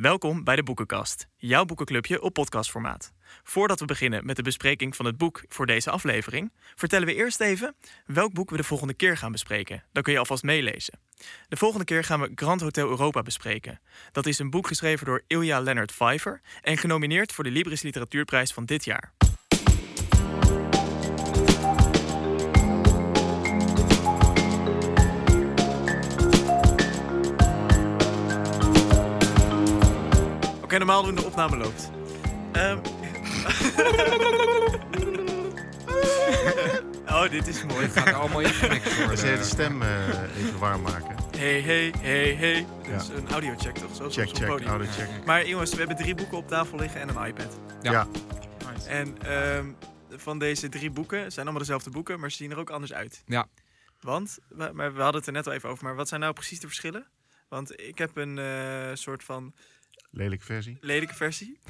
Welkom bij de Boekenkast, jouw boekenclubje op podcastformaat. Voordat we beginnen met de bespreking van het boek voor deze aflevering, vertellen we eerst even welk boek we de volgende keer gaan bespreken. Dan kun je alvast meelezen. De volgende keer gaan we Grand Hotel Europa bespreken. Dat is een boek geschreven door Ilja Leonard Pfeiffer en genomineerd voor de Libris Literatuurprijs van dit jaar. Oké, normaal doen de opname loopt. Ehm. oh, dit is mooi. Het gaat allemaal ingemixt Dus worden. de stem eh, even warm maken. Hey, hey, hey, hey. Ja. Dat is een audiocheck toch? Zo, Check, check, podium. oude check. Maar jongens, we hebben drie boeken op tafel liggen en een iPad. Ja. Ja. En ehm, van deze drie boeken het zijn allemaal dezelfde boeken, maar ze zien er ook anders uit. Ja. Want, we- maar we hadden het er net al even over, maar wat zijn nou precies de verschillen? Want ik heb een eh, soort van Lelijke versie. lelijke versie.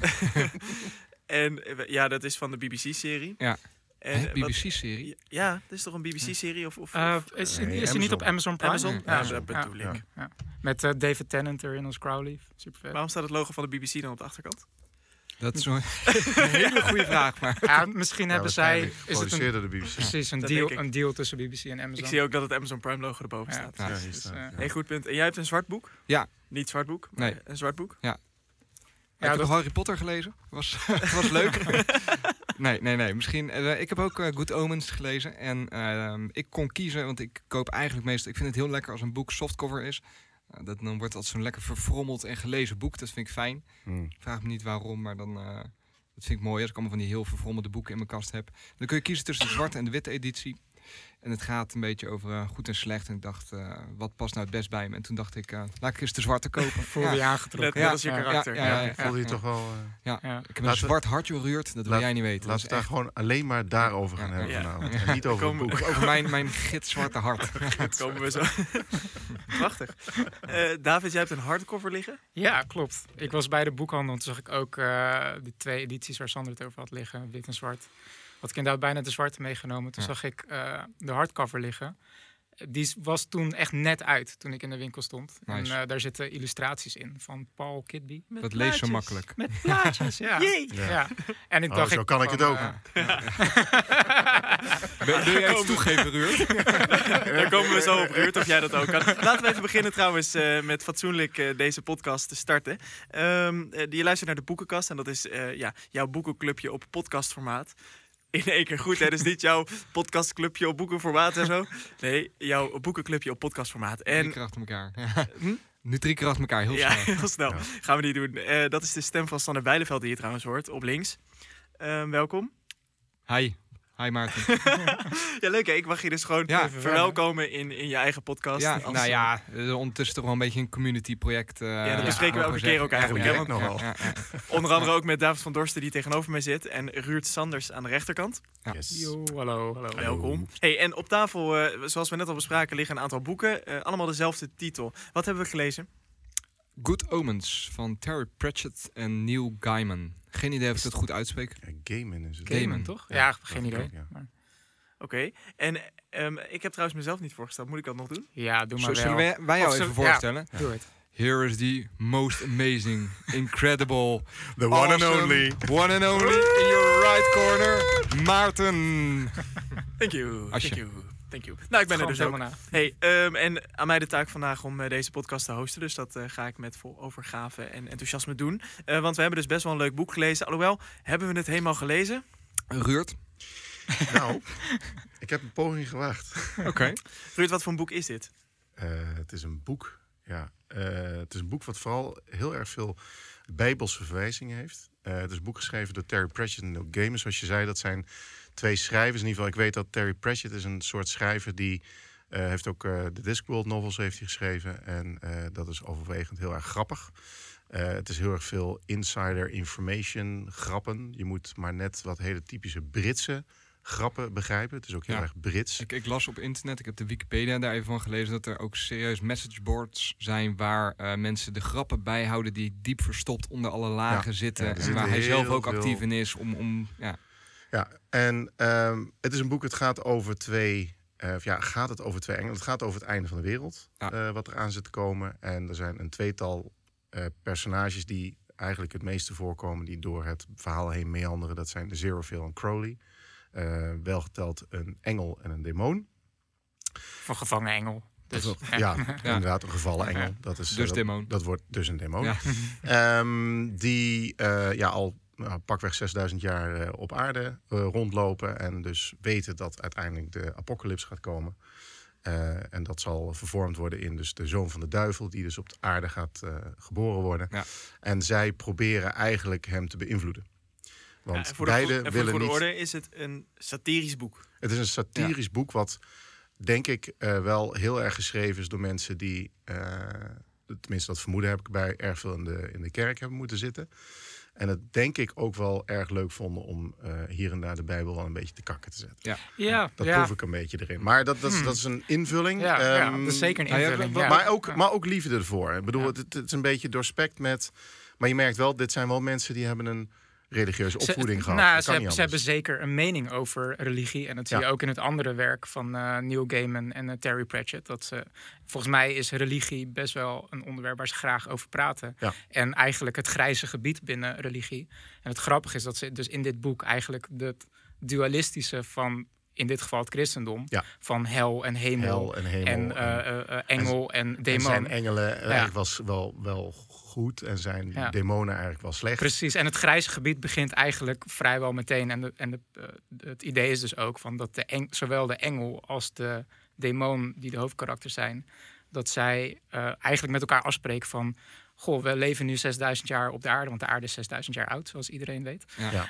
en eh, ja, dat is van de BBC-serie. Ja. BBC-serie? ja, dat is toch een BBC-serie? Of, of, Eh, of- is, Nee, is hij niet op Amazon. Prime? Amazon? Ja, Ja, Amazon. dat bedoel Ja. ik. Ja. Met eh, David Tennant erin als Crowley. Super vet. Waarom staat het logo van de BBC dan op de achterkant? Dat is een hele goede vraag. Maar Ja, misschien Ja, hebben zij... Is het een, de BBC. precies een Dat deal, een deal tussen BBC en Amazon. Ik zie ook dat het Amazon Prime logo erboven Ja. staat. Ja, Ja, dus, staat, ja. Hey, goed punt. En jij hebt een zwart boek? Ja. Niet zwart boek, maar Nee. een zwart boek. Heb je dat- nog Harry Potter gelezen? Was, was leuk. nee, nee, nee. Misschien. eh, ik heb ook eh, Good Omens gelezen. En ehm, ik kon kiezen, want ik koop eigenlijk meestal. Ik vind het heel lekker als een boek softcover is. Eh, dat, dan wordt dat zo'n lekker verfrommeld en gelezen boek. Dat vind ik fijn. Hmm. Ik vraag me niet waarom, maar dan. eh, dat vind ik mooi als ik allemaal van die heel verfrommelde boeken in mijn kast heb. Dan kun je kiezen tussen de zwarte en de witte editie. En het gaat een beetje over eh, goed en slecht. En ik dacht, eh, wat past nou het best bij me? En toen dacht ik, eh, laat ik eens de zwarte kopen. Voelde Ja. je aangetrokken. net als je Ja. karakter. Ja, ja, ja. Voelde je ja. toch wel... eh, Ja. Ik heb een zwart hartje ruurt, dat wil Laat- jij niet weten. laten we Dat het is daar gewoon alleen maar daarover gaan Ja. hebben Ja. vanavond. En niet over Komen- boek. over mijn, mijn gitzwarte hart. Dat komen we zo. Prachtig. Eh, David, jij hebt een hardcover liggen. Ja, klopt. Ik was bij de boekhandel en toen zag ik ook eh die twee edities waar Sander het over had liggen, wit en zwart. Had ik inderdaad bijna de zwarte meegenomen. Toen Ja. zag ik eh, de hardcover liggen. Die was toen echt net uit toen ik in de winkel stond. Nice. En eh, daar zitten illustraties in van Paul Kidby. Met Dat leest zo makkelijk. Met plaatjes, ja. Ja. Ja. En ik Oh, dacht zo ik kan ik het ook. Wil wil jij iets toegeven, Ruurt? Daar komen we zo op, Ruurt, of jij dat ook kan. Laten we even beginnen trouwens eh, met fatsoenlijk eh, deze podcast te starten. Ehm, eh, je luistert naar de Boekenkast en dat is eh, ja, jouw boekenclubje op podcastformaat. In één keer goed, hè? Dus niet jouw podcastclubje op boekenformaat en zo. Nee, jouw boekenclubje op podcastformaat. Drie En keer achter elkaar. Ja. Hm? Nu drie keer achter elkaar, heel ja, snel. heel snel. Ja. Gaan we niet doen. Eh, dat is de stem van Sander Bijleveld die je trouwens hoort, op links. Ehm, welkom. Hi. Hi Maarten. Ja, leuk hè? Ik mag je dus gewoon Ja. even verwelkomen in, in je eigen podcast. Ja, Als, nou eh, ja, het is ondertussen toch wel een beetje een community project. Ja, dat bespreken we elke keer ook eigenlijk, Ja, nogal. ja, ja. Onder andere ook met David van Dorsten die tegenover mij zit. En Ruurt Sanders aan de rechterkant. Yes. Yo, hallo, hallo. Welkom. Hey, en op tafel, eh, zoals we net al bespraken, liggen een aantal boeken. eh, allemaal dezelfde titel. Wat hebben we gelezen? Good Omens van Terry Pratchett en Neil Gaiman. Geen idee of ik het goed uitspreek. Ja, Gaiman is het. Gaiman. Gamen, toch? Ja, geen idee. ja. Oké. En ehm, ik heb trouwens mezelf niet voorgesteld. Moet ik dat nog doen? Ja, doe maar Zo, wel. zullen wij, wij jou even voorstellen? Doe het. Here is the most amazing, incredible, The one and only. one and only in your right corner, Maarten. Thank you. Thank you. Thank you. Nou, ik ben er dus ook. helemaal na. Hey, ehm, en aan mij de taak vandaag om eh, deze podcast te hosten. Dus dat eh, ga ik met vol overgave en enthousiasme doen. Eh, want we hebben dus best wel een leuk boek gelezen. Alhoewel, hebben we het helemaal gelezen? Ruurt. Nou, ik heb een poging gewaagd. Oké. Ruud, wat voor een boek is dit? Eh, het is een boek. Ja, eh, het is een boek wat vooral heel erg veel bijbelse verwijzingen heeft. Eh, het is een boek geschreven door Terry Pratchett en Neil Gaiman. Zoals je zei, dat zijn twee schrijvers. In ieder geval, ik weet dat Terry Pratchett is een soort schrijver die eh, heeft ook eh, de Discworld novels heeft hij geschreven. En eh, dat is overwegend heel erg grappig. Het is heel erg veel insider information, grappen. Je moet maar net wat hele typische Britse grappen begrijpen. Het is ook heel Ja. erg Brits. Ik, ik las op internet, ik heb de Wikipedia daar even van gelezen, dat er ook serieus messageboards zijn waar mensen de grappen bijhouden die diep verstopt onder alle lagen Ja. zitten. Ja, en waar hij zelf ook veel- actief in is om, om ja, Ja, en ehm, het is een boek, het gaat over twee... eh, ja, gaat het over twee engelen? Het gaat over het einde van de wereld, Ja. eh, wat er aan zit te komen. En er zijn een tweetal eh, personages die eigenlijk het meeste voorkomen, die door het verhaal heen meanderen. Dat zijn de Zerophil en Crowley. Uh, wel geteld een engel en een demon. Van gevangen engel. Dus, ja, ja, inderdaad, een gevallen engel. Dat is, dus dat, demon. Dat wordt dus een demon. Ja. um, die uh, ja, al nou, pakweg 6000 jaar uh, op aarde uh, rondlopen. En dus weten dat uiteindelijk de apocalyps gaat komen. Uh, en dat zal vervormd worden in dus de zoon van de duivel, die dus op de aarde gaat uh, geboren worden. Ja. En zij proberen eigenlijk hem te beïnvloeden. Want ja, voor beide de, voor willen de goede niet. orde is het een satirisch boek. Het is een satirisch ja. boek wat, denk ik, uh, wel heel erg geschreven is door mensen die, tenminste dat vermoeden heb ik bij, erg veel in de, in de kerk hebben moeten zitten. En het denk ik ook wel erg leuk vonden om uh, hier en daar de Bijbel wel een beetje te kakken te zetten. Ja, ja dat ja. proef ik een beetje erin. Maar dat, dat, is, dat is een invulling. Ja, ja, um, dat is zeker een ja, invulling. Maar, ook, maar ook liefde ervoor. Ik bedoel, Ja. het, het is een beetje doorspekt met... Maar je merkt wel, dit zijn wel mensen die hebben een religieuze Ze- opvoeding gehad. Nou, ze, hebben, ze zeker een mening over religie. En dat zie Ja. je ook in het andere werk van eh, Neil Gaiman en eh, Terry Pratchett. Dat ze, volgens mij is religie best wel een onderwerp waar ze graag over praten. Ja. En eigenlijk het grijze gebied binnen religie. En het grappige is dat ze dus in dit boek eigenlijk het dualistische van, in dit geval het christendom, Ja. van hel en hemel. Hel en hemel. en eh, engel en, en demon. zijn engelen was wel, wel goed en zijn Ja. demonen eigenlijk wel slecht. Precies, en het grijze gebied begint eigenlijk vrijwel meteen. En, de, en de, eh, het idee is dus ook van dat de eng, zowel de engel als de demon, die de hoofdkarakters zijn, dat zij eh, eigenlijk met elkaar afspreken van. Goh, we leven nu 6000 jaar op de aarde, want de aarde is 6000 jaar oud, zoals iedereen weet. Ja.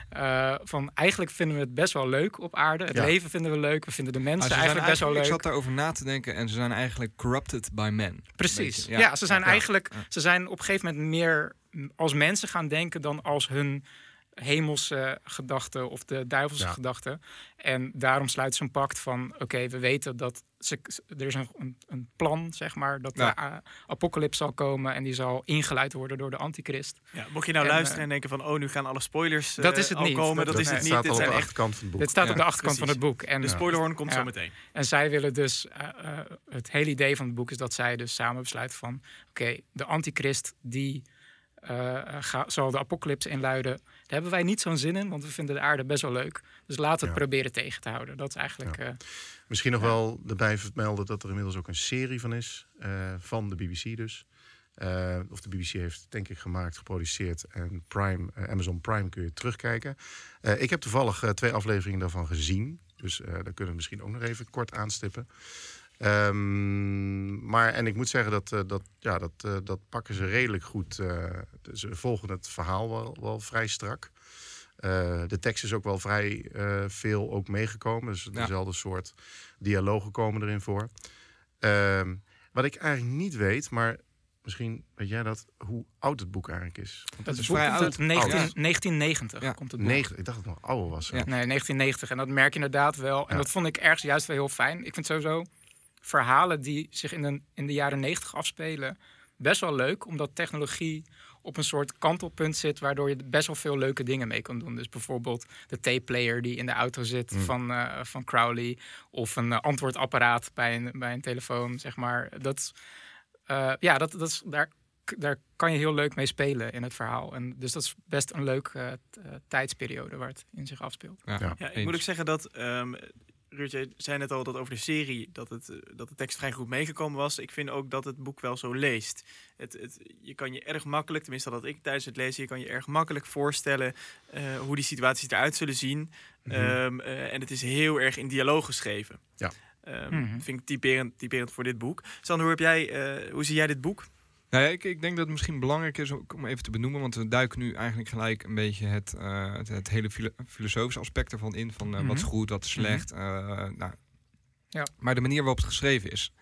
Eh, van eigenlijk vinden we het best wel leuk op aarde. Het Ja. leven vinden we leuk. We vinden de mensen eigenlijk best wel leuk. Ik zat daarover na te denken en ze zijn eigenlijk corrupted by men. Precies. Ja, ja. ze zijn Ja. eigenlijk Ja. ze zijn op een gegeven moment meer als mensen gaan denken dan als hun hemelse gedachten of de duivelse Ja. gedachten. En daarom sluiten ze een pact van oké, we weten dat ze, er is een, een, plan, zeg maar, dat Ja. de uh, apocalyps zal komen en die zal ingeleid worden door de antichrist. Ja, mocht je nou En, luisteren eh, en denken van... oh, nu gaan alle spoilers eh, Dat is het al niet. komen. Dat- Dat, is het staat niet. Dit al op de achterkant van het boek. Dit staat Ja, op de achterkant precies. van het boek. En De spoilerhorn komt Ja. zo meteen. En zij willen dus, eh, eh, het hele idee van het boek is dat zij dus samen besluiten van, oké, de antichrist die eh, ga- zal de apocalypse inluiden. Daar hebben wij niet zo'n zin in, want we vinden de aarde best wel leuk. Dus laten we het Ja. proberen tegen te houden. Dat is eigenlijk, Ja. eh, Misschien nog wel erbij vermelden dat er inmiddels ook een serie van is. eh, van de BBC dus. Eh, of de BBC heeft denk ik gemaakt, geproduceerd. En Prime, Amazon Prime kun je terugkijken. Ik heb toevallig twee afleveringen daarvan gezien. Dus daar kunnen we misschien ook nog even kort aanstippen. Ehm, maar en ik moet zeggen dat, eh, dat, ja, dat, eh, dat pakken ze redelijk goed. eh, ze volgen het verhaal wel, wel vrij strak. Eh, de tekst is ook wel vrij eh, veel ook meegekomen. Dus dezelfde soort dialogen komen erin voor. Ehm, wat ik eigenlijk niet weet, maar misschien weet jij dat, hoe oud het boek eigenlijk is. Want het is vrij oud. uit 19, Ja. 1990 Ja. komt het boek. negen, ik dacht dat het nog ouder was. Ja. Nee, 1990. En dat merk je inderdaad wel. En Ja. dat vond ik ergens juist wel heel fijn. Ik vind sowieso verhalen die zich in de, in de jaren 90 afspelen best wel leuk. Omdat technologie op een soort kantelpunt zit... waardoor je best wel veel leuke dingen mee kan doen. Dus bijvoorbeeld de tape-player die in de auto zit Mm. van, eh, van Crowley... of een eh, antwoordapparaat bij een, bij een telefoon, zeg maar. Dat, eh, ja, dat, dat is, daar, daar kan je heel leuk mee spelen in het verhaal. En dus dat is best een leuke tijdsperiode waar het in zich afspeelt. Ja, Ja. Ja, ik moet ook zeggen dat... ehm Ruud, jij zei net al dat over de serie dat, het, eh, dat de tekst vrij goed meegekomen was. Ik vind ook dat het boek wel zo leest. Het, het, je kan je erg makkelijk, tenminste dat ik tijdens het lezen, je kan je erg makkelijk voorstellen eh, hoe die situaties eruit zullen zien. Mhm. Ehm, eh, en het is heel erg in dialoog geschreven. Ja. Ehm, Mhm. Vind ik typerend, typerend voor dit boek. Sander, hoe, heb jij, eh, hoe zie jij dit boek? Nou ja, ik, ik denk dat het misschien belangrijk is om even te benoemen, want we duiken nu eigenlijk gelijk een beetje het, eh, het, het hele filo- filosofische aspect ervan in, van eh, wat is Mhm. goed, wat is slecht. eh, nou. Ja. Maar de manier waarop het geschreven is.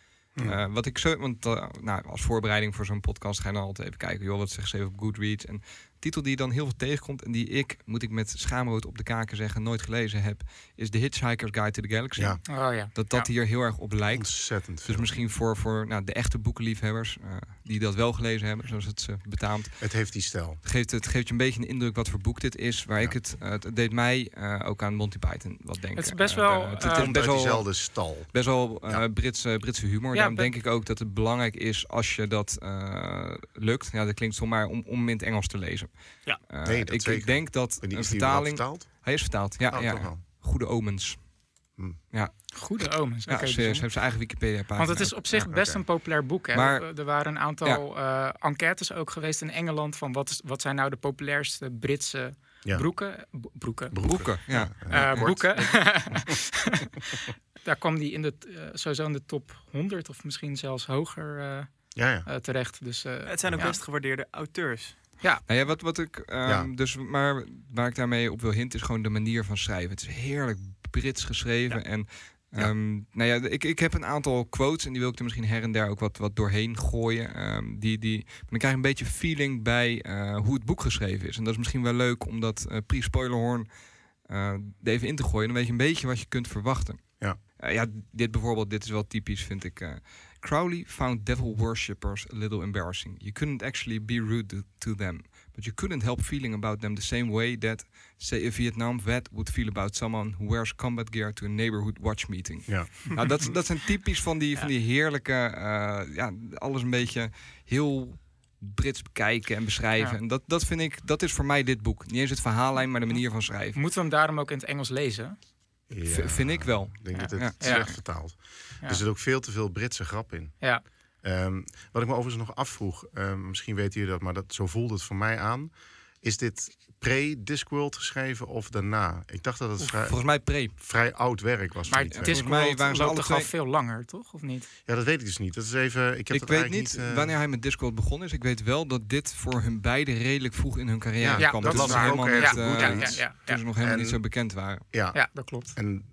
Wat ik zo, want nou, als voorbereiding voor zo'n podcast ga je dan altijd even kijken, joh, wat is er geschreven op Goodreads. En titel die dan heel veel tegenkomt en die ik, moet ik met schaamrood op de kaken zeggen, nooit gelezen heb, is The Hitchhiker's Guide to the Galaxy. Ja. Oh ja. Dat dat Ja. hier heel erg op lijkt. Ontzettend Dus misschien voor, voor nou, de echte boekenliefhebbers, eh, die dat wel gelezen hebben, zoals het ze betaamt, Het heeft die stijl. geeft het geeft je een beetje een indruk wat voor boek dit is. Waar Ja. ik het, eh, het deed mij eh, ook aan Monty Python wat denken. Het is best Eh, wel, de- het, eh, het is best uit wel, diezelfde stal. best wel eh, Ja. Britse, Britse humor. Ja, Daarom denk ik ook dat het belangrijk is als je dat eh, lukt. Ja, dat klinkt zomaar om, om in het Engels te lezen. Ja. Eh, Nee, dat ik, zeker. denk dat En die een is die wel vertaling. vertaald? Hij is vertaald. Ja, Oh, ja, toch ja. wel. Goede omens. Goede omens. Ja, bijzonder. Heeft zijn eigen Wikipedia-pagina. Want het is op zich Ja, best een populair boek. Hè? Maar- er waren een aantal eh, enquêtes ook geweest in Engeland van wat, is, wat zijn nou de populairste Britse Ja. broeken. broeken. Broeken. Ja. Eh, kort. boeken. Daar kwam die in de, sowieso in de top 100 of misschien zelfs hoger Ja, ja. terecht. Dus, eh, Het zijn ook ja. best gewaardeerde auteurs. Nou ja, wat, wat ik. ehm, Ja. Dus, maar waar ik daarmee op wil hinten is gewoon de manier van schrijven. Het is heerlijk Brits geschreven. En. Ja. ehm, nou ja, ik, ik heb een aantal quotes en die wil ik er misschien her en der ook wat, wat doorheen gooien. Ehm, die, die, maar dan krijg je een beetje feeling bij eh, hoe het boek geschreven is. En dat is misschien wel leuk om dat eh pre-spoilerhorn eh, er even in te gooien. Dan weet je een beetje wat je kunt verwachten. Ja. Ja, dit bijvoorbeeld, dit is wel typisch, vind ik. eh. Crowley found devil worshippers a little embarrassing. You couldn't actually be rude to, them, but you couldn't help feeling about them the same way that, say, a Vietnam vet would feel about someone who wears combat gear to a neighborhood watch meeting. Ja. nou, dat, dat zijn typisch van die, van die heerlijke, eh, ja, alles een beetje heel Brits bekijken en beschrijven. Ja. En dat, dat vind ik, dat is voor mij dit boek. Niet eens het verhaallijn, maar de manier van schrijven. Moeten we hem daarom ook in het Engels lezen? Ja. vind ik wel. Ik denk Ja. dat het Ja. slecht vertaald. Ja. Er zit ook veel te veel Britse grap in. Ja. Ehm, wat ik me overigens nog afvroeg, ehm, misschien weten jullie dat, maar dat, zo voelde het voor mij aan. Is dit pre-Discworld geschreven of daarna? Ik dacht dat het vrij, Volgens mij pre. vrij oud werk was. Maar volgens mij Discworld waren ze alle al twee- veel langer, toch? Of niet? Ja, dat weet ik dus niet. Dat is even. Ik heb Ik dat weet eigenlijk niet niet. eh, wanneer hij met Discord begonnen is. Ik weet wel dat dit voor hun beiden redelijk vroeg in hun carrière Ja, Ja, kwam. dat waar. helemaal Ook niet, eh, ja, uit. ja, ja, toen ze nog helemaal En- niet zo bekend waren. Ja, Ja, dat klopt. en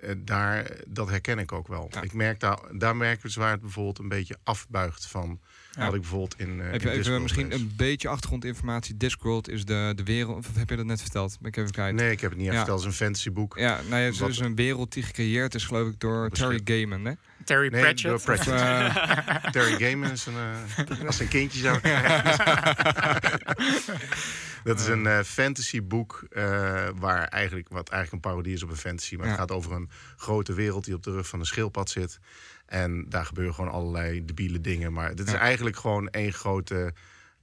eh, daar, dat herken ik ook wel. Ja. Ik merk daar, daar merk ik dus waar het bijvoorbeeld een beetje afbuigt van Ja. wat ik bijvoorbeeld in. eh, Heb in je even Discworld misschien een beetje achtergrondinformatie? Discworld is de, de wereld. Of heb je dat net verteld? Ben ik even kwijt. Nee, ik heb het niet Ja. verteld. Het is een fantasyboek. Ja, nou ja, het is Wat- dus een wereld die gecreëerd is, geloof ik, door Terry Gaiman. Hè? Terry Nee, Pratchett. door Pratchett. Eh, Terry Gaiman is een, eh, als een kindje zou Dat is een eh, fantasyboek eh, waar eigenlijk, wat eigenlijk een parodie is op een fantasy. Maar het gaat over een grote wereld die op de rug van een schildpad zit. En daar gebeuren gewoon allerlei debiele dingen. Maar dit is Ja. eigenlijk gewoon één grote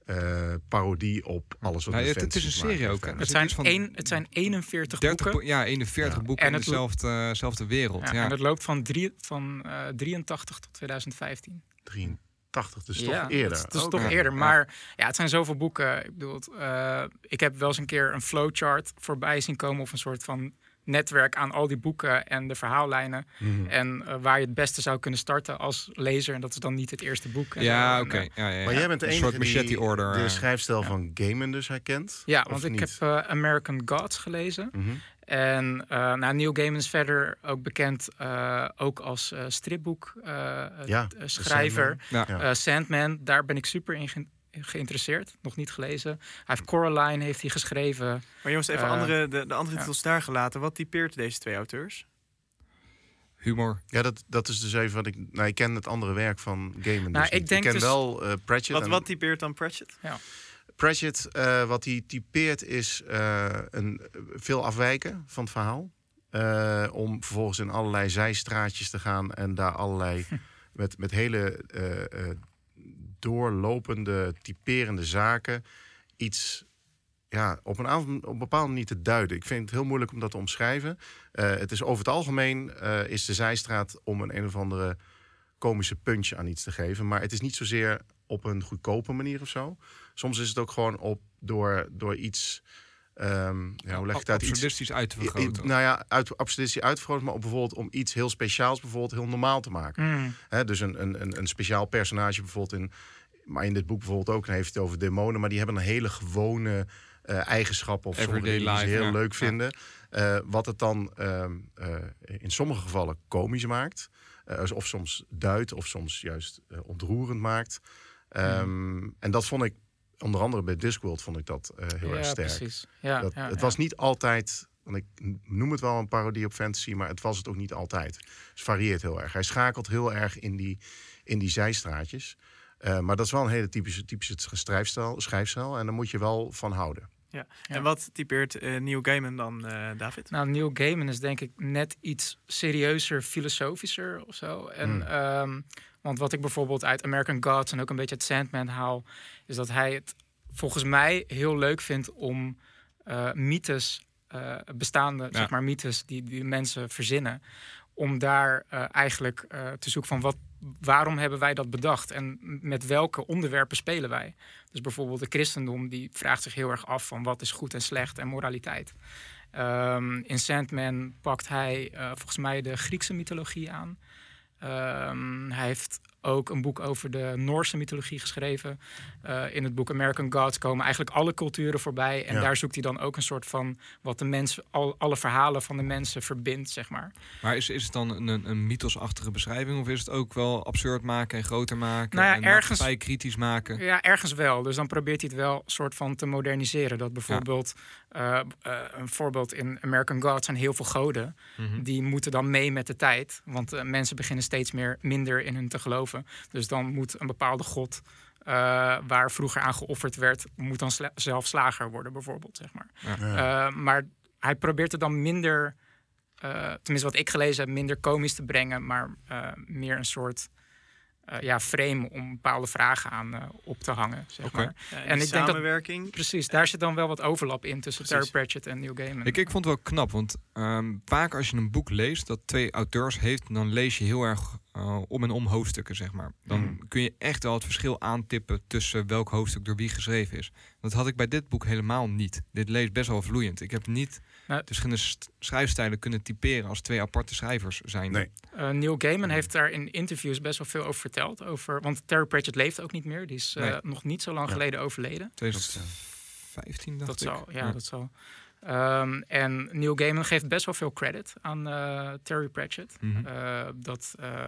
eh, parodie op alles wat nou, met het, het is een serie ook. Het, zijn van één, het zijn 41 30 boeken. bo- ja, 41 Ja. boeken En in het- dezelfde, dezelfde wereld. Ja, Ja, En het loopt van, drie, van eh 83 tot 2015. 83, dus ja, toch eerder. Dat is, toch eerder. Maar ja, het zijn zoveel boeken. Ik bedoel, eh, ik heb wel eens een keer een flowchart voorbij zien komen of een soort van netwerk aan al die boeken en de verhaallijnen. Mhm. En eh, waar je het beste zou kunnen starten als lezer. En dat is dan niet het eerste boek. en ja zo. oké. Eh, Ja, ja, ja. Maar jij bent de een enige soort die machete order. de eh. schrijfstijl van Gaiman dus herkent. ja, want ik niet? heb eh, American Gods gelezen. Mhm. En eh nou, Neil Gaiman is verder ook bekend eh, ook als eh stripboek eh, Ja, eh, schrijver. Ja. Ja. Eh, Sandman, daar ben ik super in geïnteresseerd. Nog niet gelezen. Hij heeft Coraline heeft hij geschreven. Maar jongens, even Eh, andere, de, de andere ja. titels daar gelaten. Wat typeert deze twee auteurs? Humor. Ja, dat, dat is dus even wat ik. Nou, ik ken het andere werk van Gaiman. Nou, dus ik denk ken dus- wel eh, Pratchett. Wat, en wat typeert dan Pratchett? Pratchett, eh, wat hij typeert, is eh, een, veel afwijken van het verhaal. Eh, om vervolgens in allerlei zijstraatjes te gaan en daar allerlei. met, met hele eh, eh, doorlopende, typerende zaken. iets ja, op, een aantal, op een manier te duiden. Ik vind het heel moeilijk om dat te omschrijven. Eh, het is over het algemeen eh, is de zijstraat om een een of andere komische puntje aan iets te geven. Maar het is niet zozeer op een goedkope manier of zo. Soms is het ook gewoon op door, door iets. Ehm, ja, hoe leg ik het uit? Iets, Absurdistisch uit te vergroten. nou ja, uit absurditie uitvergroten, maar ook bijvoorbeeld om iets heel speciaals bijvoorbeeld heel normaal te maken. Hè, dus een, een, een, een speciaal personage bijvoorbeeld in... Maar in dit boek bijvoorbeeld ook, dan heeft het over demonen... maar die hebben een hele gewone eh, eigenschappen of sommige Everyday dingen die ze heel ja. leuk Ja. vinden. Eh, wat het dan ehm, eh, in sommige gevallen komisch maakt. eh, of soms duidt, of soms juist eh, ontroerend maakt. Ehm, En dat vond ik onder andere bij Discworld vond ik dat eh, heel erg sterk. precies. Ja, Dat, ja, het ja. was niet altijd, want ik noem het wel een parodie op fantasy, maar het was het ook niet altijd. Het varieert heel erg. Hij schakelt heel erg in die, in die zijstraatjes. Eh, maar dat is wel een hele typische, typische schrijfstijl, schrijfstijl. En daar moet je wel van houden. Ja. Ja. En wat typeert eh Neil Gaiman dan, eh, David? Nou, Neil Gaiman is denk ik net iets serieuzer, filosofischer of zo. En, ehm, want wat ik bijvoorbeeld uit American Gods en ook een beetje uit Sandman haal, is dat hij het volgens mij heel leuk vindt om eh, mythes, eh, bestaande Ja. zeg maar mythes die, die mensen verzinnen, om daar eh, eigenlijk te zoeken van wat, waarom hebben wij dat bedacht en met welke onderwerpen spelen wij. Dus bijvoorbeeld de christendom die vraagt zich heel erg af van wat is goed en slecht en moraliteit. Ehm, in Sandman pakt hij volgens mij de Griekse mythologie aan. Ehm, hij heeft ook een boek over de Noorse mythologie geschreven. Eh, in het boek American Gods komen eigenlijk alle culturen voorbij. En Ja. daar zoekt hij dan ook een soort van wat de mensen, al, alle verhalen van de mensen verbindt, zeg maar. Maar is, is het dan een, een, mythosachtige beschrijving? Of is het ook wel absurd maken en groter maken? Nou ja, en ergens- kritisch maken? Ja, ergens wel. Dus dan probeert hij het wel soort van te moderniseren. Dat bijvoorbeeld, eh, eh, een voorbeeld in American Gods zijn heel veel goden. Mhm. Die moeten dan mee met de tijd. Want mensen beginnen steeds meer minder in hun te geloven. Dus dan moet een bepaalde god, eh, waar vroeger aan geofferd werd, moet dan sla- zelf slager worden, bijvoorbeeld. Zeg maar. Ja. Eh, maar hij probeert het dan minder, eh, tenminste wat ik gelezen heb, minder komisch te brengen, maar eh, meer een soort ja, frame om bepaalde vragen aan eh, op te hangen. Zeg Oké. maar. En ik denk dat-. Precies, daar zit dan wel wat overlap in tussen Precies. Terry Pratchett en Neil Gaiman. Ik, ik vond het wel knap, want ehm, vaak als je een boek leest dat twee auteurs heeft, dan lees je heel erg eh, om en om hoofdstukken, zeg maar. Dan Mhm. kun je echt wel het verschil aantippen tussen welk hoofdstuk door wie geschreven is. Dat had ik bij dit boek helemaal niet. Dit leest best wel vloeiend. Ik heb niet Nou- de st- schrijfstijlen kunnen typeren als twee aparte schrijvers zijn. Nee. Eh, Neil Gaiman heeft daar in interviews best wel veel over verteld. Over, want Terry Pratchett leeft ook niet meer. Die is eh, Nee. nog niet zo lang Ja. geleden overleden. 2015 dacht Dat ik. zal, ja, dat zal. Ehm, en Neil Gaiman geeft best wel veel credit aan eh, Terry Pratchett. Mhm. Eh, dat eh,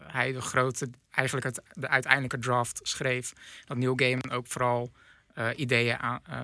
hij de grote, eigenlijk het, de uiteindelijke draft schreef. Dat Neil Gaiman ook vooral eh, ideeën aan, eh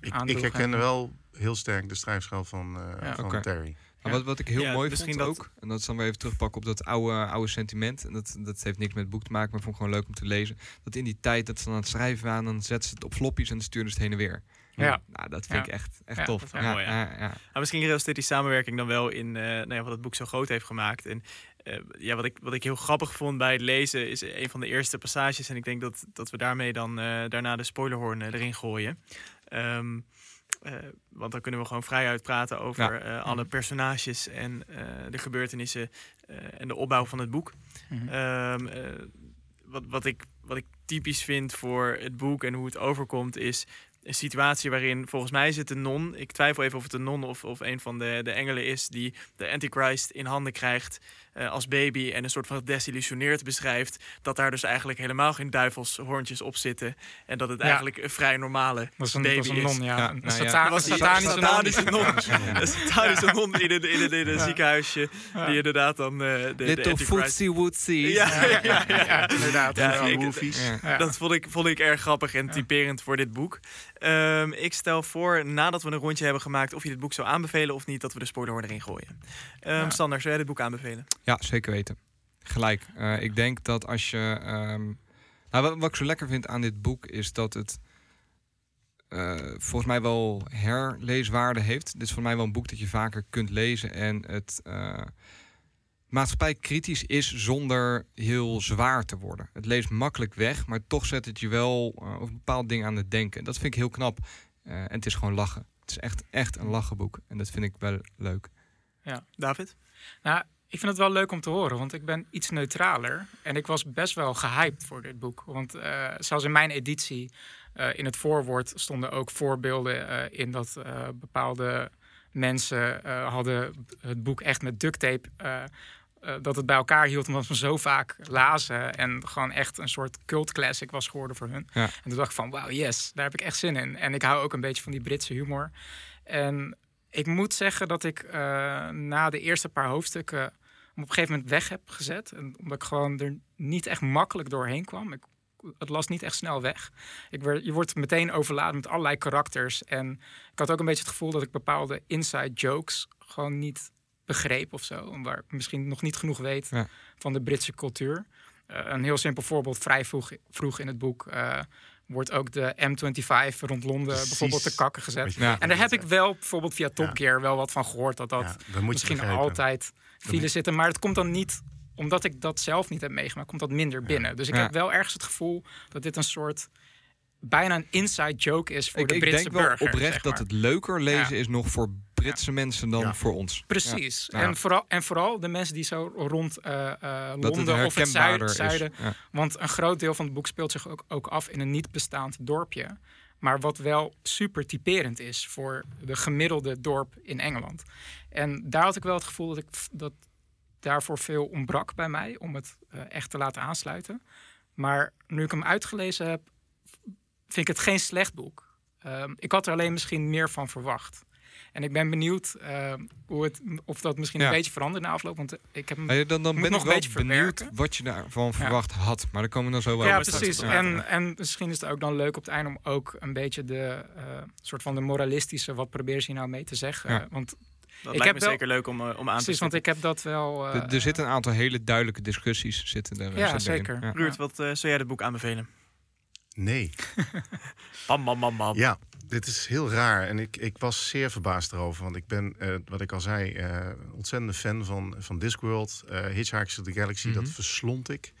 Ik, ik herken en- wel heel sterk de schrijfstijl van, eh, Ja. van. Terry. Maar wat, wat ik heel Ja, mooi vond dat- ook, en dat is dan weer even terugpakken op dat oude, oude sentiment. En dat, dat heeft niks met het boek te maken, maar ik vond het gewoon leuk om te lezen. Dat in die tijd dat ze dan aan het schrijven waren, dan zetten ze het op floppies en dan stuurden ze het heen en weer. Ja. Nou, dat vind Ja. ik echt, echt Ja, tof. dat is wel mooi, ja. ja, ja. Nou, misschien resulteert die samenwerking dan wel in eh, nou ja, wat het boek zo groot heeft gemaakt. En eh, ja, wat, ik, wat ik heel grappig vond bij het lezen is een van de eerste passages. En ik denk dat, dat we daarmee dan eh, daarna de spoilerhoorn erin gooien. Ehm, eh, want dan kunnen we gewoon vrij uitpraten over eh, alle personages en eh, de gebeurtenissen en de opbouw van het boek. Mhm. Ehm, eh, wat, wat, ik, wat ik typisch vind voor het boek en hoe het overkomt, is een situatie waarin, volgens mij het een non. Ik twijfel even of het een non of, of een van de, de engelen is die de Antichrist in handen krijgt eh, als baby en een soort van gedesillusioneerd beschrijft dat daar dus eigenlijk helemaal geen duivelshoorntjes op zitten en dat het Ja. eigenlijk een vrij normale Dat is een, baby dat is een non, ja. Ja, een nou was die satanische non. Een satanische non in een, in een, in een Ja. ziekenhuisje Ja. die inderdaad dan eh, de, Little footsie wootsie. Ja, ja, ja, ja. Ja, inderdaad. Ja, Ja, ik- movies. Ja. Ja. Dat vond ik, vond ik erg grappig en Ja. typerend voor dit boek. Ehm, ik stel voor, nadat we een rondje hebben gemaakt... of je dit boek zou aanbevelen of niet, dat we de spoiler erin gooien. Ehm Ja. Sander, zou jij dit boek aanbevelen? Ja, zeker weten. Gelijk. Eh, ik denk dat als je. ehm, nou, wat, wat ik zo lekker vind aan dit boek is dat het. eh, volgens mij wel herleeswaarde heeft. Dit is voor mij wel een boek dat je vaker kunt lezen. En het. eh maatschappij kritisch is zonder heel zwaar te worden. Het leest makkelijk weg, maar toch zet het je wel over bepaalde dingen aan het denken. Dat vind ik heel knap. Eh, en het is gewoon lachen. Het is echt, echt een lachenboek. En dat vind ik wel leuk. David? Nou, ik vind het wel leuk om te horen, want ik ben iets neutraler. En ik was best wel gehyped voor dit boek. Want eh, zelfs in mijn editie, eh, in het voorwoord, stonden ook voorbeelden eh, in dat bepaalde mensen hadden het boek echt met duct tape. dat het bij elkaar hield omdat ze zo vaak lazen. En gewoon echt een soort cult classic was geworden voor hun. Ja. En toen dacht ik van, wauw, yes, daar heb ik echt zin in. En ik hou ook een beetje van die Britse humor. En ik moet zeggen dat ik na de eerste paar hoofdstukken op een gegeven moment weg heb gezet. En omdat ik gewoon er niet echt makkelijk doorheen kwam. Ik het las niet echt snel weg. Ik werd, je wordt meteen overladen met allerlei karakters. En ik had ook een beetje het gevoel dat ik bepaalde inside jokes gewoon niet begreep of zo. Waar ik misschien nog niet genoeg weet Ja. van de Britse cultuur. Eh, een heel simpel voorbeeld, vrij vroeg, vroeg in het boek eh, wordt ook de M25 rond Londen Precies. bijvoorbeeld te kakken gezet. Ja. En daar heb ik wel bijvoorbeeld via Top Ja. Gear wel wat van gehoord dat dat dat misschien altijd file zitten. Maar het komt dan niet, omdat ik dat zelf niet heb meegemaakt, komt dat minder binnen. Dus ik heb wel ergens het gevoel dat dit een soort bijna een inside joke is voor Ik, de ik Britse denk wel burger. oprecht zeg dat het leuker lezen Ja. is nog voor Britse mensen dan Ja. voor ons. Precies. En, vooral, en vooral de mensen die zo rond eh, eh, het Londen of het zuiden. Want een groot deel van het boek speelt zich ook, ook af in een niet bestaand dorpje. Maar wat wel super typerend is voor de gemiddelde dorp in Engeland. En daar had ik wel het gevoel dat, ik, dat daarvoor veel ontbrak bij mij om het eh, echt te laten aansluiten. Maar nu ik hem uitgelezen heb, vind ik het geen slecht boek. Ehm, ik had er alleen misschien meer van verwacht. En ik ben benieuwd ehm, hoe het, of dat misschien Ja. een beetje verandert na afloop. Want ik heb dan dan Moet ben nog ik een wel beetje benieuwd verwerken. wat je daarvan verwacht had. Maar daar komen we dan zo wel Ja, precies. En, en misschien is het ook dan leuk op het einde om ook een beetje de eh, soort van de moralistische, wat proberen ze hier nou mee te zeggen? Ja. Want Dat Ik lijkt heb me wel- zeker leuk om, eh, om aan te precies, want ik heb dat wel. eh, Er- er zitten een aantal hele duidelijke discussies zitten er. Ja, zitten zeker. Ja. Ruurt, wat eh, zou jij het boek aanbevelen? Nee. Bam, bam, bam, bam. Ja, dit is heel raar. En ik, ik was zeer verbaasd erover. Want ik ben, eh, wat ik al zei, eh ontzettende fan van, van Discworld. eh Hitchhikers to the Galaxy, Mhm. dat verslond ik.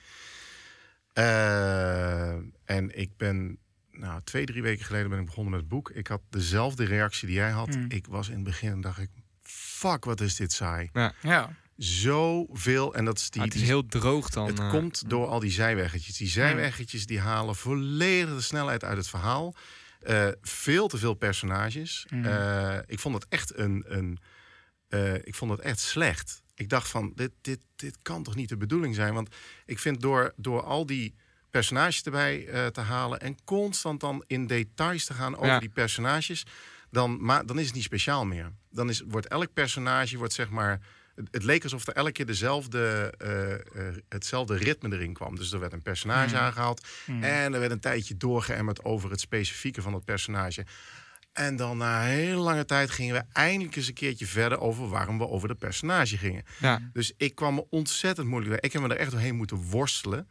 En ik ben, nou, twee, drie weken geleden ben ik begonnen met het boek. Ik had dezelfde reactie die jij had. Mm. Ik was in het begin en dacht ik, fuck, wat is dit saai. ja, Zoveel, en dat is die... Het is heel droog dan. het eh, komt door al die zijweggetjes. Die zijweggetjes die halen volledig de snelheid uit het verhaal. Eh, veel te veel personages. Mhm. Eh, ik vond het echt een, een ik vond het echt slecht. Ik dacht van dit, dit, dit kan toch niet de bedoeling zijn? Want ik vind door, door al die personages erbij te halen en constant dan in details te gaan over Ja. die personages, dan, maar, dan is het niet speciaal meer. Dan is, wordt elk personage wordt zeg maar het, leek alsof er elke keer dezelfde, eh, eh, hetzelfde ritme erin kwam. Dus er werd een personage Mhm. aangehaald. Mhm. En er werd een tijdje doorgeëmmerd over het specifieke van het personage. En dan na een hele lange tijd gingen we eindelijk eens een keertje verder over waarom we over de personage gingen. Ja, Dus ik kwam me ontzettend moeilijk bij. Ik heb me er echt doorheen moeten worstelen.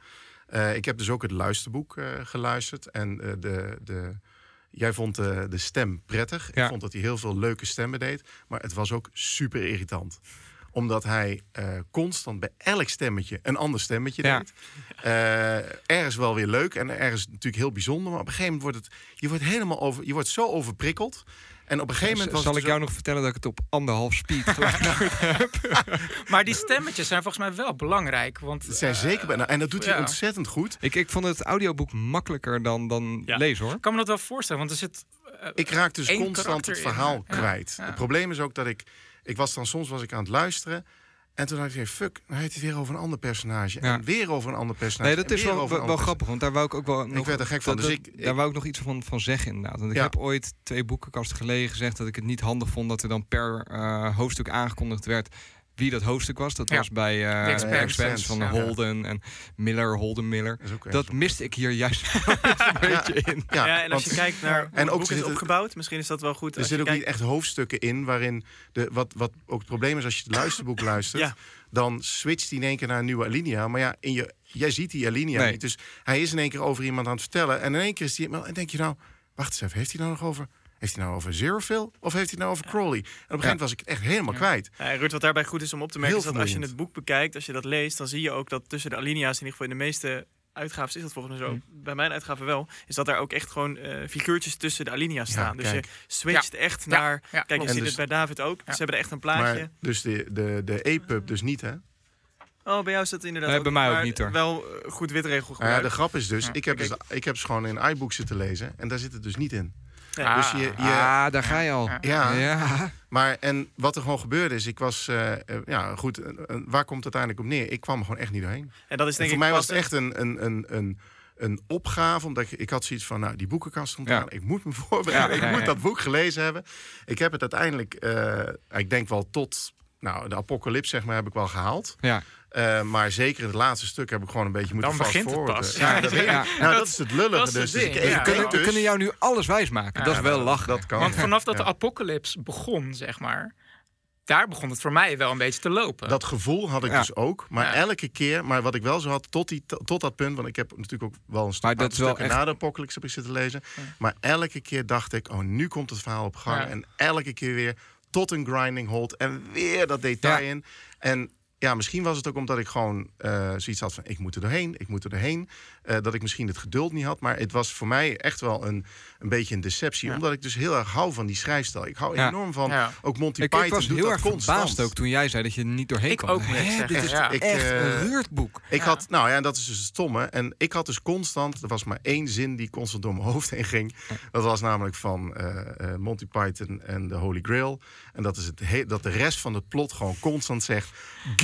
Eh, ik heb dus ook het luisterboek geluisterd. En de, de, jij vond de, de stem prettig. Ja. Ik vond dat hij heel veel leuke stemmen deed. Maar het was ook super irritant omdat hij eh, constant bij elk stemmetje een ander stemmetje Ja. deed. Eh, ergens wel weer leuk en ergens natuurlijk heel bijzonder. Maar op een gegeven moment wordt het... Je wordt helemaal over... Je wordt zo overprikkeld. En op een gegeven moment was zal ik zo- jou nog vertellen dat ik het op anderhalf speed geluisterd Maar die stemmetjes zijn volgens mij wel belangrijk. Want, Het zijn eh, zeker... bijna- En dat doet hij ja. ontzettend goed. ik, ik vond het audioboek makkelijker dan, dan Ja. lezen hoor. Ik kan me dat wel voorstellen, want er zit. Ik raak dus constant het in. verhaal Ja, kwijt. ja. Het probleem is ook dat ik... Ik was dan soms was ik aan het luisteren... En toen dacht ik, fuck, nou heeft hij weer over een ander personage. Ja. En weer over een ander personage. Nee, dat is wel, wel, grappig, want daar wou ik ook wel nog, werd er gek van, dat- dus ik- daar ik- wou ik nog iets van, van zeggen inderdaad. Want ik heb ooit twee boekenkasten geleden gezegd dat ik het niet handig vond dat er dan per eh, hoofdstuk aangekondigd werd wie dat hoofdstuk was. Dat Ja. was bij eh The Expanse, Expanse, van ja. Holden en Miller, Holden Miller. Dat is Dat miste ik hier juist een beetje in. Ja, Ja, en als je kijkt naar hoe En het ook boek is zitten- opgebouwd, misschien is dat wel goed. er zitten ook kijkt- niet echt hoofdstukken in waarin... De, wat, wat ook het probleem is als je het luisterboek luistert... Ja. dan switcht hij in één keer naar een nieuwe alinea. Maar ja, in je, jij ziet die alinea Nee. niet. Dus hij is in één keer over iemand aan het vertellen. En in één keer is hij... En denk je nou, wacht eens even, heeft hij nou nog over... Heeft hij nou over Zerophil of heeft hij nou over Crowley? En op een gegeven moment was ik het echt helemaal Ja. kwijt. Ja, Ruud, wat daarbij goed is om op te merken, Heel is dat als je het boek bekijkt, als je dat leest, dan zie je ook dat tussen de alinea's, in ieder geval in de meeste uitgaves is dat volgens mij zo, Hm. bij mijn uitgave wel, is dat daar ook echt gewoon eh, figuurtjes tussen de alinea's staan. dus je switcht echt Ja, naar, ja, kijk, je ziet En het dus- bij David ook, Ja. ze hebben er echt een plaatje. Maar dus de, de, de E-pub dus niet, hè? Oh, bij jou is dat inderdaad Nee, ook bij mij ook niet, hoor. Wel eh, goed witregel ja, de grap is dus, Ja, ik, heb dus ik heb dus gewoon in iBooks zitten lezen en daar zit het dus niet in. Ja. Dus je, je, Ah, daar ga je al. Ja. maar en wat er gewoon gebeurde is, ik was, eh, eh, ja goed, eh, waar komt het uiteindelijk op neer? Ik kwam er gewoon echt niet doorheen. En dat is En denk voor ik mij was het echt een, een, een, een, een opgave, omdat ik, ik had zoiets van, nou, die boekenkast komt Ja. aan, ik moet me voorbereiden, Ja, ik moet dat boek gelezen hebben. Ik heb het uiteindelijk, ik denk wel tot nou, de apocalypse zeg maar heb ik wel gehaald. Ja. Eh, maar zeker in het laatste stuk heb ik gewoon een beetje moeten Dan begint het pas. Ja, Ja, dat, ja. Nou, dat Dat- is het lullige. is dus, dus we, kunnen, denk we dus- kunnen jou nu alles wijsmaken. Ja, dat is wel lachen. Dat kan. Want vanaf dat Ja. de apocalypse begon, zeg maar, daar begon het voor mij wel een beetje te lopen. Dat gevoel had ik Ja. dus ook. Maar Ja. elke keer, maar wat ik wel zo had tot, die, tot dat punt, want ik heb natuurlijk ook wel een stuk Maar dat wel stukken echt- na de apocalypse heb ik zitten lezen. Ja. Maar elke keer dacht ik, oh, nu komt het verhaal op gang. Ja. En elke keer weer tot een grinding halt en weer dat detail Ja. in. En ja, misschien was het ook omdat ik gewoon eh, zoiets had van, ik moet er doorheen, ik moet er doorheen. Eh, dat ik misschien het geduld niet had. Maar het was voor mij echt wel een, een beetje een deceptie. Ja. Omdat ik dus heel erg hou van die schrijfstijl. Ik hou Ja. enorm van, Ja. ook Monty Ik, Python ik was doet heel dat erg constant. verbaasd ook toen jij zei dat je er niet doorheen Ik kwam. ook, ik Hè. Dit is Ja. toch Ik, echt eh, een ruurtboek. Ik Ja. had, nou ja, dat is dus het stomme. En ik had dus constant, er was maar één zin die constant door mijn hoofd heen ging. Dat was namelijk van eh, eh, Monty Python en de Holy Grail. En dat is het he- dat de rest van het plot gewoon constant zegt: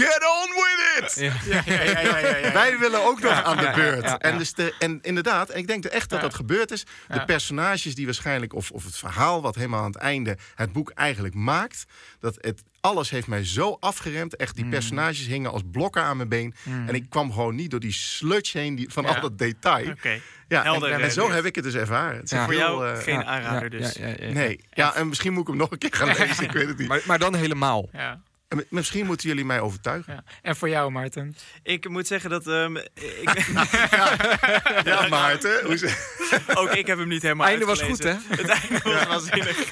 Get on with it! Ja. ja, ja, ja, ja, ja, ja. Wij willen ook nog aan de beurt. ja, ja. En, dus de, en inderdaad, en ik denk echt dat Ja. dat gebeurd is. De Ja. personages die waarschijnlijk, of, of het verhaal wat helemaal aan het einde het boek eigenlijk maakt. Dat het, alles heeft mij zo afgeremd. Echt, Mm. die personages hingen als blokken aan mijn been. En ik kwam gewoon niet door die sludge heen die, van Ja. al dat detail. Oké. Ja, Helder, en, eh, en zo Ruud. heb ik het dus ervaren. Het is Ja. Voor jou eh, geen Ja, aanrader ja, dus. ja, ja, ja. Nee, ja, en misschien moet ik hem nog een keer gaan lezen. ik weet het niet. Maar, maar dan helemaal. Ja, En Misschien moeten jullie mij overtuigen. ja. En voor jou, Maarten? Ik moet zeggen dat ehm, ik, Ja, Maarten. Ook ik heb hem niet helemaal Einde was goed, hè? Het einde was waanzinnig.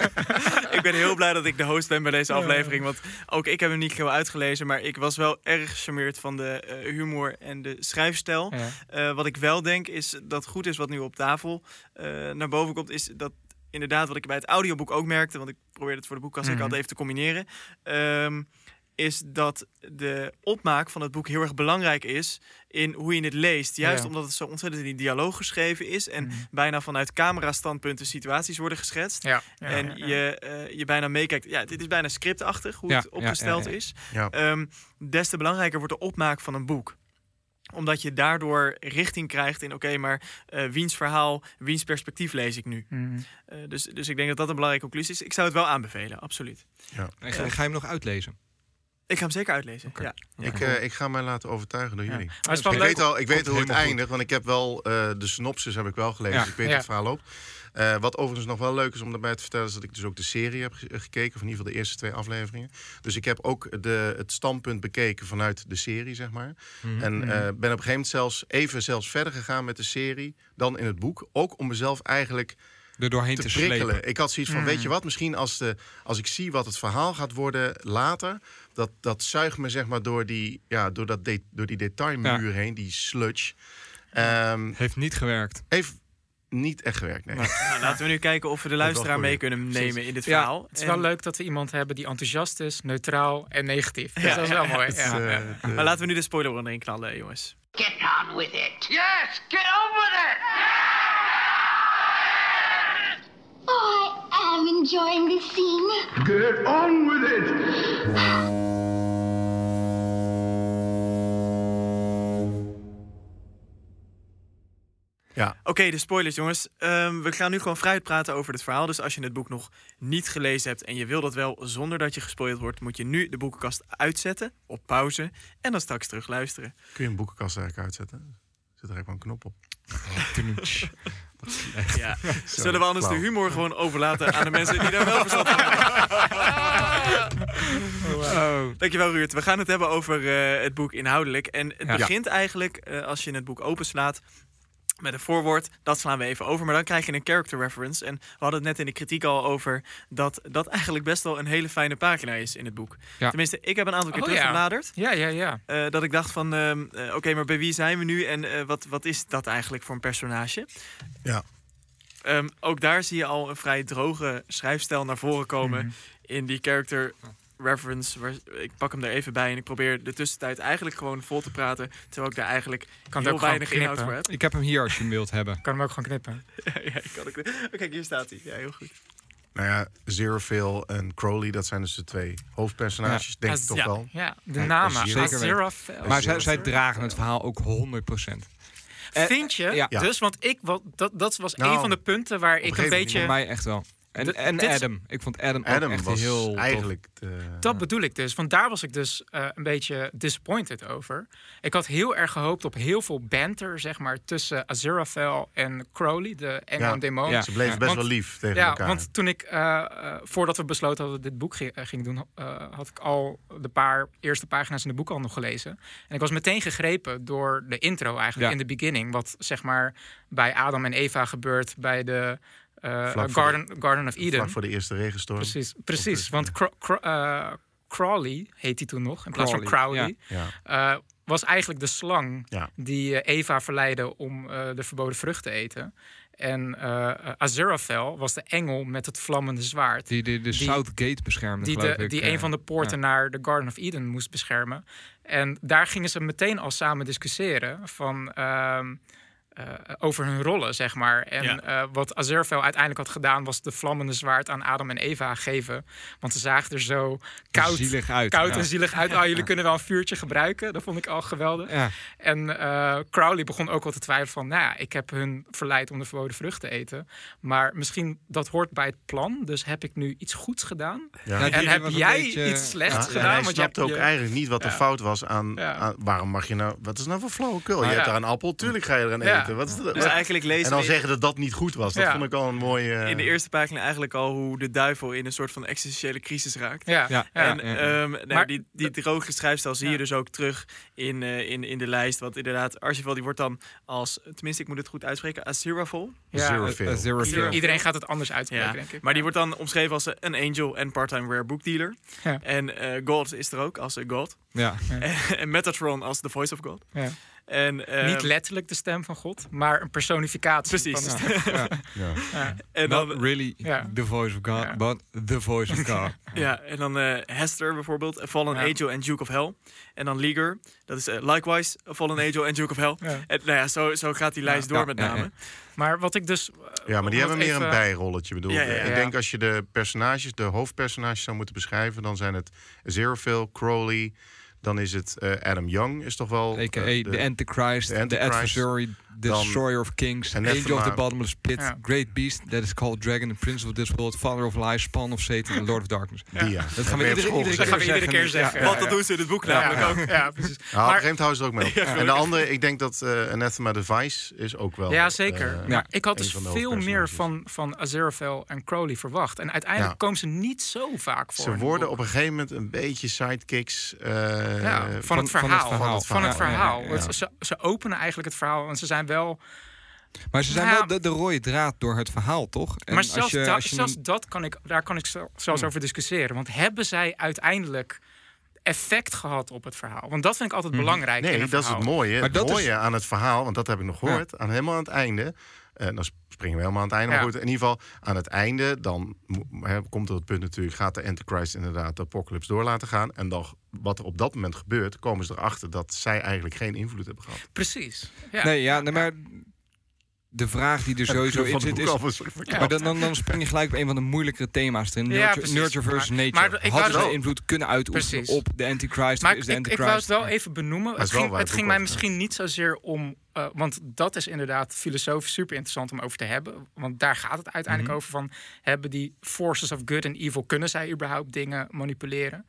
ik ben heel blij dat ik de host ben bij deze aflevering. Want ook ik heb hem niet helemaal uitgelezen. Maar ik was wel erg gecharmeerd van de eh, humor en de schrijfstijl. Ja. Eh, wat ik wel denk is dat goed is wat nu op tafel eh, naar boven komt. Is dat inderdaad wat ik bij het audioboek ook merkte. Want ik probeerde het voor de boekkast ook Mhm. altijd even te combineren. ehm, is dat de opmaak van het boek heel erg belangrijk is in hoe je het leest. Juist Ja. omdat het zo ontzettend in die dialoog geschreven is. En Mhm. bijna vanuit camerastandpunten situaties worden geschetst. Ja. ja, en ja, ja. Je, eh, je bijna meekijkt. Ja, dit is bijna scriptachtig hoe Ja, het ja, opgesteld ja, ja. is. Ja. Ehm, des te belangrijker wordt de opmaak van een boek omdat je daardoor richting krijgt in... oké, maar eh, wiens verhaal, wiens perspectief lees ik nu? Mhm. Eh, dus, dus ik denk dat dat een belangrijke conclusie is. Ik zou het wel aanbevelen, absoluut. En ga, ga je hem nog uitlezen? Ik ga hem zeker uitlezen. Ja. Ik, eh, ik ga mij laten overtuigen door Ja. jullie. Maar het is wel Ik leuk. weet al, ik weet hoe het eindigt, want ik heb wel eh, de synopsis heb ik wel gelezen. Ja. Dus ik weet Ja. hoe het verhaal loopt. Eh, wat overigens nog wel leuk is om daarbij te vertellen, is dat ik dus ook de serie heb ge- gekeken, of in ieder geval de eerste twee afleveringen. Dus ik heb ook de, het standpunt bekeken vanuit de serie, zeg maar. Mhm. En Mhm. eh, ben op een gegeven moment zelfs even zelfs verder gegaan met de serie dan in het boek. Ook om mezelf eigenlijk Er doorheen te te, prikkelen. slepen. Ik had zoiets van, Mm. weet je wat, misschien als, de, als ik zie wat het verhaal gaat worden later, dat, dat zuigt me zeg maar door die, ja, door dat de, door die detailmuur heen, die sludge. Ehm, Heeft niet gewerkt. heeft niet echt gewerkt, nee. Nou, laten we nu kijken of we de luisteraar mee kunnen nemen in dit Ja, verhaal. Het is wel leuk dat we iemand hebben die enthousiast is, neutraal en negatief. Dus Ja, dat is wel mooi. Eh, ja. de- Maar laten we nu de spoiler erin knallen, jongens. Get on with it. Yes, get on with it. Oh, I am enjoying this scene. Get on with it. Ja. Oké, de spoilers, jongens. Ehm, we gaan nu gewoon vrij praten over het verhaal. Dus als je het boek nog niet gelezen hebt en je wil dat wel zonder dat je gespoild wordt, moet je nu de boekenkast uitzetten, op pauze en dan straks terug luisteren. Kun je een boekenkast eigenlijk uitzetten? Zit er eigenlijk wel een knop op? Ja. Zullen we anders de humor gewoon overlaten aan de mensen die daar wel verstand van hebben? Oh. Dankjewel, Ruurt. We gaan het hebben over eh, het boek inhoudelijk. En het Ja. begint eigenlijk, eh, als je het boek openslaat, met een voorwoord. Dat slaan we even over. Maar dan krijg je een character reference. En we hadden het net in de kritiek al over dat dat eigenlijk best wel een hele fijne pagina is in het boek. Ja. Tenminste, ik heb een aantal keer Oh, teruggebladerd. Ja, ja, ja. eh, dat ik dacht van, ehm, eh, oké, maar bij wie zijn we nu? En eh, wat, wat is dat eigenlijk voor een personage? Ja. Ehm, ook daar zie je al een vrij droge schrijfstijl naar voren komen Mhm. in die character reference. Waar, ik pak hem er even bij en ik probeer de tussentijd eigenlijk gewoon vol te praten. Terwijl ik daar eigenlijk Kan heel weinig inhoud knippen. voor heb. Ik heb hem hier als je hem wilt hebben. Kan hem ook gewoon knippen. ja, ik kan ook. Oh, kijk, hier staat hij. Ja, heel goed. Nou ja, Zero en Crowley, dat zijn dus de twee hoofdpersonages, denk ik toch ja. wel. Ja, de namen. zeker. Maar zij, zij dragen het verhaal ook 100%. Eh, Vind je? ja. Dus, want ik, wat, dat, dat was Nou, een van de punten waar ik een beetje... Voor mij echt wel. En, en is- Adam. Ik vond Adam, ook Adam echt was heel eigenlijk... de- Dat bedoel ik dus. Want daar was ik dus eh, een beetje disappointed over. Ik had heel erg gehoopt op heel veel banter, zeg maar, tussen Aziraphale en Crowley, de engel Ja. demon. Ja. Ze bleven best Want- wel lief tegen Ja, elkaar. want toen ik, eh, eh, voordat we besloten hadden dat we dit boek gi- gingen doen, eh, had ik al de paar eerste pagina's in de boek al nog gelezen. En ik was meteen gegrepen door de intro eigenlijk, Ja. in de beginning. Wat zeg maar bij Adam en Eva gebeurt bij de eh, Vlak voor Garden, Garden of Eden. Vlak voor de eerste regenstorm. Precies, precies. Want ja. Cra- Cra- eh, Crawley heet hij toen nog, in plaats van Crowley. Ja. eh, was eigenlijk de slang Ja. die Eva verleidde om de verboden vrucht te eten. En Aziraphale was de engel met het vlammende zwaard. Die de, de Southgate beschermde, Die, de, ik. die een van de poorten naar de Garden of Eden moest beschermen. En daar gingen ze meteen al samen discussiëren van, ehm, eh, over hun rollen, zeg maar. En Ja. eh, wat Aziraphale uiteindelijk had gedaan... was de vlammende zwaard aan Adam en Eva geven. Want ze zagen er zo koud, Zielig uit. koud ja. en zielig uit. Ah, jullie kunnen wel een vuurtje gebruiken. Dat vond ik al geweldig. Ja. En eh, Crowley begon ook al te twijfelen van... nou ja, ik heb hun verleid om de verboden vrucht te eten. Maar misschien dat hoort bij het plan. Dus heb ik nu iets goeds gedaan? Ja. Ja, en heb een jij beetje- iets slechts Ja, en gedaan? hij Want je snapte hebt ook je- eigenlijk niet wat de Ja. fout was aan, Ja. aan- Waarom mag je nou... Wat is nou voor flauwekul? Je Ja. hebt daar een appel, tuurlijk ga je er aan Ja. Wat is dat? Dus eigenlijk lezen en dan we zeggen dat dat niet goed was. Dat Ja. vond ik al een mooie... eh, in de eerste pagina eigenlijk al hoe de duivel in een soort van existentiële crisis raakt. Ja, Ja. ja. en ja. ehm, nou, Maar- die, die droge schrijfstijl zie je dus ook terug in, eh, in, in de lijst. Want inderdaad, Archibald die wordt dan als, tenminste ik moet het goed uitspreken, Aziraphale. Ja, Zero Eh, Iedereen- gaat het anders uitspreken, Ja. denk ik. Maar die wordt dan omschreven als een angel en part-time rare book dealer. Ja. En eh, God is er ook als een God. Ja. en Metatron als the voice of God. Ja. En, eh, Niet letterlijk de stem van God, maar een personificatie. Precies. Van de stem. Ja. ja. Ja. en Not dan, really Ja. the voice of God, Ja. but the voice of God. ja, en dan eh, Hester bijvoorbeeld, A Fallen Ja. Angel en Duke of Hell. En dan Liger, dat is eh, likewise A Fallen Angel en Duke of Hell. Ja. En nou ja, zo, zo gaat die lijst door Ja, met ja, name. ja. Maar wat ik dus... Ja, maar die hebben meer even- een bijrolletje. Bedoel. Ja, ja, ja. Ik denk als je de personages, de hoofdpersonages zou moeten beschrijven, dan zijn het Zerofil, Crowley, dan is het eh, Adam Young, is toch wel... A.k.a. eh, the Antichrist, de the. Adversary, the Destroyer of Kings, Angel Anathema. of the Bottomless Pit, Ja. Great Beast, that is called Dragon, the Prince of this world, Father of Lies, Spawn of Satan, and Lord of Darkness. Ja. Dat gaan we iedere, op iedere Dat gaan we keer iedere keer zeggen. zeggen. Want dat doen ze in het boek Ja, namelijk ook. ja, precies. Nou, op een Maar- gegeven moment houden ze het ook mee op. en de andere, ik denk dat eh Anathema Device is ook wel... Ja, zeker. maar ik had dus de veel meer van, van Aziraphale en Crowley verwacht. En uiteindelijk Ja. komen ze niet zo vaak voor. Ze worden op een gegeven moment een beetje sidekicks. eh, ja, van, van- het van het verhaal. verhaal. Van het verhaal. ja, ja. Het- Ze, ze openen eigenlijk het verhaal. En ze zijn wel. Maar ze zijn Nou, wel de, de rode draad door het verhaal, toch? En maar als zelfs, je- da- als je zelfs een- dat kan ik. Daar kan ik zelfs Ja. over discussiëren. Want hebben zij uiteindelijk effect gehad op het verhaal? Want dat vind ik altijd Mhm. belangrijk. in Nee, een dat is het verhaal. mooie. Maar Het dat is- mooie aan het verhaal, want dat heb ik nog gehoord, aan helemaal aan het einde. Eh dan springen we helemaal aan het einde. Maar goed, in ieder geval aan het einde, dan komt er het punt natuurlijk, gaat de Antichrist inderdaad de apocalypse door laten gaan. En dan wat er op dat moment gebeurt, komen ze erachter dat zij eigenlijk geen invloed hebben gehad. Precies. Ja. Nee, ja, nee, maar de vraag die er sowieso in het zit is... Ja. Maar dan, dan, dan spring je gelijk op een van de moeilijkere thema's erin. Ja, Nurture, precies. nurture versus Maar- nature. maar ik Hadden ze invloed kunnen uitoefenen Precies. op de Antichrist? Maar is de ik, ik wou het Antichrist... wel even benoemen. Het ging, het mij misschien niet zozeer om. eh, want dat is inderdaad filosofisch super interessant om over te hebben. Want daar gaat het uiteindelijk Mhm. over van... hebben die forces of good en evil... kunnen zij überhaupt dingen manipuleren?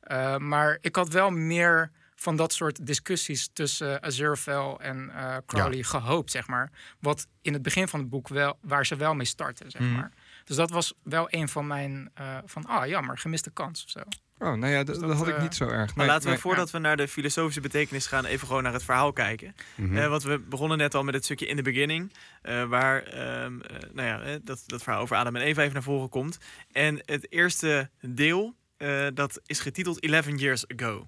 Eh, maar ik had wel meer van dat soort discussies tussen Aziraphale en eh, Crowley gehoopt, zeg maar. Wat in het begin van het boek wel, waar ze wel mee starten, zeg Mhm. maar. Dus dat was wel een van mijn, eh, van ah jammer, gemiste kans of zo. Oh, nou ja, d- dat, dat, had ik eh, niet zo erg. Maar Nee, laten we nee. voordat we naar de filosofische betekenis gaan, even gewoon naar het verhaal kijken. Eh, want we begonnen net al met het stukje in the beginning, eh, waar ehm, eh, nou ja, eh, dat, dat verhaal over Adam en Eva even naar voren komt. En het eerste deel, eh, dat is getiteld 11 Years Ago.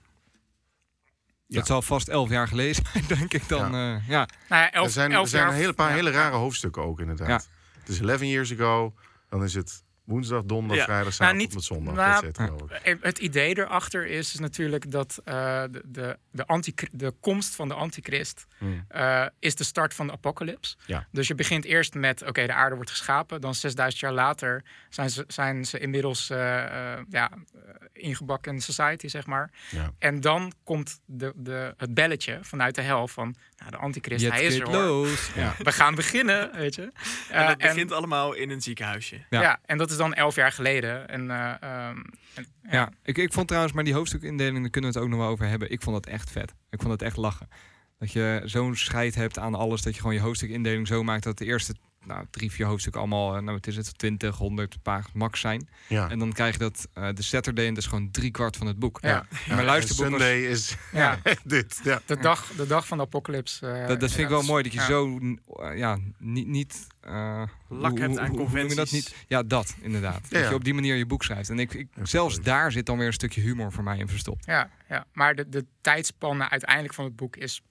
Ja. Dat zal vast elf jaar geleden zijn, denk ik dan. Ja. ja. Nou ja, elf, er zijn, elf er zijn een hele paar ja. hele rare hoofdstukken ook inderdaad. Ja. Het is 11 years ago, dan is het woensdag, donderdag, Ja. vrijdag, Nou, zaterdag niet- tot met zondag. nou, het, ik. Eh, Het idee erachter is, is natuurlijk dat eh, de, de, de, anti, de komst van de antichrist Hmm. eh, is de start van de apocalyps. Ja. Dus je begint eerst met, oké, de aarde wordt geschapen. Dan 6000 jaar later zijn ze, zijn ze inmiddels eh, eh, ja, ingebakken in society, zeg maar. Ja. En dan komt de, de, het belletje vanuit de hel van, nou, de antichrist, Jet hij is er. Ja. We gaan beginnen, weet je. En dat begint allemaal in een ziekenhuisje. Ja. ja. en dat is dan elf jaar geleden. En, eh, ehm, en- Ja, ik, ik vond trouwens, maar die hoofdstukindeling, daar kunnen we het ook nog wel over hebben. Ik vond dat echt vet. Ik vond het echt lachen. Dat je zo'n scheid hebt aan alles, dat je gewoon je hoofdstukindeling zo maakt dat de eerste nou, drie, vier hoofdstukken allemaal, eh, nou wat is het, 20, 100 pagina's max zijn. Ja. En dan krijg je dat eh, de Saturday en dat is gewoon drie kwart van het boek. Ja. Ja, Maar luisterboek en was- Sunday is ja, dit. Ja. de, dag, de dag van de apocalypse. eh, Dat, dat vind ik wel mooi dat je Ja. zo ja, niet. niet eh, Lak hoe- hebt aan je dat conventies. niet? Ja, dat inderdaad. Ja, Dat je op die manier je boek schrijft. En ik, ik, zelfs daar zit dan weer een stukje humor voor mij in verstopt. Ja, ja. maar de, de tijdspanne uiteindelijk van het boek is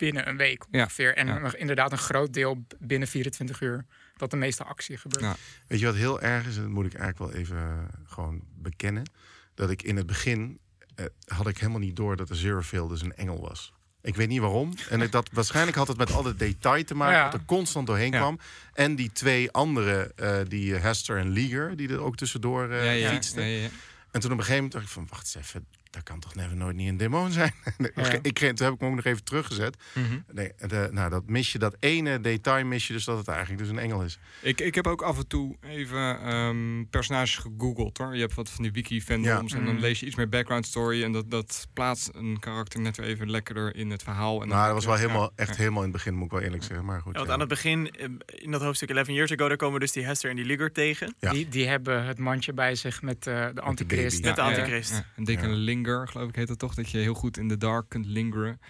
binnen een week Ja, ongeveer. En ja. inderdaad een groot deel binnen 24 uur dat de meeste actie gebeurt. Ja. Weet je wat heel erg is? En dat moet ik eigenlijk wel even eh, gewoon bekennen. Dat ik in het begin eh, had ik helemaal niet door dat de Zerofield dus een engel was. Ik weet niet waarom. En ik, dat, waarschijnlijk had het met al het detail te maken Ja. dat er constant doorheen Ja. kwam. En die twee andere, eh, die eh, Hester en Leager, die er ook tussendoor eh ja, ja, fietsten. ja, ja. En toen op een gegeven moment dacht ik van, wacht eens even, dat kan toch never nooit niet een demon zijn? Ja. ik, toen heb ik hem ook nog even teruggezet. Mhm. Nee, de, nou, dat mis je, dat ene detail mis je dus dat het eigenlijk dus een engel is. Ik, ik heb ook af en toe even ehm, personages gegoogeld hoor. Je hebt wat van die wiki-fandoms Ja. en dan Mm. lees je iets meer background story. En dat, dat plaatst een karakter net weer even lekkerder in het verhaal. En nou, dat was wel ja, helemaal, ja. echt helemaal in het begin, moet ik wel eerlijk zeggen. Maar goed, Ja, want ja. aan het begin, eh, in dat hoofdstuk 11 Years Ago, daar komen dus die Hester en die Ligger tegen. Ja. Die, die hebben het mandje bij zich met eh, de antichrist. baby. Met de antichrist. ja. En Dick Ja. en Linger, geloof ik heet dat toch? Dat je heel goed in de dark kunt lingeren.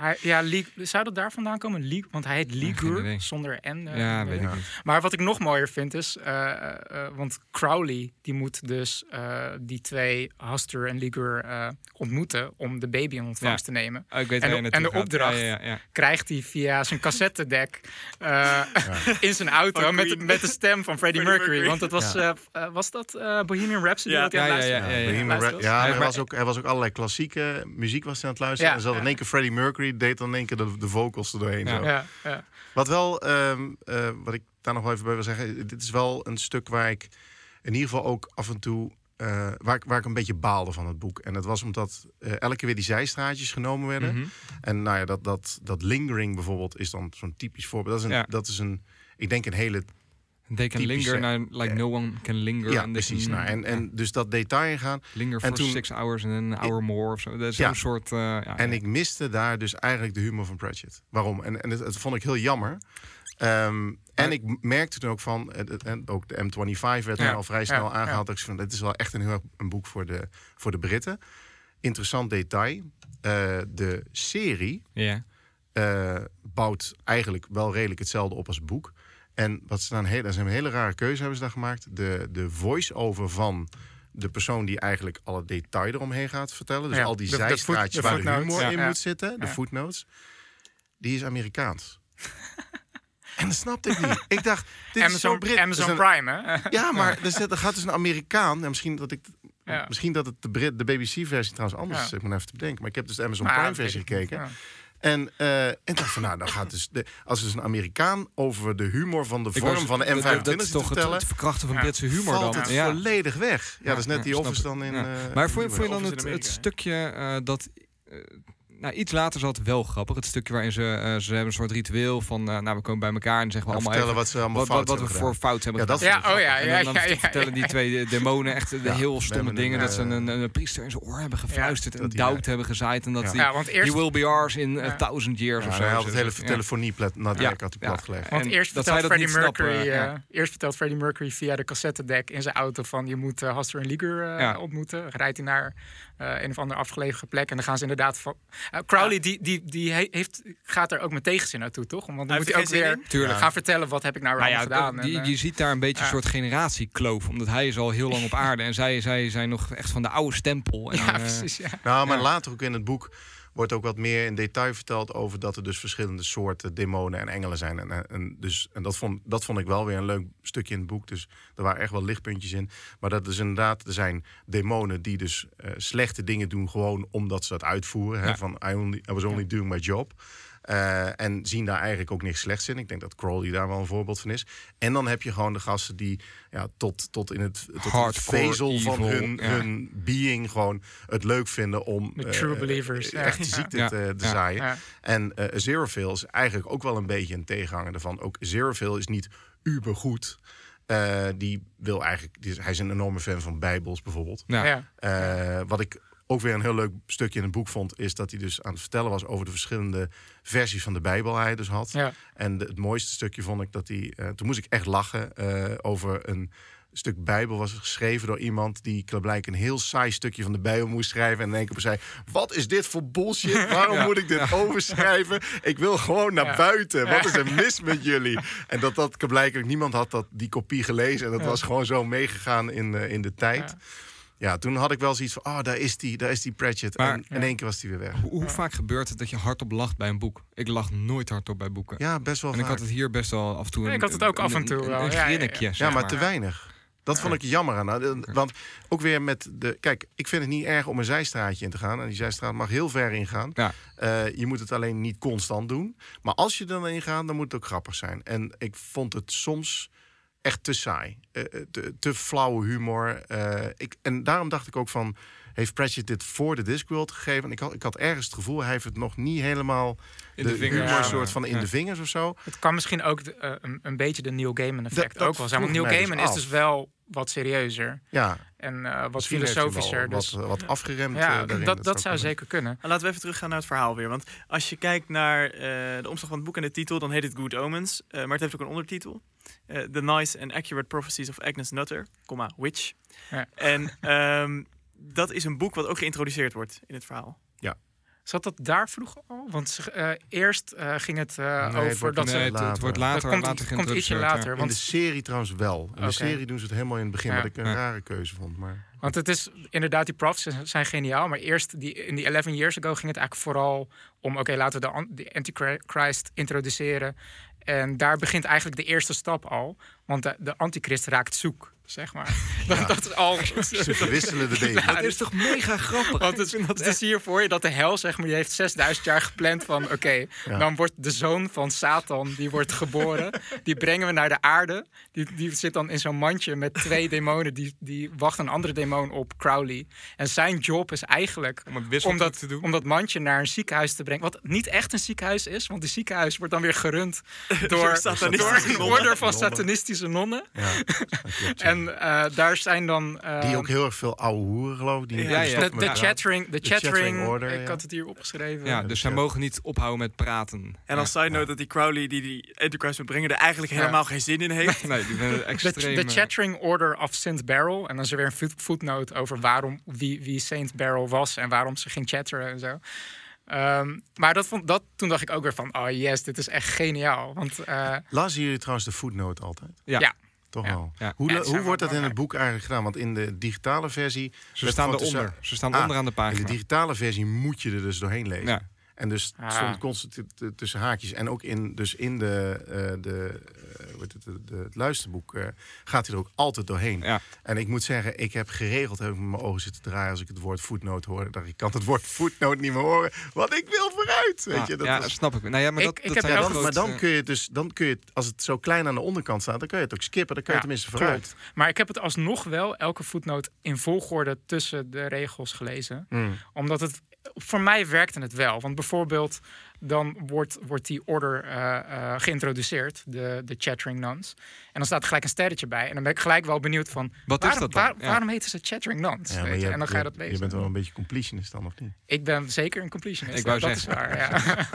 Hij, ja, Lig- zou dat daar vandaan komen? Lig, want hij heet Ligur zonder N. eh, ja, in de- weet ik Ja. niet. Maar wat ik nog mooier vind is, eh, eh, want Crowley die moet dus eh, die twee Haster en Ligur eh, ontmoeten om de baby in ontvangst te nemen. Oh, ik weet En de- en de opdracht. Ja, ja, ja. Krijgt hij via zijn cassettedek eh, in zijn auto met, met de stem van Freddie Freddie Mercury. Mercury. Want het was, Ja. was dat eh, Bohemian Rhapsody Ja. wat hij aan het Ja, ja, luisteren ja, Hij- was, ook, er was ook allerlei klassieke muziek was hij aan het luisteren. Ja, en zat in ja. één keer Freddie Mercury, deed dan in één keer de, de vocals er doorheen. Ja. Zo. Ja, ja. Wat wel, ehm, eh, wat ik daar nog wel even bij wil zeggen, dit is wel een stuk waar ik in ieder geval ook af en toe, eh, waar, ik, waar ik een beetje baalde van het boek. En dat was omdat eh, elke keer weer die zijstraatjes genomen werden. Mhm. En nou ja, dat, dat, dat lingering bijvoorbeeld is dan zo'n typisch voorbeeld. Dat is, een, Ja. dat is een, ik denk een hele They can Typische, linger, nou, like eh, no one can linger. Ja, precies. can- Nou, en, ja, en dus dat detail ingaan. linger for six hours en een hour more of zo. Dat is Ja. zo'n soort... eh, ja, En ik miste daar dus eigenlijk de humor van Pratchett. Waarom? En, en het, het vond ik heel jammer. Ehm, en ik merkte toen ook van, en ook de M25 werd al vrij snel aangehaald. Dat ik van, dit is wel echt een heel erg een boek voor de, voor de Britten. Interessant detail. Eh, de serie eh, bouwt eigenlijk wel redelijk hetzelfde op als het boek. En wat ze dan heel, dat is een hele rare keuze hebben ze daar gemaakt. De, de voice-over van de persoon die eigenlijk alle detail eromheen gaat vertellen. Dus Ja, al die de- de voet- zijstraatjes de waar de humor Ja. in Ja. moet zitten, de footnotes. Die is Amerikaans. en dat snapte ik niet. Ik dacht, dit is Amazon, zo'n Brit. Amazon Dus een- Prime, hè? Ja, maar er, zit, er gaat dus een Amerikaan. En misschien dat ik... Ja. Misschien dat het de, Brit, de BBC-versie trouwens anders Ja. is. Ik moet even te bedenken. Maar ik heb dus de Amazon Maar, Prime-versie gekeken. ja. En, eh, en dacht van, nou, dan gaat dus... De, als dus een Amerikaan over de humor van de vorm was- van de dat- M25 dat, dat is te toch het, vertellen... het verkrachten van Ja. Britse humor valt dan. het ja. volledig weg. Ja, dat is net Ja, die office dan in... Ja. eh, Maar vond, je- vond je dan het, stukje eh, dat... nou, iets later zat het wel grappig. Het stukje waarin ze, eh, ze hebben een soort ritueel van... eh, nou, we komen bij elkaar en zeggen we allemaal vertellen even... wat ze allemaal wat, wat, we hebben voor gedaan. fout hebben Ja, dat gedaan. Ja, oh ja, En ja, dan, ja, dan ja, vertellen die twee demonen echt de Ja, heel stomme dingen. een, dat ze eh, een, een priester in zijn oor hebben gefluisterd en die, doubt hebben gezaaid. En dat ja. die, Ja, want eerst, you will be ours in a thousand years Ja, of zo. hij had het hele telefonie plat, naar de Ja, had hij platgelegd. want eerst vertelt Freddie Mercury, eh, eerst vertelt Freddie Mercury via de cassettedek in zijn auto van je moet Haster en Liger Ja. ontmoeten. Rijdt hij naar eh, een of andere afgelegen plek en dan gaan ze inderdaad van. Eh, Crowley die, die, die he- heeft, gaat er ook met tegenzin naartoe, toch? Want dan Hij moet hij ook er weer? Tuurlijk. gaan vertellen wat heb ik nou, Nou ja, gedaan. je, En, eh, je ziet daar een beetje een soort generatiekloof. Omdat hij is al heel lang op aarde. En zij, zij zijn nog echt van de oude stempel. En, ja, eh, precies. Ja. Nou, maar Ja. later ook in het boek wordt ook wat meer in detail verteld over dat er dus verschillende soorten demonen en engelen zijn. En, en, dus, en dat, vond, dat vond ik wel weer een leuk stukje in het boek. Dus er waren echt wel lichtpuntjes in. Maar dat is inderdaad, er zijn demonen die dus eh, slechte dingen doen gewoon omdat ze dat uitvoeren. Hè. Van I, only, I was only doing my job. Eh, en zien daar eigenlijk ook niks slechts in. Ik denk dat Crowley daar wel een voorbeeld van is. En dan heb je gewoon de gasten die ja, tot, tot in het, tot het vezel van hun, ja. hun being gewoon het leuk vinden om eh, true believers, ja. echt die ziekte Ja. te, te Ja. zaaien. Ja. En eh Zerofill is eigenlijk ook wel een beetje een tegenhanger ervan. Ook Zerofill is niet ubergoed. Eh die wil eigenlijk, die is, hij is een enorme fan van Bijbels bijvoorbeeld. Ja. Ja. Eh, wat ik ook weer een heel leuk stukje in het boek vond, is dat hij dus aan het vertellen was over de verschillende versies van de Bijbel hij dus had. Ja. En de- het mooiste stukje vond ik dat hij, eh, toen moest ik echt lachen eh, over een stuk Bijbel was geschreven door iemand die blijkbaar een heel saai stukje van de Bijbel moest schrijven. En in één keer zei: Wat is dit voor bullshit? Waarom Ja. moet ik dit overschrijven? Ik wil gewoon naar Ja. buiten. Wat is er mis met jullie? En dat dat blijkbaar niemand had dat die kopie gelezen. En dat was gewoon zo meegegaan in, eh, in de tijd. Ja. Toen had ik wel zoiets van: Oh, daar is die, daar is die Pratchett. Maar- en in één keer was die weer weg. Hoe, hoe vaak gebeurt het dat je hardop lacht bij een boek? Ik lach nooit hardop bij boeken. Ja, best wel en ik had het hier best wel af en toe. Ja, een- ik had het ook een- af en toe een- wel. Een Ja, ja, ja. grinnikje, Ja, zeg maar te weinig. Dat vond ik jammer aan. Nou, Want ook weer met de. Kijk, ik vind het niet erg om een zijstraatje in te gaan. En die zijstraat mag heel ver ingaan. Ja. Eh, je moet het alleen niet constant doen. Maar als je er dan in gaat, dan moet het ook grappig zijn. En ik vond het soms echt te saai. Eh, eh, te, flauwe humor. Eh, ik, en daarom dacht ik ook van. Heeft Pratchett dit voor de Discworld gegeven? En ik had, ik had ergens het gevoel, hij heeft het nog niet helemaal In de, de vingers. humor Ja. soort van in Ja. de vingers of zo. Het kan misschien ook de, eh, een, een beetje de Neil Gaiman effect Dat- dat ook wel zijn. Want Neil dus Gaiman is af. dus wel wat serieuzer Ja, en eh, wat misschien filosofischer. Dus Wat, wat afgeremd. eh, ja, daarin. dat, dat zou zeker kunnen. Nou, laten we even teruggaan naar het verhaal weer. Want als je kijkt naar eh, de omslag van het boek en de titel, dan heet het Good Omens. Eh, maar het heeft ook een ondertitel. Eh, The Nice and Accurate Prophecies of Agnes Nutter, comma, Witch. Ja. En ehm, dat is een boek wat ook geïntroduceerd wordt in het verhaal. Zat dat daar vroeger al? Want eh, eerst eh, ging het eh, Nee, het over wordt- dat Nee, ze... het, het later. wordt Dat later, komt, later komt ietsje geïntroduceerd, later. ja. In Want de serie trouwens wel. In de serie doen ze het helemaal in het begin, Ja. wat ik een Ja. rare keuze vond. Maar Want het is inderdaad, die prophecies zijn geniaal. Maar eerst, die, in die 11 years ago, ging het eigenlijk vooral om... oké, laten we de, an- de Antichrist introduceren. En daar begint eigenlijk de eerste stap al. Want de, de antichrist raakt zoek, zeg maar. Dat, dat is al... ze verwisselen de baby. Dat is toch mega grappig? Want het, het is hier voor je dat de hel, zeg maar, die heeft 6000 jaar gepland van... oké, Ja. dan wordt de zoon van Satan, die wordt geboren. Die brengen we naar de aarde. Die, die zit dan in zo'n mandje met twee demonen. Die, die wacht een andere demon op, Crowley. En zijn job is eigenlijk Om om dat, te doen. om dat mandje naar een ziekenhuis te brengen. Wat niet echt een ziekenhuis is, want die ziekenhuis wordt dan weer gerund door, satanistische door een nonnen. orde van satanistische nonnen. Ja, ja. En eh, daar zijn dan... eh, die ook heel erg veel oude hoeren geloof ik. Die Ja, ja. de, chattering, de De chattering chattering, order, ik ja. had het hier opgeschreven. Ja, dus zij mogen niet ophouden met praten. En als side note dat die Crowley die die Antichrist moet brengen... er eigenlijk helemaal geen zin in heeft. Nee, die De, extreem... de eh, Chattering Order of St. Barrel. En dan is er weer een footnote over waarom, wie, wie St. Barrel was en waarom ze ging chatteren en zo. Ehm, maar dat vond, dat, toen dacht ik ook weer van, oh yes, dit is echt geniaal. Want eh, Lazen jullie trouwens de footnote altijd? Ja. ja. Toch Ja. wel. Ja. Hoe, hoe wordt dat in het boek eigenlijk gedaan? Want in de digitale versie... Ze staan eronder. Ze staan Ah, onderaan de In de pagina. digitale versie moet je er dus doorheen lezen. Ja. En dus Ah. stond constant tussen haakjes. En ook in, dus in de, eh, de, eh, het, het luisterboek eh, gaat hij er ook altijd doorheen. Ja. En ik moet zeggen, ik heb geregeld heb ik met mijn ogen zitten draaien als ik het woord footnote hoorde. Dat ik kan het woord footnote niet meer horen. Want ik wil vooruit. Weet Ah, je, dat ja, was- snap ik. Nou ja, maar Ik- dat, ik dat heb grote- maar dan kun je het dus, dan kun je het, als het zo klein aan de onderkant staat, dan kun je het ook skippen. Dan kun je Ja, tenminste vooruit. klopt. Maar ik heb het alsnog wel, elke voetnoot, in volgorde tussen de regels gelezen. Mm. Omdat het, voor mij werkte het wel. Want bijvoorbeeld, dan wordt, wordt die order eh, eh, geïntroduceerd, de, de Chattering Nuns. En dan staat er gelijk een sterretje bij. En dan ben ik gelijk wel benieuwd van, Wat is waarom, dat dan? waar- Ja. waarom heten ze Chattering Nuns? Ja, maar weet je? en dan ga je dat je- lezen. Je bent wel een beetje completionist dan, of niet? Ik ben zeker een completionist. Ik wou dat is zeggen. waar, ja.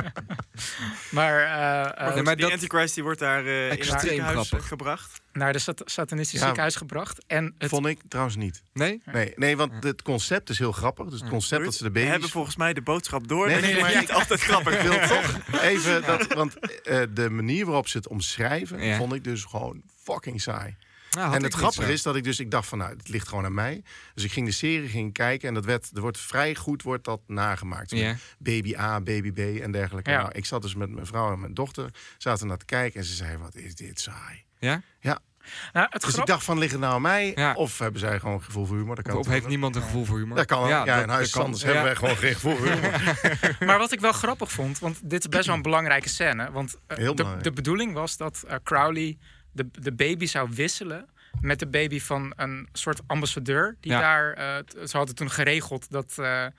maar eh, Maar, die dat- Antichrist die wordt daar in het Extreem ziekenhuis gebracht. naar de sat- satanistische Ja. ziekenhuis gebracht. En het, Vond ik trouwens niet. Nee? Nee, nee want het concept is heel grappig. Dus het concept dat ze de We baby's... hebben volgens mij de boodschap door. Nee, nee, maar niet altijd grappig Ik wil toch even dat, want eh, de manier waarop ze het omschrijven, vond ik dus gewoon fucking saai. Nou, en het grappige is dat ik dus, ik dacht van, nou, het ligt gewoon aan mij. Dus ik ging de serie ging kijken en dat werd, er wordt vrij goed wordt dat nagemaakt. Baby A, baby B en dergelijke. Ja. Nou, ik zat dus met mijn vrouw en mijn dochter, zaten naar te kijken en ze zei, wat is dit saai. Ja? Ja, Nou, het Dus ik dacht van, ligt het nou aan mij? Ja. Of hebben zij gewoon gevoel voor humor? Dat kan Of, heeft niemand een gevoel voor humor? Dat kan ook. Ja, in Huis. Sanders hebben wij gewoon geen gevoel voor humor. Maar wat ik wel grappig vond, want dit is best wel een belangrijke scène. Want eh, Heel de, belangrijk. de bedoeling was dat eh, Crowley de, de baby zou wisselen met de baby van een soort ambassadeur. Die Ja. daar, eh, ze hadden toen geregeld dat eh, eh,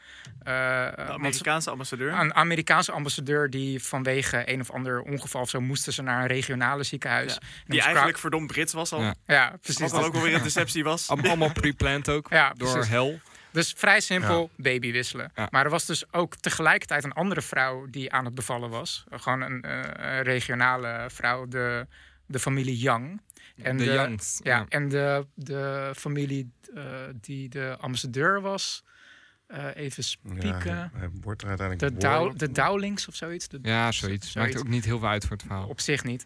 ze- Amerikaanse ambassadeur. een Amerikaanse ambassadeur die vanwege een of ander ongeval of zo moesten ze naar een regionale ziekenhuis. Ja, En Die eigenlijk verdomd Brits was al. Ja. Ja, precies. Wat dan ook wel weer een deceptie was. Allemaal pre-planned ook. Ja, door precies. hel. Dus vrij simpel, baby wisselen. Ja. Maar er was dus ook tegelijkertijd een andere vrouw die aan het bevallen was. Uh, Gewoon een eh, regionale vrouw, de, de familie Young. En de de, Youngs. Ja, en de, de familie eh, die de ambassadeur was. eh, even spieken. Ja, hij wordt er uiteindelijk de, Dow, de Dowlings of zoiets. De, Ja, zoiets. Zoiets. Maakt ook niet heel veel uit voor het verhaal. Op zich niet.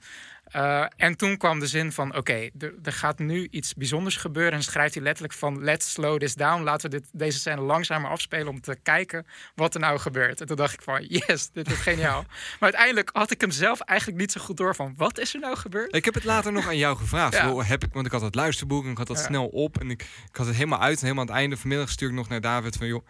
Eh, en toen kwam de zin van: oké, er er gaat nu iets bijzonders gebeuren. En schrijft hij letterlijk van: let's slow this down. Laten we dit, deze scène langzamer afspelen om te kijken wat er nou gebeurt. En toen dacht ik van: yes, dit is geniaal. maar uiteindelijk had ik hem zelf eigenlijk niet zo goed door van: wat is er nou gebeurd? Ik heb het later nog aan jou gevraagd. Ja. Heb ik, want ik had het luisterboek en ik had dat Ja. snel op. En ik, ik had het helemaal uit. En helemaal aan het einde vanmiddag stuur ik nog naar David van... joh,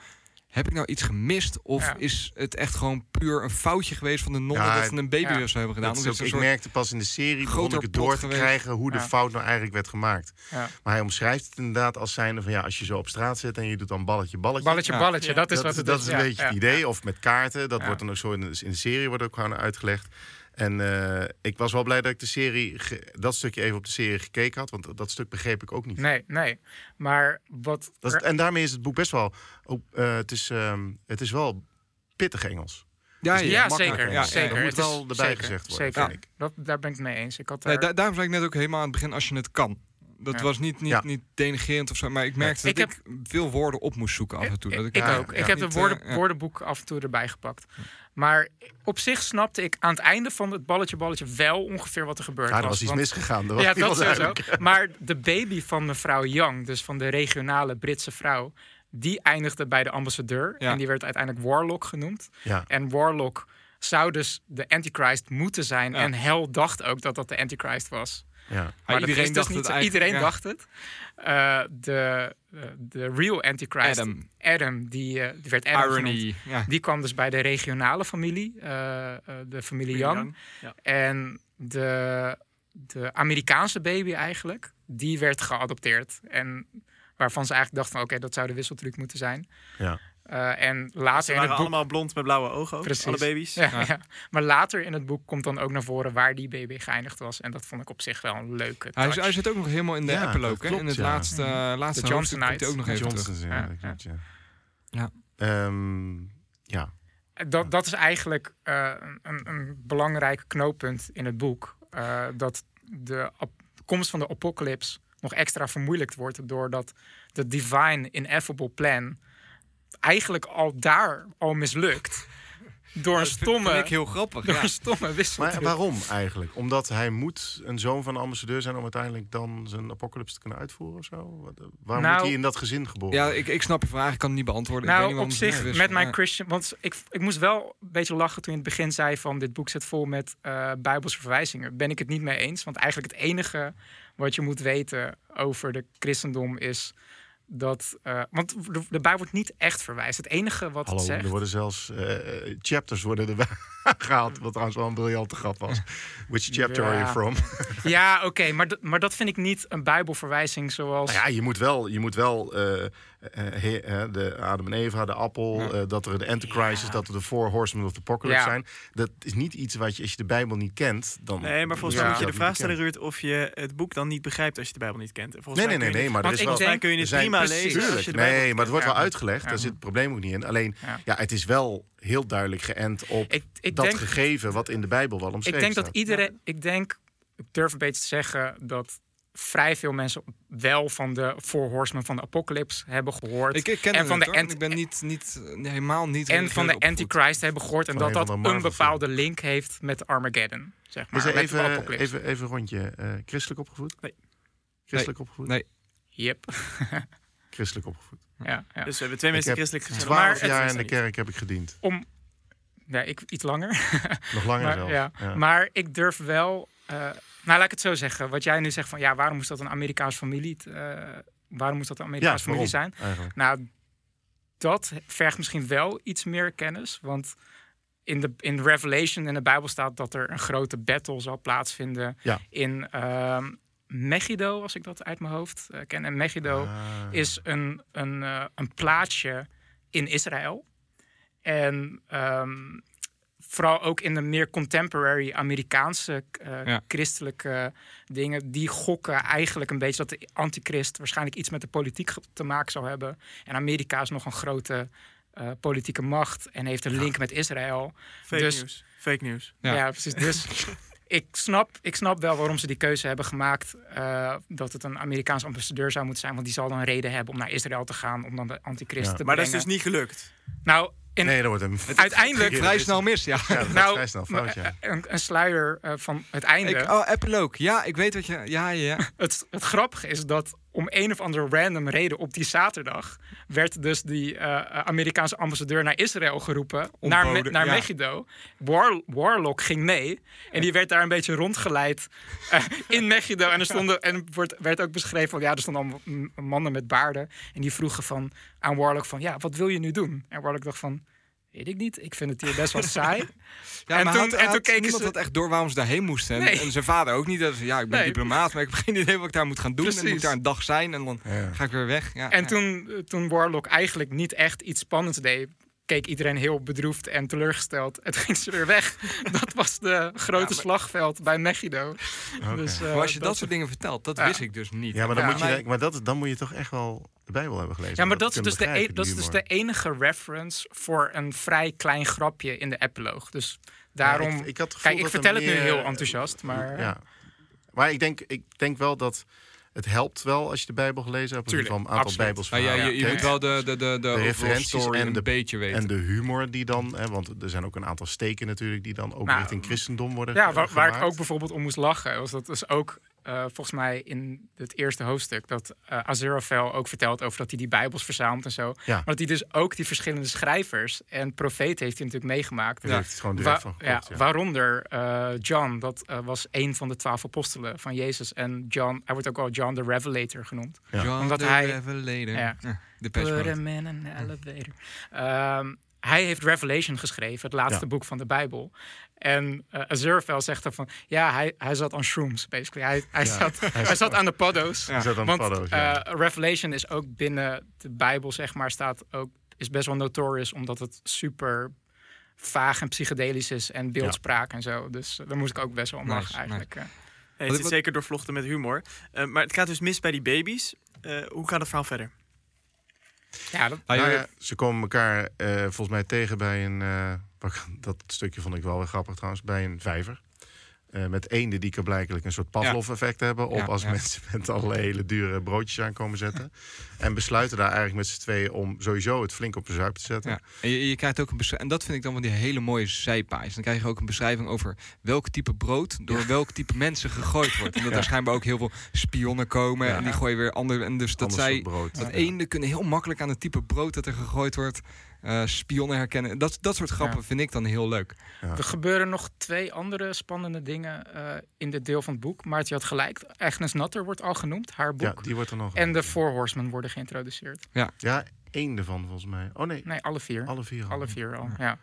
heb ik nou iets gemist? Of Ja. is het echt gewoon puur een foutje geweest van de nonnen... Ja, dat ze een baby ja. hebben gedaan? Ook, ik merkte pas in de serie begon ik het door te geweest. krijgen hoe de fout nou eigenlijk werd gemaakt. Ja. Maar hij omschrijft het inderdaad als zijnde van ja, als je zo op straat zit en je doet dan balletje, balletje. Balletje, Ja. balletje, Ja, dat is dat, wat is- het dat is. is een Ja, beetje ja, het idee. Of met kaarten, dat Ja. wordt dan ook zo in de, in de serie wordt ook gewoon uitgelegd. En eh, ik was wel blij dat ik de serie, dat stukje even op de serie gekeken had, want dat stuk begreep ik ook niet. Nee, nee. Maar wat. Dat is- en daarmee is het boek best wel, ook, eh, het, is, ehm, het is wel pittig Engels. Ja, ja, zeker. Engels. zeker. Dat moet Het is- wel erbij zeker, gezegd worden, Zeker. vind ik. Dat, daar ben ik het mee eens. Ik had Nee, daar, da- daarom zei ik net ook helemaal aan het begin... als je het kan. Dat Ja. was niet, niet, Ja. niet denigrerend of zo. Maar ik merkte Ik dat ik, veel woorden op moest zoeken af en toe. Dat Ik, Ja, ook. ja. Ik heb het eh, woorden, ja. woordenboek af en toe erbij gepakt. Maar op zich snapte ik aan het einde van het balletje balletje wel ongeveer wat er gebeurd Ja, er was. was iets Want- misgegaan. Dat was Ja, dat sowieso. duidelijk. Maar de baby van mevrouw Young, dus van de regionale Britse vrouw, die eindigde bij de ambassadeur. Ja. En die werd uiteindelijk Warlock genoemd. Ja. En Warlock zou dus de Antichrist moeten zijn. Ja. En Hel dacht ook dat dat de Antichrist was. Ja. Maar dat iedereen is dus dacht niet het Iedereen ja. dacht het. Eh, de, eh, de real Antichrist, Adam. Adam, die, eh, die werd Adam genoemd. Irony. Ja. Die kwam dus bij de regionale familie, eh, eh, de familie Young. Ja. En de, de Amerikaanse baby eigenlijk, die werd geadopteerd. En waarvan ze eigenlijk dachten van oké, dat zou de wisseltruc moeten zijn. Ja. Eh, en Ze later in waren het boek... allemaal blond met blauwe ogen ook, Precies. alle baby's. Ja, Ja. ja. Maar later in het boek komt dan ook naar voren waar die baby geëindigd was. En dat vond ik op zich wel een leuke Hij, touch. hij zit ook nog helemaal in de Ja, klopt, in het ja. laatste, uh, laatste De hoofdstuk komt hij ook nog even terug. Ja, Ja, dat klopt, ja. Ja. Ehm, ja. Dat, dat is eigenlijk eh, een, een belangrijk knooppunt in het boek. Eh, dat de komst van de apocalypse nog extra vermoeilijkt wordt doordat de divine ineffable plan eigenlijk al daar al mislukt. Door een Dat stomme, vind ik heel grappig. door Ja. een stomme wissel. Maar waarom eigenlijk? Omdat hij moet een zoon van een ambassadeur zijn om uiteindelijk dan zijn apocalypse te kunnen uitvoeren of zo? Waarom Nou- wordt hij in dat gezin geboren? Ja, ik, ik snap je vraag. Ik kan het niet beantwoorden. ik weet Nou, niet op zich, met mijn. Christian... Want ik, ik moest wel een beetje lachen toen je in het begin zei van... dit boek zit vol met eh bijbelse verwijzingen. Ben ik het niet mee eens. Want eigenlijk het enige wat je moet weten over de christendom is... dat... eh, want de, de Bijbel wordt niet echt verwijst. Het enige wat Hallo, het zegt... er worden zelfs eh, chapters worden erbij gehaald. Wat trouwens wel een briljante grap was. Which chapter are you from? Ja, oké, maar, maar dat vind ik niet een bijbelverwijzing zoals... Nou ja, je moet wel, je moet wel eh, eh, eh, de Adam en Eva, de appel, Ja. eh, dat er de Antichrist is, dat er de Four Horsemen of the Apocalypse Ja. zijn. Dat is niet iets wat je, als je de Bijbel niet kent, dan... Nee, maar volgens Ja. mij moet je de vraag stellen, Ruud, of je het boek dan niet begrijpt als je de Bijbel niet kent. Volgens Nee, nee, nee, nee, maar er is wel... Volgens kun je het zijn- prima precies. lezen als Tuurlijk, je de Bijbel nee, maar het wordt wel uitgelegd. Ja. Daar zit het probleem ook niet in. Alleen, Ja. ja, het is wel heel duidelijk geënt op Ik, ik dat denk, gegeven wat in de Bijbel wel omschreven ik denk dat staat. iedereen... Ik denk, ik durf een beetje te zeggen dat vrij veel mensen wel van de Four Horsemen van de Apocalypse hebben gehoord. Ik, ik ken En het van de anti- ik ben niet, niet, nee, helemaal niet en van de. Antichrist hebben gehoord. En Van dat dat een bepaalde link heeft met Armageddon. Zeg maar, Is met even, even, even een rondje. eh, christelijk opgevoed? Nee. Christelijk opgevoed? Nee. Yep. Christelijk opgevoed. Ja, ja. Dus we hebben twee mensen christelijk gezet. Twaalf Maar het jaar in de niet. kerk heb ik gediend. Om, ja, ik iets langer. Nog langer maar, zelfs. ja. Ja. maar ik durf wel. eh, Nou, laat ik het zo zeggen. Wat jij nu zegt van ja, waarom moest dat een Amerikaanse familie? eh, waarom moest dat een Ja, Amerikaanse familie zijn? eigenlijk? Nou, dat vergt misschien wel iets meer kennis. Want in, de, in Revelation in de Bijbel staat dat er een grote battle zal plaatsvinden Ja. in Megiddo, als ik dat uit mijn hoofd eh, ken. En Megiddo Ah. is een, een, eh, een plaatsje in Israël. En ehm, vooral ook in de meer contemporary Amerikaanse eh, Ja. christelijke dingen, die gokken eigenlijk een beetje dat de antichrist waarschijnlijk iets met de politiek te maken zou hebben. En Amerika is nog een grote eh, politieke macht en heeft een link met Israël. Fake Dus- nieuws. Fake nieuws. Ja. Ja, precies. Dus ik snap, ik snap wel waarom ze die keuze hebben gemaakt. eh, dat het een Amerikaans ambassadeur zou moeten zijn. Want die zal dan een reden hebben om naar Israël te gaan. Om dan de antichrist Ja. te Maar dat is brengen. dus niet gelukt. Nou, in, Nee, dat wordt hem. uiteindelijk... Vrij snel mis, ja. Ja, dat gaat nou, vrij snel fout, ja. een, een sluier eh, van het einde. Ik, oh, epiloog. Ja, ik weet wat je... Ja, ja, ja. Het, het grappige is dat om een of andere random reden op die zaterdag werd dus die eh, Amerikaanse ambassadeur naar Israël geroepen, naar, Me- naar ja. Megiddo. War, Warlock ging mee en die werd daar een beetje rondgeleid eh, in Megiddo. En er stonden en wordt, werd ook beschreven van ja, er stonden allemaal mannen met baarden en die vroegen van aan Warlock van ja, wat wil je nu doen? En Warlock dacht van weet ik niet, ik vind het hier best wel saai. Ja, En maar toen- had, en toen had keken niemand ze- had echt door waarom ze daarheen moesten. En, Nee. en zijn vader ook niet. Dat ze, ja, ik ben Nee. diplomaat, maar ik heb geen idee wat ik daar moet gaan doen. En dan moet Precies. daar een dag zijn en dan Ja. ga ik weer weg. Ja, En ja. toen, toen Warlock eigenlijk niet echt iets spannends deed, keek iedereen heel bedroefd en teleurgesteld. En toen ging ze weer weg. dat was de grote slagveld bij Megiddo. Dus, eh, Maar als je dat, soort dingen vertelt, dat Ja. wist ik dus niet. Ja, maar, dan, Ja. moet je, Maar- maar dat, dan moet je toch echt wel de Bijbel hebben gelezen. Ja, maar dat is, te dus de, e- dat is dus de begrijpen, enige reference voor een vrij klein grapje in de epiloog. Dus daarom... Ja, ik, ik had het gevoel Kijk, ik vertel er het nu heel enthousiast, maar... Ja. Maar ik denk, ik denk wel dat het helpt wel als je de Bijbel gelezen hebt. Geval een aantal. Bijbels Maar ja, je, je moet wel de, de, de, de, referenties en een de- beetje weten. En de humor die dan, hè, want er zijn ook een aantal steken natuurlijk die dan ook Nou, richting christendom worden Ja, waar, waar ik ook bijvoorbeeld om moest lachen, was dat dus ook eh, volgens mij in het eerste hoofdstuk dat uh, Aziraphale ook vertelt over dat hij die Bijbels verzamelt en zo. Ja. Maar dat hij dus ook die verschillende schrijvers en profeten heeft hij natuurlijk meegemaakt. Daar heeft het gewoon direct Wa- van ja, gekocht, ja. Waaronder eh, John, dat eh, was een van de twaalf apostelen van Jezus. En John, hij wordt ook wel John the Revelator genoemd. Ja. John Omdat the hij- Revelator. Ja. Ja, de Pest Put him in an elevator. Ehm, hij heeft Revelation geschreven, het laatste Ja. boek van de Bijbel. En uh, Aziraphale zegt dan van, ja, hij, hij zat aan shrooms, basically. Hij, hij, zat, hij zat aan de paddo's. Die zat aan Want paddo's, ja. eh, Revelation is ook binnen de Bijbel, zeg maar, staat ook, is best wel notorious, omdat het super vaag en psychedelisch is en beeldspraak en zo. Dus eh, daar moest ik ook best wel om lachen Nice, eigenlijk. eh. Nee, het is wat- zeker doorvlochten met humor. Eh, maar het gaat dus mis bij die baby's. Eh, hoe gaat het verhaal verder? Ja, dat, Ah, Nou ze komen elkaar eh, volgens mij tegen bij een. Dat stukje vond ik wel weer grappig trouwens. Bij een vijver. Eh, met eenden die blijkbaar een soort Pavlov-effect hebben. Op Ja, als ja. mensen met allerlei hele dure broodjes aankomen zetten. en besluiten daar eigenlijk met z'n tweeën om sowieso het flink op de zuip te zetten. Ja. En je, je krijgt ook een. En dat vind ik dan wel die hele mooie zijpaais. Dan krijg je ook een beschrijving over welk type brood door welk type mensen gegooid wordt. En dat Ja. er schijnbaar ook heel veel spionnen komen. En die gooien weer andere. En dus dat Ander zij. Dat eenden kunnen heel makkelijk aan het type brood dat er gegooid wordt. Eh, spionnen herkennen. Dat, dat soort grappen Ja. vind ik dan heel leuk. Er gebeuren nog twee andere spannende dingen eh, in dit deel van het boek. Maar je had gelijk. Agnes Nutter wordt al genoemd, haar Ja, boek. die wordt er nog. en de Four Horsemen worden geïntroduceerd. Ja, één ervan volgens mij. Oh nee, Nee, alle vier. alle vier. al. Alle vier al, ja.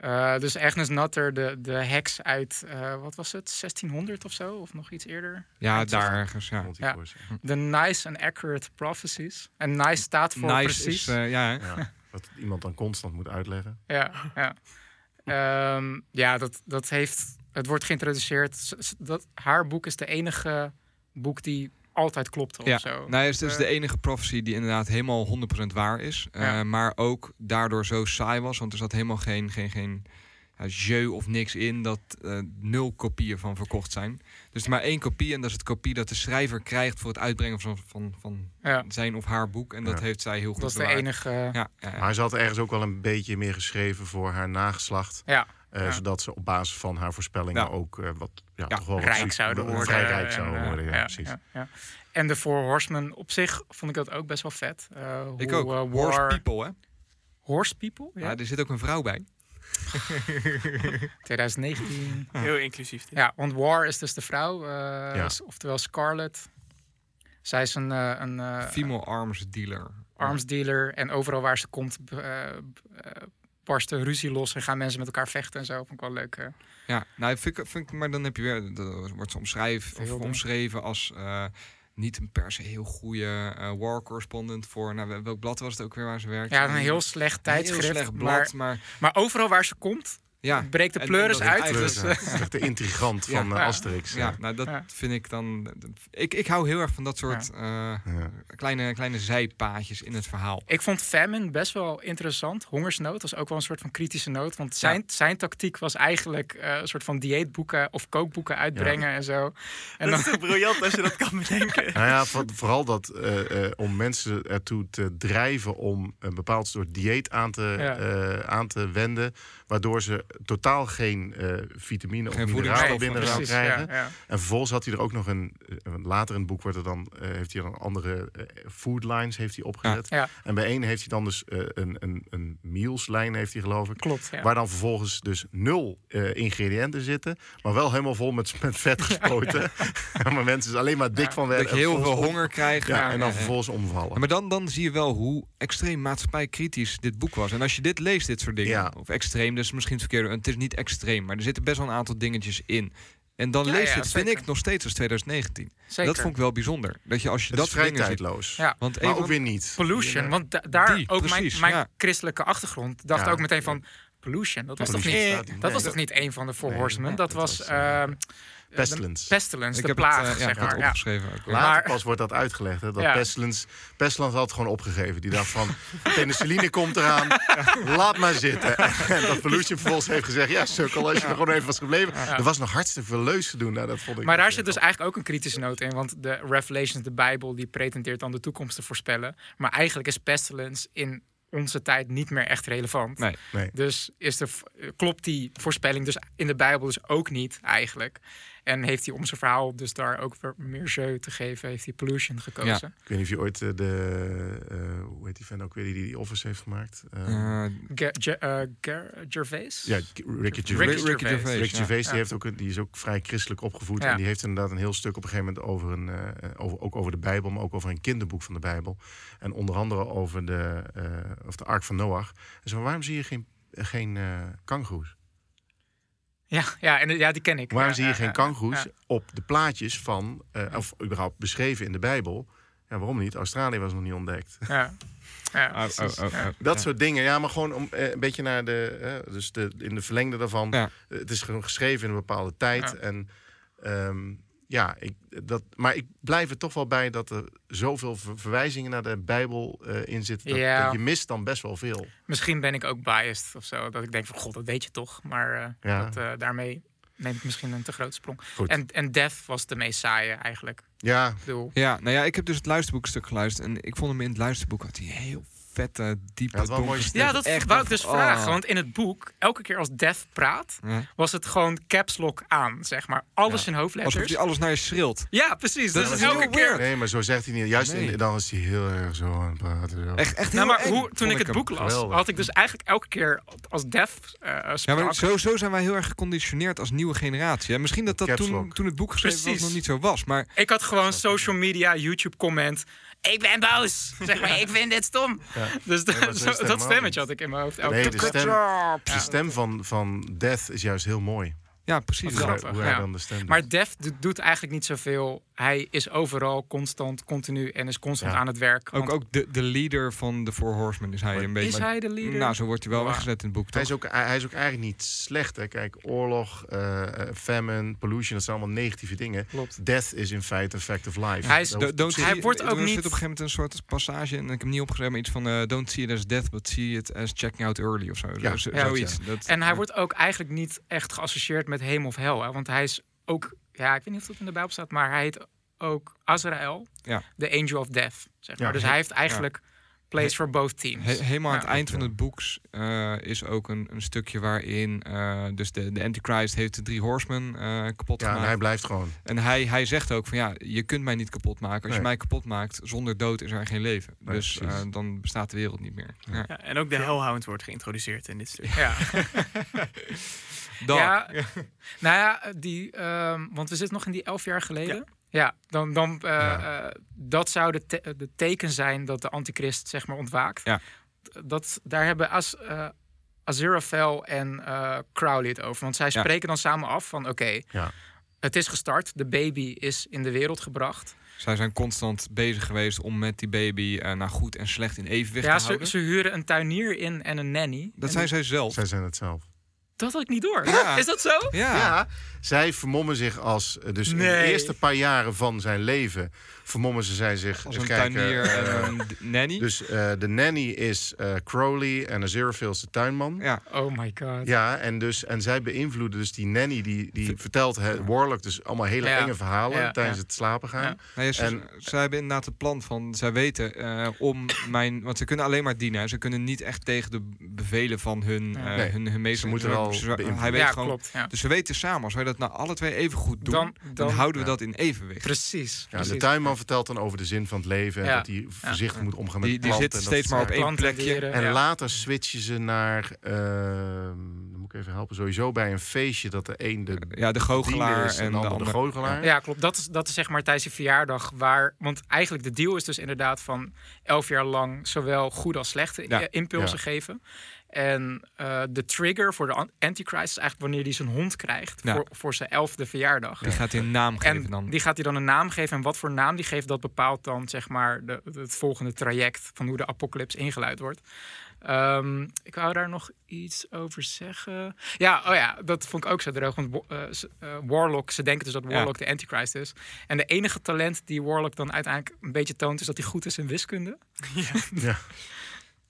Eh, dus Agnes Nutter, de, de heks uit, eh, wat was het, 1600 of zo? Of nog iets eerder? Ja, Uit daar 16 ergens. Ja. Ja. De Nice and Accurate Prophecies. En Nice staat voor Nice precies. is. eh, ja? Ja, wat iemand dan constant moet uitleggen. Ja, ja. Ehm, ja dat, dat heeft. Het wordt geïntroduceerd. Dat, haar boek is de enige boek die altijd klopt of Ja, zo. nou, het is dus Eh, de enige prophecy die inderdaad helemaal 100% waar is. Eh, maar ook daardoor zo saai was. Want er zat helemaal geen, geen, geen ja, jeu of niks in dat eh, nul kopieën van verkocht zijn. Is maar één kopie en dat is het kopie dat de schrijver krijgt voor het uitbrengen van, van, van ja, zijn of haar boek. En dat Ja. heeft zij heel goed dat is de enige. Ja, ja. Maar ze had ergens ook wel een beetje meer geschreven voor haar nageslacht. Ja, eh, Ja. Zodat ze op basis van haar voorspellingen Ja. ook eh, wat, ja, Ja, toch wel wat rijk zouden vrij worden. rijk en, zouden eh, worden, ja, precies. ja, ja. En de Four Horsemen op zich vond ik dat ook best wel vet. Eh, Ik hoe, ook. eh, Horse People, hè? Horse People? Ja. Ja. er zit ook een vrouw bij. 2019. Heel inclusief. dit. Ja, want War is dus de vrouw, eh, Ja. oftewel Scarlett. Zij is een, eh, een eh, Female arms dealer. arms dealer en overal waar ze komt b- eh, b- eh, barst er ruzie los en gaan mensen met elkaar vechten en zo. Vond ik wel leuk. eh. Ja, nou, vind ik, vind ik, maar dan heb je weer, dat wordt ze omschrijven, of omschreven als eh, niet een per se heel goede eh, war correspondent voor, nou, welk blad was het ook weer waar ze werkt? Ja, een heel slecht tijdschrift. heel slecht maar, blad, maar, maar overal waar ze komt, ja. breekt de pleuris uit. Dus, ja, echt de intrigant Ja. van eh, Ja. Asterix. Ja, nou dat Ja. vind ik dan. Ik, ik hou heel erg van dat soort eh, Ja. kleine, kleine zijpaadjes in het verhaal. Ik vond famine best wel interessant. Hongersnood was ook wel een soort van kritische noot. Want zijn, zijn tactiek was eigenlijk eh, een soort van dieetboeken of kookboeken uitbrengen en zo. En Dat dan, is briljant als je dat kan bedenken. Nou ja, voor- vooral dat eh, eh, om mensen ertoe te drijven om een bepaald soort dieet aan te, Ja. eh, aan te wenden. Waardoor ze totaal geen eh, vitamine Geen of mineralen binnen krijgen. ja, ja. En vervolgens had hij er ook nog een, eh, later in het boek wordt er dan, eh, heeft hij dan andere food lines heeft hij opgezet. Ja. En bij één heeft hij dan dus een, een, een mealslijn heeft hij geloof ik. Klopt. Waar dan vervolgens dus nul ingrediënten zitten. Maar wel helemaal vol met, met vet gespoten. maar mensen is alleen maar dik van Dat werden. je heel veel honger krijgt. en dan vervolgens omvallen. Maar dan, dan zie je wel hoe extreem maatschappijkritisch dit boek was. En als je dit leest, dit soort dingen, Ja. of extreem, is misschien het verkeerde. Het is niet extreem, maar er zitten best wel een aantal dingetjes in. En dan Ja, lees je ja, het, vind ik, nog steeds als 2019. Zeker. Dat vond ik wel bijzonder. Dat je als je het dat soort tijdloos. Ja. Want Maar ook weer niet. Pollution, want da- daar Die, ook precies, mijn, mijn ja. christelijke achtergrond dacht Ja. ook meteen van pollution. Dat was, Pollution toch, niet, dat Nee, was dat- toch niet een van de Four Nee, Horsemen? Dat, dat was was, eh, ehm, Pestilence. de pestilence, ik de plaag, het, eh, ja, zeg maar. opgeschreven. ook. Later Maar- pas wordt dat uitgelegd. Hè, dat Ja. Pestilence, Pestilence had het gewoon opgegeven. Die dacht van, penicilline komt eraan, laat maar zitten. En dat Pollution vervolgens heeft gezegd, ja sukkel, als je er gewoon even was gebleven. Er was nog hartstikke veel leus te doen. Nou, dat vond ik Maar daar zit dus eigenlijk ook een kritische noot in. Want de Revelations, de Bijbel, die pretendeert dan de toekomst te voorspellen. Maar eigenlijk is pestilence in onze tijd niet meer echt relevant. Nee. Nee. Dus is de, klopt die voorspelling dus in de Bijbel dus ook niet eigenlijk. En heeft hij om zijn verhaal dus daar ook weer meer jeu te geven, heeft hij Pollution gekozen. Ik weet niet of je ooit eh, de, eh, hoe heet die fan ook weer, die die Office heeft gemaakt? Eh, Eh, Ge- Ge- Ger- Gervais? ja, Ricky Ricky Gervais. Ricky Gervais. Gervais. Rick ja. Gervais die, Ja. heeft ook, een- die is ook vrij christelijk opgevoed. Ja. En die heeft inderdaad een heel stuk op een gegeven moment over een, eh, over, ook over de Bijbel, maar ook over een kinderboek van de Bijbel. En onder andere over de, eh, of de Ark van Noach. En zo, waarom zie je geen, geen eh kangoeroes? Ja, ja, en, ja, die ken ik. Waarom Ja, zie je ja, geen ja. op de plaatjes van, eh, of überhaupt beschreven in de Bijbel? Ja, waarom niet? Australië was nog niet ontdekt. Ja. Ja, oh, precies. oh, oh, oh. Dat Ja. soort dingen. Ja, maar gewoon om eh, een beetje naar de. eh, dus de, in de verlengde daarvan. Ja. Eh, het is gewoon geschreven in een bepaalde tijd. Ja. En ehm, ja, ik, dat, maar ik blijf er toch wel bij dat er zoveel ver- verwijzingen naar de Bijbel eh, in zitten. Dat, Ja. dat je mist dan best wel veel. Misschien ben ik ook biased of zo. Dat ik denk van, god, dat weet je toch. Maar eh, Ja. dat, eh, daarmee neem ik misschien een te grote sprong. Goed. En, en Death was de meest saaie eigenlijk. Ja, Ik bedoel, Ja, nou ja, ik heb dus het luisterboekstuk geluisterd. En ik vond hem in het luisterboek had hij heel vette, diepe, Ja, een mooie ja, dat Echt wou ik dus vragen. oh. Want in het boek, elke keer als Death praat, Ja. was het gewoon caps lock aan, zeg maar. Alles in Alsof hoofdletters. hij alles naar je schreeuwt. Ja, precies. Dat Dus is elke keer... weird. nee, maar zo zegt hij niet. Juist Nee. in, dan is hij heel erg zo aan het praten. Zo. Echt, echt heel Nou, maar hoe, toen ik het boek las, Geweldig. had ik dus eigenlijk elke keer als Death eh Ja, sprak... maar zo, zo zijn wij heel erg geconditioneerd als nieuwe generatie. En misschien dat dat toen, toen het boek geschreven Precies. was nog niet zo was. Maar Ik had gewoon social media, YouTube comment. Ik ben boos. Zeg maar, ik vind dit stom. Dus dat, dat stemmetje had ik in mijn hoofd. Elke Nee, de stem, de stem van, van Death is juist heel mooi. ja, precies. Hoe hij, grappig, hoe hij ja. dan de stem doet. Maar Def do- doet eigenlijk niet zoveel. Hij is overal constant, continu en is constant Ja. aan het werk. Ook, ook de, de leader van de Four Horsemen is hij Maar een beetje. is hij de leader? Nou, zo wordt hij wel Wow. weggezet in het boek, Hij is, ook, hij is ook eigenlijk niet slecht. Hè. Kijk, oorlog, eh, eh, famine, pollution, dat zijn allemaal negatieve dingen. Klopt. Death is in feite a fact of life. Hij is- don't Hij wordt er ook zit niet- op een gegeven moment een soort passage en ik heb hem niet opgeschreven, maar iets van eh, don't see it as death, but see it as checking out early of zo. Ja, zo, ja, zoiets. Dat, En hij wordt ook eigenlijk niet echt geassocieerd met hemel of hel. Hè? Want hij is ook, ja, ik weet niet of dat in de Bijbel staat, maar hij heet ook Azrael, Ja. de angel of death. Zeg maar. Ja. dus hij heeft eigenlijk plays for both teams. He- helemaal aan het Ja. eind van het boek eh, is ook een, een stukje waarin eh, dus de, de Antichrist heeft de drie horsemen eh, kapot Ja, en gemaakt. hij blijft gewoon. En hij, hij zegt ook van ja, je kunt mij niet kapot maken. Als je mij kapot maakt, zonder dood is er geen leven. Nee, dus eh, dan bestaat de wereld niet meer. Ja. Ja, en ook de Hellhound wordt geïntroduceerd in dit stuk. Ja. Ja, nou ja, die, ehm, want we zitten nog in die elf jaar geleden. Ja, dan, dan eh, Ja. eh, dat zou de, te- de teken zijn dat de antichrist zeg maar ontwaakt. Ja. Dat, daar hebben As, eh Aziraphale en eh, Crowley het over. Want zij Ja. spreken dan samen af van oké, Ja. het is gestart. De baby is in de wereld gebracht. Zij zijn constant bezig geweest om met die baby eh naar goed en slecht in evenwicht Ja, te houden. ze huren een tuinier in en een nanny. dat En zijn zij zelf. Zij zijn het zelf. Dat had ik niet door. Ja. Is dat zo? Ja. Ja, zij vermommen zich als... eh, Dus in de eerste paar jaren van zijn leven... vermommen ze zij zich... Als een even kijken, tuinier eh, en een nanny. Dus eh, de nanny is eh, Crowley en Aziraphale is de tuinman. ja. Oh my god. Ja, en, dus, en zij beïnvloeden dus die nanny, die, die vertelt het Warlock dus allemaal hele Ja. enge verhalen Ja, tijdens ja. het slapen gaan. Ze, En- ze hebben inderdaad het plan van, zij weten eh, om mijn, want ze kunnen alleen maar dienen. Ze kunnen niet echt tegen de bevelen van hun, Ja. eh, Nee, hun, hun meester. ze moeten wel Ze- beïnvloeden. Hij weet Ja, gewoon, klopt. Ja. Dus we weten samen, als wij dat nou alle twee even goed doen, Dan- dan, dan- houden we ja. dat in evenwicht. Precies. Ja, precies. de tuinman vertelt dan over de zin van het leven en Ja. dat hij voorzichtig moet omgaan met Die, die planten. zit en dat steeds maar op één plekje. En Ja. later switchen ze naar, ehm, dan moet ik even helpen, sowieso bij een feestje dat de een de Ja, de goochelaar is en, en de de ander de andere. goochelaar. Ja, klopt. Dat is, dat is zeg maar tijdens die verjaardag waar... Want eigenlijk de deal is dus inderdaad van elf jaar lang... zowel goede als slechte Ja. impulsen Ja. geven. En eh, de trigger voor de an- Antichrist is eigenlijk wanneer hij zijn hond krijgt... Ja. Voor, voor zijn elfde verjaardag. Die gaat hij een naam geven En dan. die gaat hij dan een naam geven. En wat voor naam die geeft, dat bepaalt dan zeg maar de, het volgende traject van hoe de apocalypse ingeluid wordt. Ehm, ik wou daar nog iets over zeggen. Ja, oh ja, dat vond ik ook zo droog. Want Wa- eh, eh, Warlock, ze denken dus dat Ja. Warlock de Antichrist is. En de enige talent die Warlock dan uiteindelijk een beetje toont, is dat hij goed is in wiskunde. Ja. Van-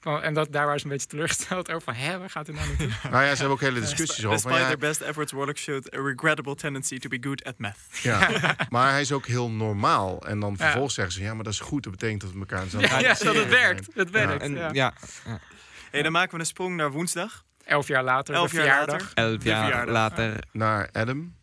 En dat, daar waren ze een beetje teleurgesteld over. Van, hè, waar gaat het nou naartoe? Nou ja, ze hebben ook hele discussies over. Despite ja, their best efforts, Warlock showed a regrettable tendency to be good at math. ja, maar hij is ook heel normaal. En dan Ja. vervolgens zeggen ze, ja, maar dat is goed. Dat betekent dat we elkaar aan ja, het dat het zijn. werkt. Het Ja. werkt. En ja. ja, Hey, dan maken we een sprong naar woensdag. Elf jaar later, Elf de jaar verjaardag. later. elf jaar later. Naar Adam.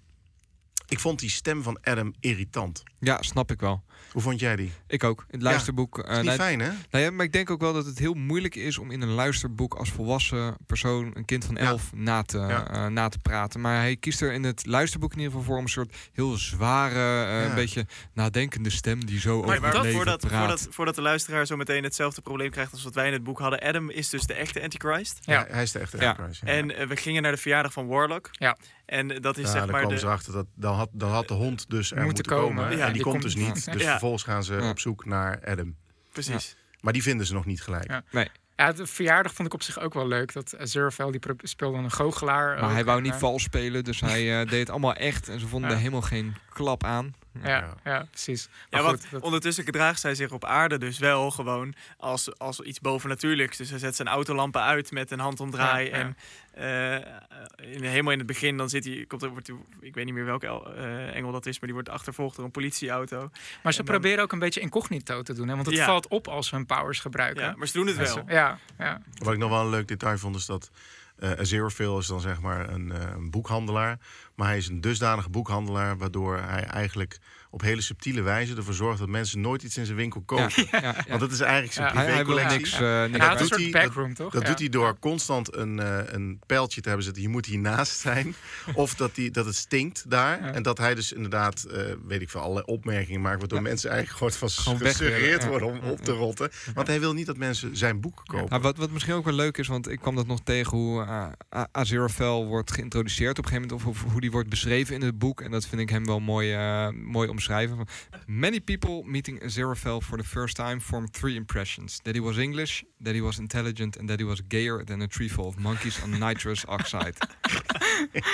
Ik vond die stem van Adam irritant. Ja, snap ik wel. Hoe vond jij die? Ik ook. Het luisterboek. eh, Is niet nou, fijn, hè? Nou ja, maar ik denk ook wel dat het heel moeilijk is om in een luisterboek als volwassen persoon, een kind van Ja. elf, na, te, Ja. eh, na te praten. Maar hij kiest er in het luisterboek in ieder geval voor om een soort heel zware, eh, Ja. een beetje nadenkende stem die zo Maar, over maar het leven voordat, praat. voordat, voordat de luisteraar zo meteen hetzelfde probleem krijgt als wat wij in het boek hadden. Adam is dus de echte Antichrist. Ja. Ja. hij is de echte Ja. Antichrist, ja. En eh, we gingen naar de verjaardag van Warlock. Ja. En dat is ja, zeg dan maar komen de... ze erachter dat dan had, dan had de hond dus er Moeten moeten komen. komen. Ja, en die, die komt komt dus niet. Dus Ja. vervolgens gaan ze Ja. op zoek naar Adam. Precies. Maar die vinden ze nog niet gelijk. Ja. Nee, Ja, de verjaardag vond ik op zich ook wel leuk. Dat Aziraphale, die speelde een goochelaar. maar ook. hij wou niet eh, vals spelen, dus hij eh, deed het allemaal echt. En ze vonden Ja. er helemaal geen klap aan. Ja, ja, precies. Ja, want dat- ondertussen gedraagt zij zich op aarde dus wel gewoon als, als iets bovennatuurlijks. Dus hij zet zijn autolampen uit met een handomdraai. Ja, ja. En eh, in, helemaal in het begin dan zit hij, komt er, wordt, hij- ik weet niet meer welke eh, engel dat is, maar die wordt achtervolgd door een politieauto. maar ze en dan- proberen ook een beetje incognito te doen. Hè? Want het Ja. valt op als ze hun powers gebruiken. Ja, maar ze doen het Ja, ze- wel. Ja, ja. Wat ik nog wel een leuk detail vond is dat eh Aziraphale is dan zeg maar een, eh, een boekhandelaar. Maar hij is een dusdanige boekhandelaar waardoor hij eigenlijk op hele subtiele wijze ervoor zorgt dat mensen nooit iets in zijn winkel kopen. ja, ja. Want dat is eigenlijk zijn Ja. Hij, privécollectie. niks. Ja. eh, niks een doet hij- backroom, toch? Dat doet hij door constant een, eh, een pijltje te hebben zitten. Je moet hiernaast zijn. Of dat, die, dat het stinkt daar. En dat hij dus inderdaad, eh, weet ik veel, allerlei opmerkingen maakt. Waardoor mensen eigenlijk gewoon van gesuggereerd worden om op te rotten. Want hij wil niet dat mensen zijn boek kopen. Nou, wat, wat misschien ook wel leuk is, want ik kwam dat nog tegen hoe uh, Aziraphale wordt geïntroduceerd op een gegeven moment, of, of hoe die wordt beschreven in het boek. En dat vind ik hem wel mooi, mooi omschrijven. Van, Many people meeting Aziraphale for the first time form three impressions: that he was English, that he was intelligent, and that he was gayer than a tree full of monkeys on nitrous oxide.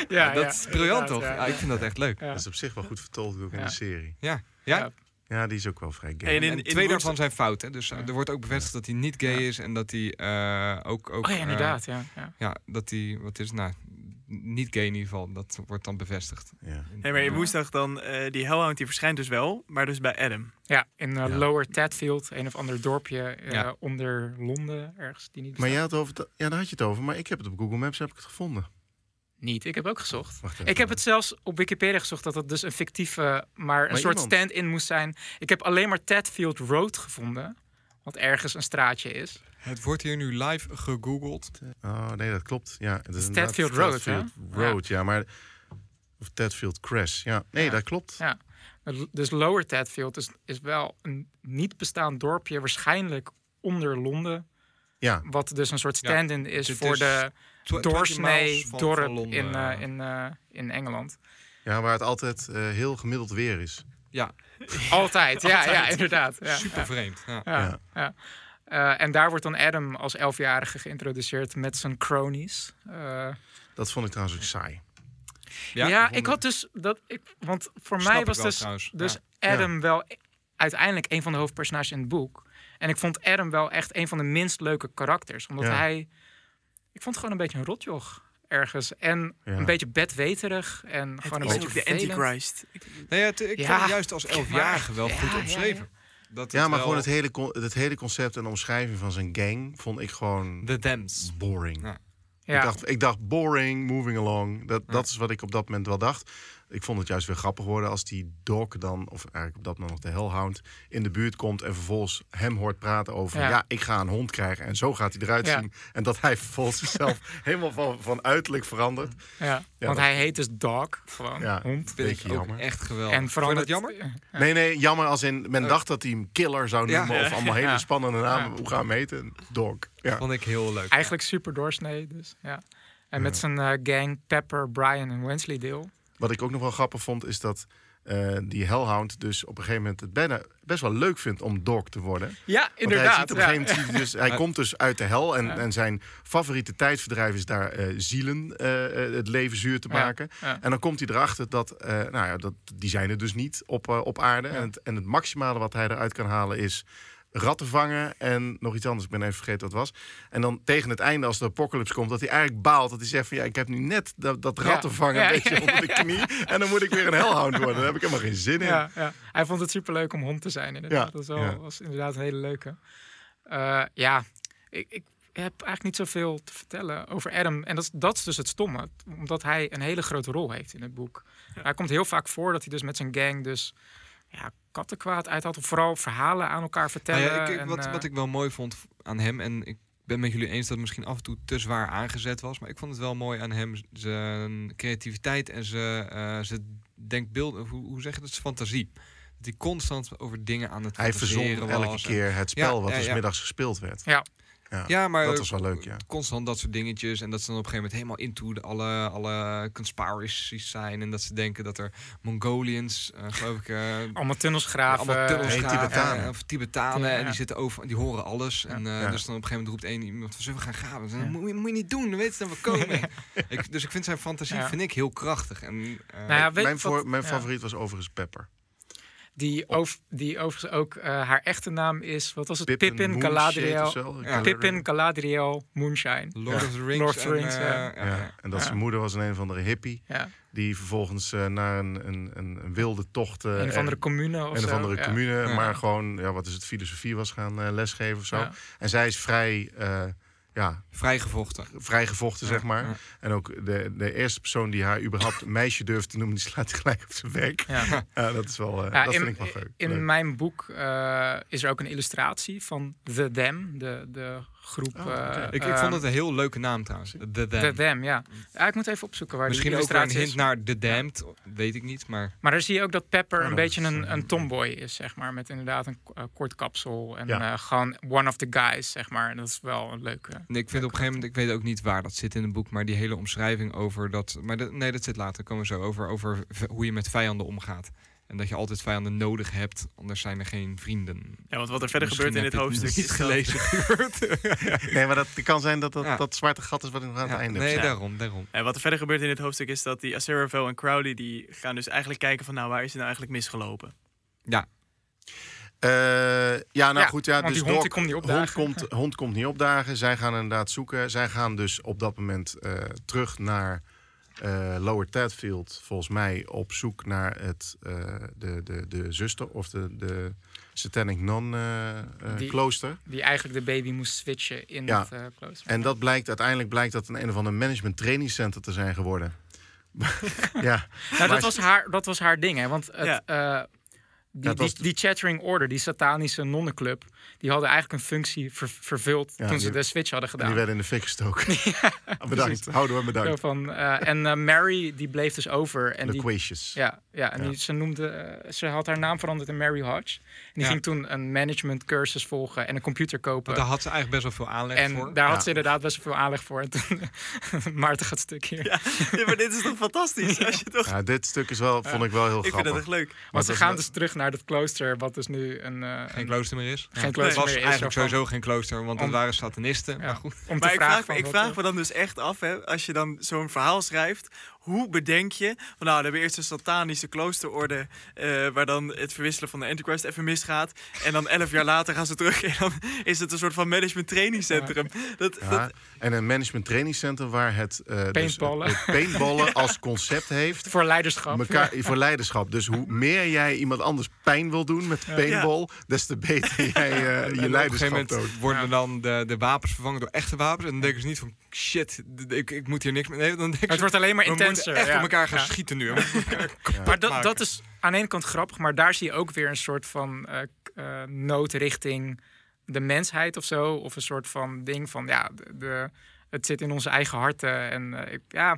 Ja, dat ja, is briljant, toch? Ja, ik vind dat echt leuk. Ja. Dat is op zich wel goed vertolkt ook in Ja. de serie. Ja, ja. Ja. Ja, die is ook wel vrij gay. En in- En in twee daarvan zijn fout. Hè? Dus eh, er wordt ook bevestigd dat hij niet gay Ja. is en dat hij eh, ook, ook Oh ja, eh, inderdaad. Ja, ja. ja, dat hij, wat is het nou, niet gay in ieder geval. Dat wordt dan bevestigd. Ja. Nee, maar in woensdag dan, eh, die Hellhound die verschijnt dus wel, maar dus bij Adam. Ja, in eh, Ja. Lower Tadfield, een of ander dorpje eh, Ja. onder Londen, ergens die niet Maar jij had over, ja, daar had je het over. Maar ik heb het op Google Maps heb ik het gevonden. Niet, ik heb ook gezocht. Even. Ik heb het zelfs op Wikipedia gezocht dat het dus een fictieve, maar een Maar soort stand-in moest zijn. Ik heb alleen maar Tadfield Road gevonden, wat ergens een straatje is. Het wordt hier nu live gegoogeld. Oh, nee, dat klopt. Ja, het is Tadfield Road, hè? Tadfield Road, ja. maar... Of Tadfield Crash. Ja, nee, Ja. dat klopt. Ja. Dus Lower Tadfield is, is wel een niet bestaand dorpje, waarschijnlijk onder Londen. Ja, Wat dus een soort Ja, stand-in is dit voor is de Tw- 20 doorsnee dorp van in, eh, in, eh, in Engeland. ja, waar het altijd eh, heel gemiddeld weer is. Ja, Altijd, ja, ja, inderdaad. Ja, super vreemd. Ja. ja, Ja. ja. Eh, en daar wordt dan Adam als elfjarige geïntroduceerd met zijn cronies. Eh, Dat vond ik trouwens ook saai. ja, ik had dus dat. Ik, want voor Snap mij was wel dus, trouwens, dus ja. Adam wel uiteindelijk een van de hoofdpersonages in het boek. En ik vond Adam wel echt een van de minst leuke karakters. Omdat Ja. hij. Ik vond het gewoon een beetje een rotjoch ergens. En Ja. een beetje bedweterig. En gewoon een beetje de vervelend. Antichrist. Nee, het, ik Ja, vond juist als elfjarige wel ja, goed ja, omschreven. Dat Ja, maar wel- gewoon het hele, het hele concept en omschrijving van zijn gang vond ik gewoon The Dams. boring. Ja. Ja. Ik, dacht, ik dacht boring, moving along. Dat, dat is wat ik op dat moment wel dacht. Ik vond het juist weer grappig worden als die Doc dan, of eigenlijk op dat moment nog de Hellhound, in de buurt komt en vervolgens hem hoort praten over, ja, Ja. ik ga een hond krijgen en zo gaat hij eruit Ja. zien. En dat hij vervolgens zichzelf helemaal van, van uiterlijk verandert. Ja, Ja, want dat- hij heet dus Dog, gewoon Ja, hond. Vind ik ook jammer. echt geweldig. En dat verandert... jammer? Nee, nee, jammer als in, men dacht dat hij hem killer zou Ja. noemen of allemaal hele Ja. spannende namen. Ja. Hoe gaan we hem heten? Dog. Ja. Vond ik heel leuk. Eigenlijk super doorsnee, dus ja. En met zijn eh, gang Pepper, Brian en Wensleydale. Wat ik ook nog wel grappig vond, is dat eh, die Hellhound dus op een gegeven moment het bijna best wel leuk vindt om dog te worden. Ja, Want hij, inderdaad. ziet op een gegeven moment, hij dus, hij komt dus uit de hel en, Ja. en zijn favoriete tijdverdrijf is daar eh, zielen eh, het leven zuur te maken. ja. En dan komt hij erachter dat, nou ja, dat die zijn er dus niet op, op aarde. En, het, en het maximale wat hij eruit kan halen is ratten vangen en nog iets anders. Ik ben even vergeten wat het was. En dan tegen het einde, als de apocalypse komt, dat hij eigenlijk baalt. Dat hij zegt van ja, ik heb nu net dat, dat ratten vangen Ja, een beetje ja, onder de knie. En dan moet ik weer een hellhound worden. Daar heb ik helemaal geen zin in. Ja, ja. Hij vond het super leuk om hond te zijn. Inderdaad. Ja, Dat was, wel, ja. was inderdaad een hele leuke. Eh, ja, ik, ik heb eigenlijk niet zoveel te vertellen over Adam. En dat is dus het stomme. Omdat hij een hele grote rol heeft in het boek. Hij komt heel vaak voor dat hij dus met zijn gang dus ja, kattenkwaad uit had. Of vooral verhalen aan elkaar Nou vertellen. ja, ik, ik- en, wat, eh, wat ik wel mooi vond aan hem, en ik ben met jullie eens dat het misschien af en toe te zwaar aangezet was, maar ik vond het wel mooi aan hem, zijn creativiteit en zijn, eh zijn denkbeeld, hoe, hoe zeg je dat, zijn fantasie. Dat hij constant over dingen aan het Hij verzon elke was keer het spel Ja, wat ja, dus middags gespeeld werd. Ja. Ja, Ja, maar dat was wel leuk, ja. constant dat soort dingetjes. En dat ze dan op een gegeven moment helemaal into de, alle, alle conspiracies zijn. En dat ze denken dat er Mongolians, eh, geloof ik... eh, allemaal tunnels graven. allemaal tunnels graven, Tibetanen. Of Tibetanen. Ja. En die zitten over, die horen alles. En eh, Ja. dus dan op een gegeven moment roept één iemand van zullen we gaan graven? Dan Ja. moet, je, moet je niet doen, dan weten ze dat we komen. ik, dus ik vind zijn fantasie Ja. vind ik heel krachtig. En, eh, Nou ja, weet mijn voor, mijn ja. favoriet was overigens Pepper. Die, over, die overigens ook, eh, haar echte naam is, wat was het? Pippin, Galadriel. Ja. Pippin Galadriel Moonshine. Lord of the Rings. Lord of the en, Rings, eh, ja. ja, Ja, ja. en dat Ja. zijn moeder was een, een of andere hippie. Ja. Die vervolgens eh, naar een, een, een, een wilde tocht. eh, een of andere er- commune of een of andere ja. commune. Ja. Maar gewoon, ja, wat is het, filosofie was gaan eh, lesgeven of zo. Ja. En zij is vrij, eh, ja, Vrijgevochten. vrijgevochten, zeg maar. Ja. En ook de, de eerste persoon die haar überhaupt een meisje durft te noemen, die slaat gelijk op zijn werk. Ja. Ja, dat is wel, eh, Ja, dat in, vind ik wel leuk. in leuk. mijn boek eh, is er ook een illustratie van The Them, de, de groep. Oh, eh, Ik, ik ehm, vond het een heel leuke naam trouwens. The Dam. The Them, ja. ja. Ik moet even opzoeken waar Misschien die ook weer een illustratie hint is. naar The Damned. Weet ik niet, maar... Maar daar zie je ook dat Pepper Oh, een beetje een, een tomboy is, zeg maar. Met inderdaad een eh, kort kapsel. En Ja. eh, gewoon one of the guys, zeg maar. En dat is wel een leuke. Nee, ik vind op een gegeven moment, ik weet ook niet waar dat zit in het boek, maar die hele omschrijving over dat. Maar dat- nee, dat zit later, komen we zo over, over hoe je met vijanden omgaat. En dat je altijd vijanden nodig hebt, anders zijn er geen vrienden. Ja, want wat er verder Misschien gebeurt in dit hoofdstuk is gelezen. Nee, maar dat kan zijn dat dat, Ja. dat zwarte gat is wat nog aan het Ja, einde nee, heb. staan. daarom, daarom. En wat er verder gebeurt in dit hoofdstuk is dat die Aziraphale en Crowley... die gaan dus eigenlijk kijken van... nou, waar is het nou eigenlijk misgelopen? Ja, Eh, ja, nou Ja, goed. Ja, want dus die hond Doc- die komt niet hond opdagen. komt, hond komt niet opdagen. Zij gaan inderdaad zoeken. Zij gaan dus op dat moment eh, terug naar eh, Lower Tadfield volgens mij op zoek naar het, eh, de, de, de zuster of de, de Satanic Non eh, eh, Die- klooster. Die eigenlijk de baby moest switchen in Ja. het klooster. En dat blijkt uiteindelijk blijkt dat een een of ander management training center te zijn geworden. ja, Nou, Maar- dat, was haar, dat was haar ding, hè? Want het, Ja. Die, die, die Chattering Order, die satanische nonnenclub, die hadden eigenlijk een functie ver- vervuld Ja, toen ze die- de switch hadden die gedaan. werden in de fik gestoken. bedankt, houden we Zo bedankt. van, eh, en eh, Mary, die bleef dus over. En die, Loquacious. ja, ja, en Ja. Die, ze, noemde, eh, ze had haar naam veranderd in Mary Hodge. En die Ja. ging toen een management cursus volgen en een computer kopen. Daar had ze eigenlijk best wel veel aanleg en voor. daar had ze inderdaad best wel veel aanleg voor. En toen, Maarten gaat stuk hier. Ja, ja, maar dit is toch fantastisch? Als je toch... Ja, dit stuk is wel, vond ik wel heel Ik vind grappig. dat echt leuk. Want Maar ze dat gaan dus terug naar dat klooster, wat dus nu een... eh, geen een- klooster meer is. Geen Het klooster was meer is, eigenlijk van- sowieso geen klooster, want het Om- waren satanisten. ja, Maar goed. om te Maar ik vragen vraag, van me, ik vraag eh, me dan dus echt af, hè, als je dan zo'n verhaal schrijft, hoe bedenk je, van, nou, we hebben eerst een satanische kloosterorde, eh, waar dan het verwisselen van de Antichrist even misgaat, en dan elf jaar later gaan ze terug en dan is het een soort van management training centrum. Dat, Ja, dat, en een management training center waar het, eh dus Paintballen. het als concept heeft. Voor leiderschap. Mekaar, voor leiderschap. Dus hoe meer jij iemand anders pijn wil doen met paintball, des te beter jij eh, je op een gegeven leiderschap moment toont. worden dan de, de wapens vervangen door echte wapens. En dan denken ze niet van, shit, ik, ik moet hier niks mee. Nee, dan denken het ze, wordt alleen maar we intenser. echt op elkaar gaan schieten nu. Maar dat, dat is aan de ene kant grappig, maar daar zie je ook weer een soort van eh, nood richting de mensheid of zo. Of een soort van ding van, ja, de, de- het zit in onze eigen harten. En eh, ik, ja,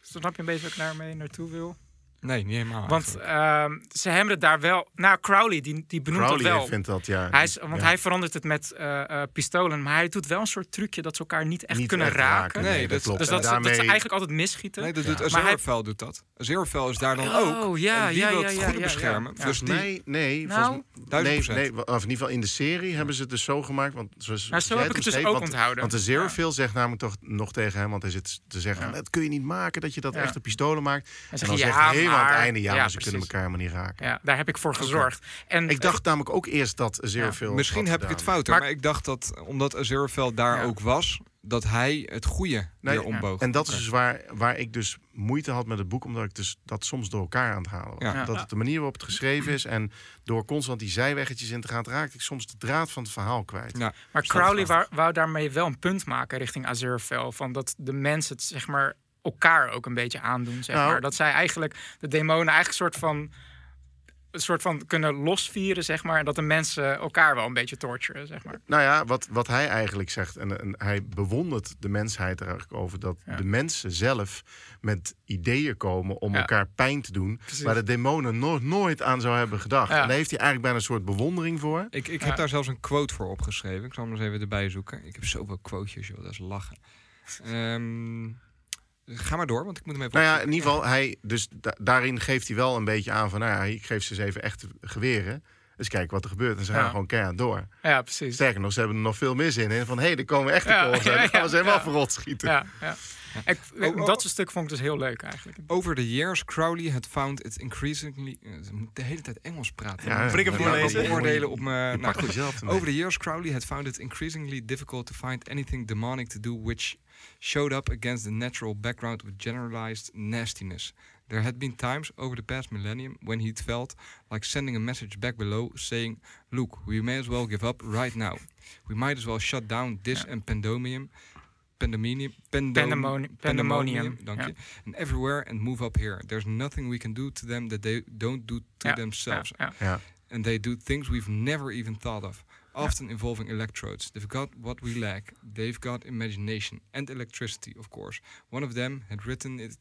snap je een beetje wat ik daarmee naartoe wil? Nee, niet helemaal. Want ehm, ze hebben het daar wel... Nou, Crowley, die, die benoemt Crowley dat wel. vindt dat, ja. Hij is, want ja. hij verandert het met eh, eh, pistolen, maar hij doet wel een soort trucje dat ze elkaar niet echt Niet kunnen echt raken. Nee, dat- klopt. Dus dat, ze, dat ze daarmee- eigenlijk altijd misschieten. nee, dat ja. doet Maar hij- Aziraphale doet dat. Aziraphale is daar dan Oh, ook. ja, en die ja, wil ja, het ja, goede ja, ja. beschermen. Ja. Dus die, Nee, nee. Nou, volgens, nee, nee, of in ieder geval in de serie hebben ze het dus zo gemaakt. Want zoals Nou, zo heb ik het dus ook want, onthouden. Want de Zerofil zegt namelijk toch nog tegen hem, want hij zit te zeggen, Ja. dat kun je niet maken dat je dat Ja. echte pistolen maakt. En dan je, zegt aan het maar- einde, ja, ja, maar ze precies. kunnen elkaar helemaal niet raken. Ja, daar heb ik voor gezorgd. En Ik dacht namelijk ook eerst dat Zerofil misschien heb ik het fout, Maar- maar, ik dacht dat omdat Aziraphale daar Ja. ook was, dat hij het goede Nee, weer omboog. En dat is dus waar, waar ik dus moeite had met het boek, omdat ik dus dat soms door elkaar aan het halen was. Ja. Dat het de manier waarop het geschreven is en door constant die zijweggetjes in te gaan, raakte ik soms de draad van het verhaal kwijt. Ja. Maar Crowley wou, wou daarmee wel een punt maken richting Aziraphale. Van dat de mensen het, zeg maar, elkaar ook een beetje aandoen. Zeg Nou. maar. Dat zij eigenlijk, de demonen eigenlijk een soort van, een soort van kunnen losvieren, zeg maar. En dat de mensen elkaar wel een beetje torturen, zeg maar. Nou ja, wat, wat hij eigenlijk zegt, en, en hij bewondert de mensheid er eigenlijk over, dat Ja. de mensen zelf met ideeën komen om Ja. elkaar pijn te doen, Precies. waar de demonen no- nooit aan zou hebben gedacht. Ja. En daar heeft hij eigenlijk bijna een soort bewondering voor. Ik, ik Ja. heb daar zelfs een quote voor opgeschreven. Ik zal hem eens even erbij zoeken. Ik heb zoveel quotejes, joh. Dat is lachen. Ehm, ga maar door, want ik moet hem even Nou ja, in ieder geval, hij, dus da- daarin geeft hij wel een beetje aan van, nou ja, ik geef ze eens even echte geweren. Dus kijk wat er gebeurt. En ze gaan Ja. gewoon keihard door. Ja, precies. Sterker nog, ze hebben er nog veel meer zin in. Van, hé, hey, er komen echte Ja, kogels uit. ja, Dan gaan we ze helemaal ja. verrot schieten. Ja, ja. Ik, Oh. Dat soort stuk vond ik dus heel leuk eigenlijk. Over the years, Crowley had found it increasingly... eh, Ze moet de hele tijd Engels praten. Ja, ik hem voorlezen? beoordelen op mijn... Nou, goed. Over the years, Crowley had found it increasingly difficult to find anything demonic to do which showed up against the natural background with generalized nastiness. There had been times over the past millennium when he'd felt like sending a message back below saying, Look, we may as well give up right now. We might as well shut down this and pandemonium. Pandemonium, pandem- Pandemoni- pandemonium, dank ja. je. And everywhere and move up here. There's nothing we can do to them that they don't do to Ja, themselves Ja, Ja. and they do things we've never even thought of, often involving electrodes. They've got what we lack. They've got imagination and electricity, of course. One of them had written it.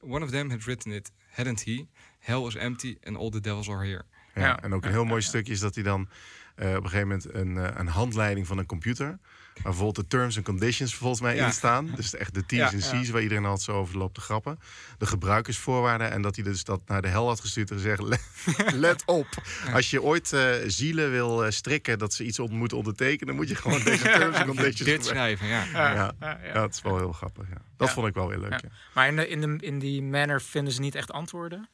One of them had written it, hadn't he? Hell is empty and all the devils are here. Ja, Ja. En ook een heel mooi stukje is dat hij dan eh, op een gegeven moment een, eh, een handleiding van een computer. Waar bijvoorbeeld de terms and conditions volgens mij Ja. in staan. Dus echt de T's Ja, en C's waar iedereen altijd zo over loopt te grappen. De gebruikersvoorwaarden. En dat hij dus dat naar de hel had gestuurd en gezegd... Let, let op, als je ooit eh, zielen wil eh, strikken dat ze iets on- moeten ondertekenen... dan moet je gewoon deze terms and conditions Dit schrijven, ja. ja, Ja. ja, ja. Ja, dat is wel heel grappig. Ja. Dat Ja. vond ik wel weer leuk. Ja. Ja. Maar in, de, in, de, in die manner vinden ze niet echt antwoorden.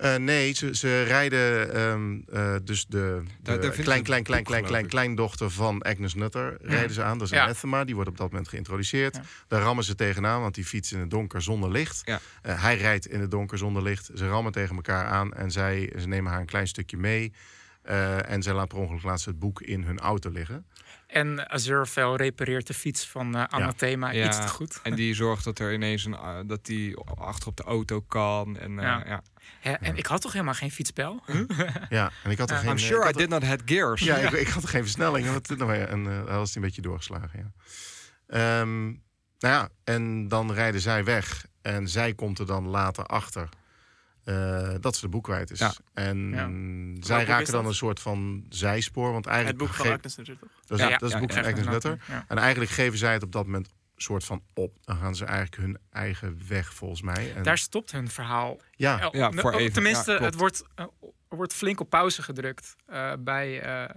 Eh, nee, ze, ze rijden ehm, eh, dus de, de daar klein, klein, klein, klein, klein, kleindochter van Agnes Nutter rijden ze aan. Dat is Ja. Anathema, die wordt op dat moment geïntroduceerd. Ja. Daar rammen ze tegenaan, want die fietst in het donker zonder licht. Ja. Eh, hij rijdt in het donker zonder licht. Ze rammen tegen elkaar aan en zij, ze nemen haar een klein stukje mee. Eh, en zij laat per ongeluk laat ze het boek in hun auto liggen. En Azuraphale repareert de fiets van eh Anathema Ja. iets te goed. En die zorgt dat er ineens een, dat die achter op de auto kan. En, eh, Ja. Ja. Hè, en ik had toch helemaal geen fietsspel? Ja, en ik had er Ja. geen... I'm eh, sure I did not have gears. Ja, ik, ik had er geen versnelling. En, dat, nou ja, en eh, hij was het een beetje doorgeslagen. Ja. Ehm, nou ja, en dan rijden zij weg. En zij komt er dan later achter eh, dat ze de boek kwijt is. Ja. En Ja. zij raken dan dat? een soort van zijspoor. Want Het eigenlijk boek van Agnes Nutter, toch? Dat is, Ja, dat is ja, het boek ja, van Agnes Nutter. Ja. En eigenlijk geven zij het op dat moment soort van op. Dan gaan ze eigenlijk hun eigen weg, volgens mij. En, Daar stopt hun verhaal. ja, Oh, Ja, voor even. Tenminste, Ja, het wordt, eh, er wordt flink op pauze gedrukt eh, bij eh,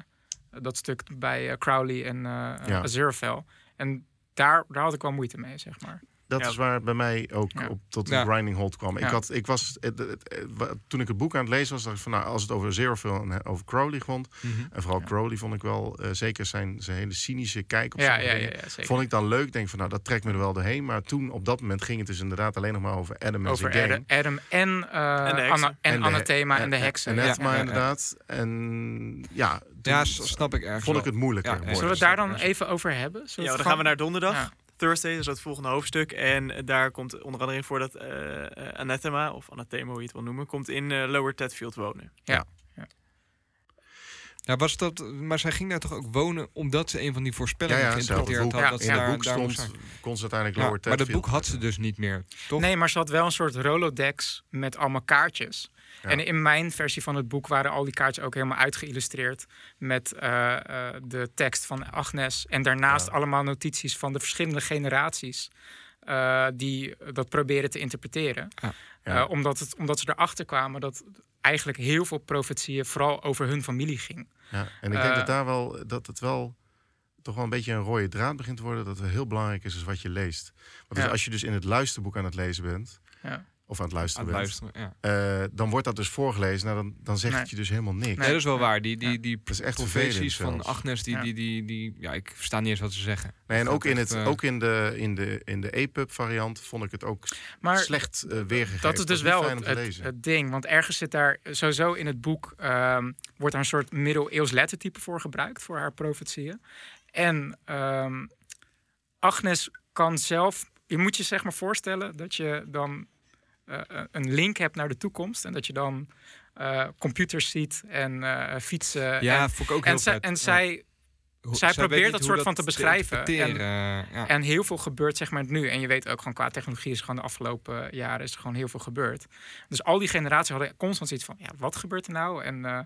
dat stuk bij eh, Crowley en eh Ja. Azuraphale. En daar, daar had ik wel moeite mee, zeg maar. Dat Ja. is waar het bij mij ook Ja. op, tot Ja. een grinding halt kwam. Ik had, ik was, het- het- het- wa- toen ik het boek aan het lezen was, dacht ik van nou, als het over Zerofil en over Crowley vond, Mhm. en vooral Ja. Crowley vond ik wel, eh, zeker zijn, zijn hele cynische kijk op Ja, sommige ja, ja, dingen, ja, zeker. vond ik dan leuk. Denk van nou, dat trekt me er wel doorheen. Maar toen, op dat moment, ging het dus inderdaad alleen nog maar over Adam en Over zijn. Adam, Adam en, eh En de heksen. Anna, en, En de- Anathema en, de heksen. En ja. inderdaad. En ja, toen Ja, snap ik ergens vond ik het moeilijker Ja. Zullen we het daar dan even over hebben? Zullen Ja, dan gaan we naar donderdag. Ja. Thursday, dat is het volgende hoofdstuk. En daar komt onder andere in voor dat eh, eh, Anathema, of Anathema hoe je het wil noemen, komt in eh, Lower Tedfield wonen. Ja, was dat, maar zij ging daar toch ook wonen omdat ze een van die ja, voorspellingen ja, ze had geïnterpreteerd. Ja, dat ze in het daar, boek daar stond, kon ze uiteindelijk Ja, Lower maar dat boek had ze dus niet meer, toch? Nee, maar ze had wel een soort Rolodex met allemaal kaartjes. Ja. En in mijn versie van het boek waren al die kaartjes ook helemaal uitgeïllustreerd met eh, eh, de tekst van Agnes. En daarnaast Ja. allemaal notities van de verschillende generaties eh, die dat proberen te interpreteren. Ja. Omdat, het, omdat ze erachter kwamen dat eigenlijk heel veel profetieën vooral over hun familie ging. Ja, en ik denk dat daar wel dat het wel toch wel een beetje een rode draad begint te worden. Dat het heel belangrijk is, is wat je leest. Want Ja. als je dus in het luisterboek aan het lezen bent, Ja. Of aan het Aan luisteren het bent, luisteren, ja. eh, dan wordt dat dus voorgelezen. Nou, dan, dan zegt Nee. het je dus helemaal niks. Nee, dat is wel waar. Die, die, Ja. die Dat is echt profeties van zelfs. Agnes, die, Ja. die, die, die, ja, ik versta niet eens wat ze zeggen. Nee, en ook in, het, eh, ook in de, in de, in de EPUB variant vond ik het ook Maar slecht eh, weergegeven. Dat is dus wel fijn het, het, ding. Want ergens zit daar sowieso in het boek... ehm, wordt daar een soort middeleeuws lettertype voor gebruikt... voor haar profetieën. En ehm, Agnes kan zelf... Je moet je zeg maar voorstellen dat je dan eh, een link hebt naar de toekomst... en dat je dan eh, computers ziet en eh, fietsen. Ja, en, vond ik ook heel en, zij, en Ja. zij probeert dat soort van te beschrijven. ja. En heel veel gebeurt zeg maar nu. En je weet ook gewoon qua technologie is gewoon de afgelopen jaren is er gewoon heel veel gebeurd. Dus al die generaties hadden constant zoiets van, ja, wat gebeurt er nou? En eh,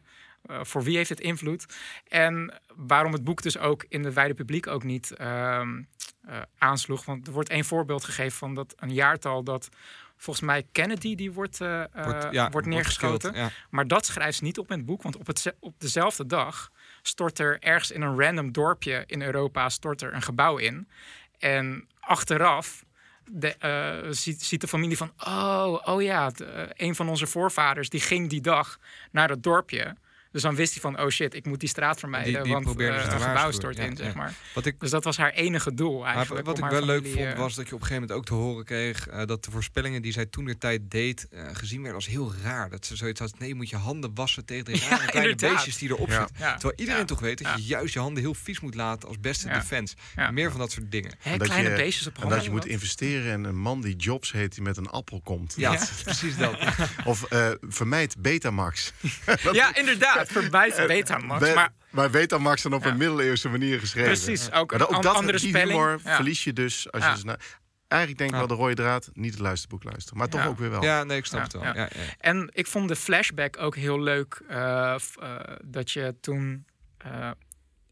eh, voor wie heeft het invloed? En waarom het boek dus ook in het wijde publiek ook niet ehm, eh, aansloeg. Want er wordt één voorbeeld gegeven van dat een jaartal dat volgens mij Kennedy die wordt, eh, Wordt, ja, wordt neergeschoten. gekild, Maar dat schrijft ze niet op in het boek, want op, het, op dezelfde dag stort er ergens in een random dorpje in Europa stort er een gebouw in. En achteraf de, eh, ziet, ziet de familie van, oh, oh ja, de, een van onze voorvaders die ging die dag naar dat dorpje. Dus dan wist hij van, oh shit, ik moet die straat vermijden, Die- die want te een gebouw waarschuwen. stort Ja, in, ja. zeg maar. Wat ik, Dus dat was haar enige doel maar eigenlijk. wat ik wel leuk vond, eh, was dat je op een gegeven moment ook te horen kreeg eh, dat de voorspellingen die zij toen de tijd deed, eh, gezien werden als heel raar. Dat ze zoiets had, nee, je moet je handen wassen tegen de rare kleine inderdaad. beestjes die erop Ja. zitten. ja. Terwijl iedereen Ja. toch weet dat Ja. je juist je handen heel vies moet laten als beste Ja. defense. Ja. Meer van dat soort dingen. Hè, En dat kleine je- beestjes op En handen. dat je moet investeren in een man die Jobs heet die met een appel komt. Ja, Ja. precies dat. Of eh, vermijd Betamax. Ja, inderdaad. Verwijt Betamax. Be- Maar maar Betamax dan op Ja. een middeleeuwse manier geschreven. precies, ook Maar ook dat, andere die spelling. humor Ja. verlies je dus als Ja. je dus naar... Eigenlijk denk ik Ja. wel de rode draad, niet het luisterboek luisteren. Maar toch Ja. ook weer wel. Ja, nee, ik snap Ja, het wel. ja. Ja, ja. En ik vond de flashback ook heel leuk. eh, eh, dat je toen. eh,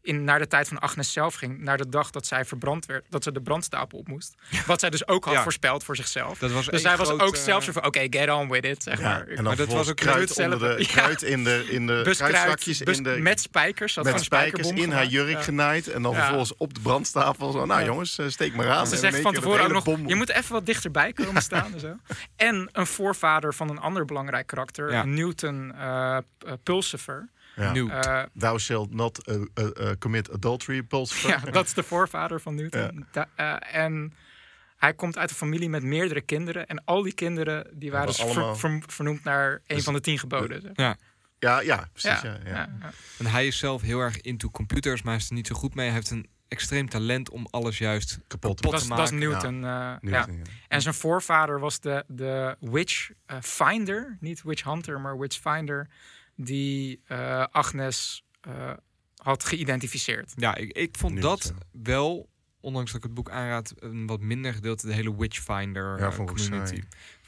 in, naar de tijd van Agnes zelf ging. Naar de dag dat zij verbrand werd. Dat ze de brandstapel op moest. Wat zij dus ook had Ja. voorspeld voor zichzelf. Dat was dus zij was ook eh, zelf zo van, oké, get on with it. Zeg Ja, maar. en dan Maar dat was ook kruid, zelf- onder de, kruid in de, in de buskruid, kruidzakjes. bus- in de, met spijkers. Dat met spijkers in haar jurk Ja. genaaid. En dan Ja. vervolgens op de brandstapel. Zo, nou jongens, eh, steek maar aan. Ze zegt van tevoren ook nog, bom. je moet even wat dichterbij komen staan en zo. En een voorvader van een ander belangrijk karakter, Ja. Newton uh, Pulsifer. Ja. Eh, Thou shalt not uh, uh, uh, commit adultery, Pulsifer. ja, dat is de voorvader van Newton. Da- eh, en hij komt uit een familie met meerdere kinderen. En al die kinderen die waren dus allemaal- ver- vernoemd naar een Dus- van de tien geboden. Ja. Ja, ja, precies. Ja, ja, ja. ja, ja. En hij is zelf heel erg into computers, maar hij is er niet zo goed mee. Hij heeft een extreem talent om alles juist Kapot te kapot Dat, te is, dat is maken. Newton. eh, ja. En zijn voorvader was de, de Witch eh, Finder, niet Witch Hunter, maar Witch Finder, die eh, Agnes eh, had geïdentificeerd. Ja, ik, ik vond dat zo. wel, ondanks dat ik het boek aanraad, een wat minder gedeelte, de hele Witchfinder Ja, eh, community.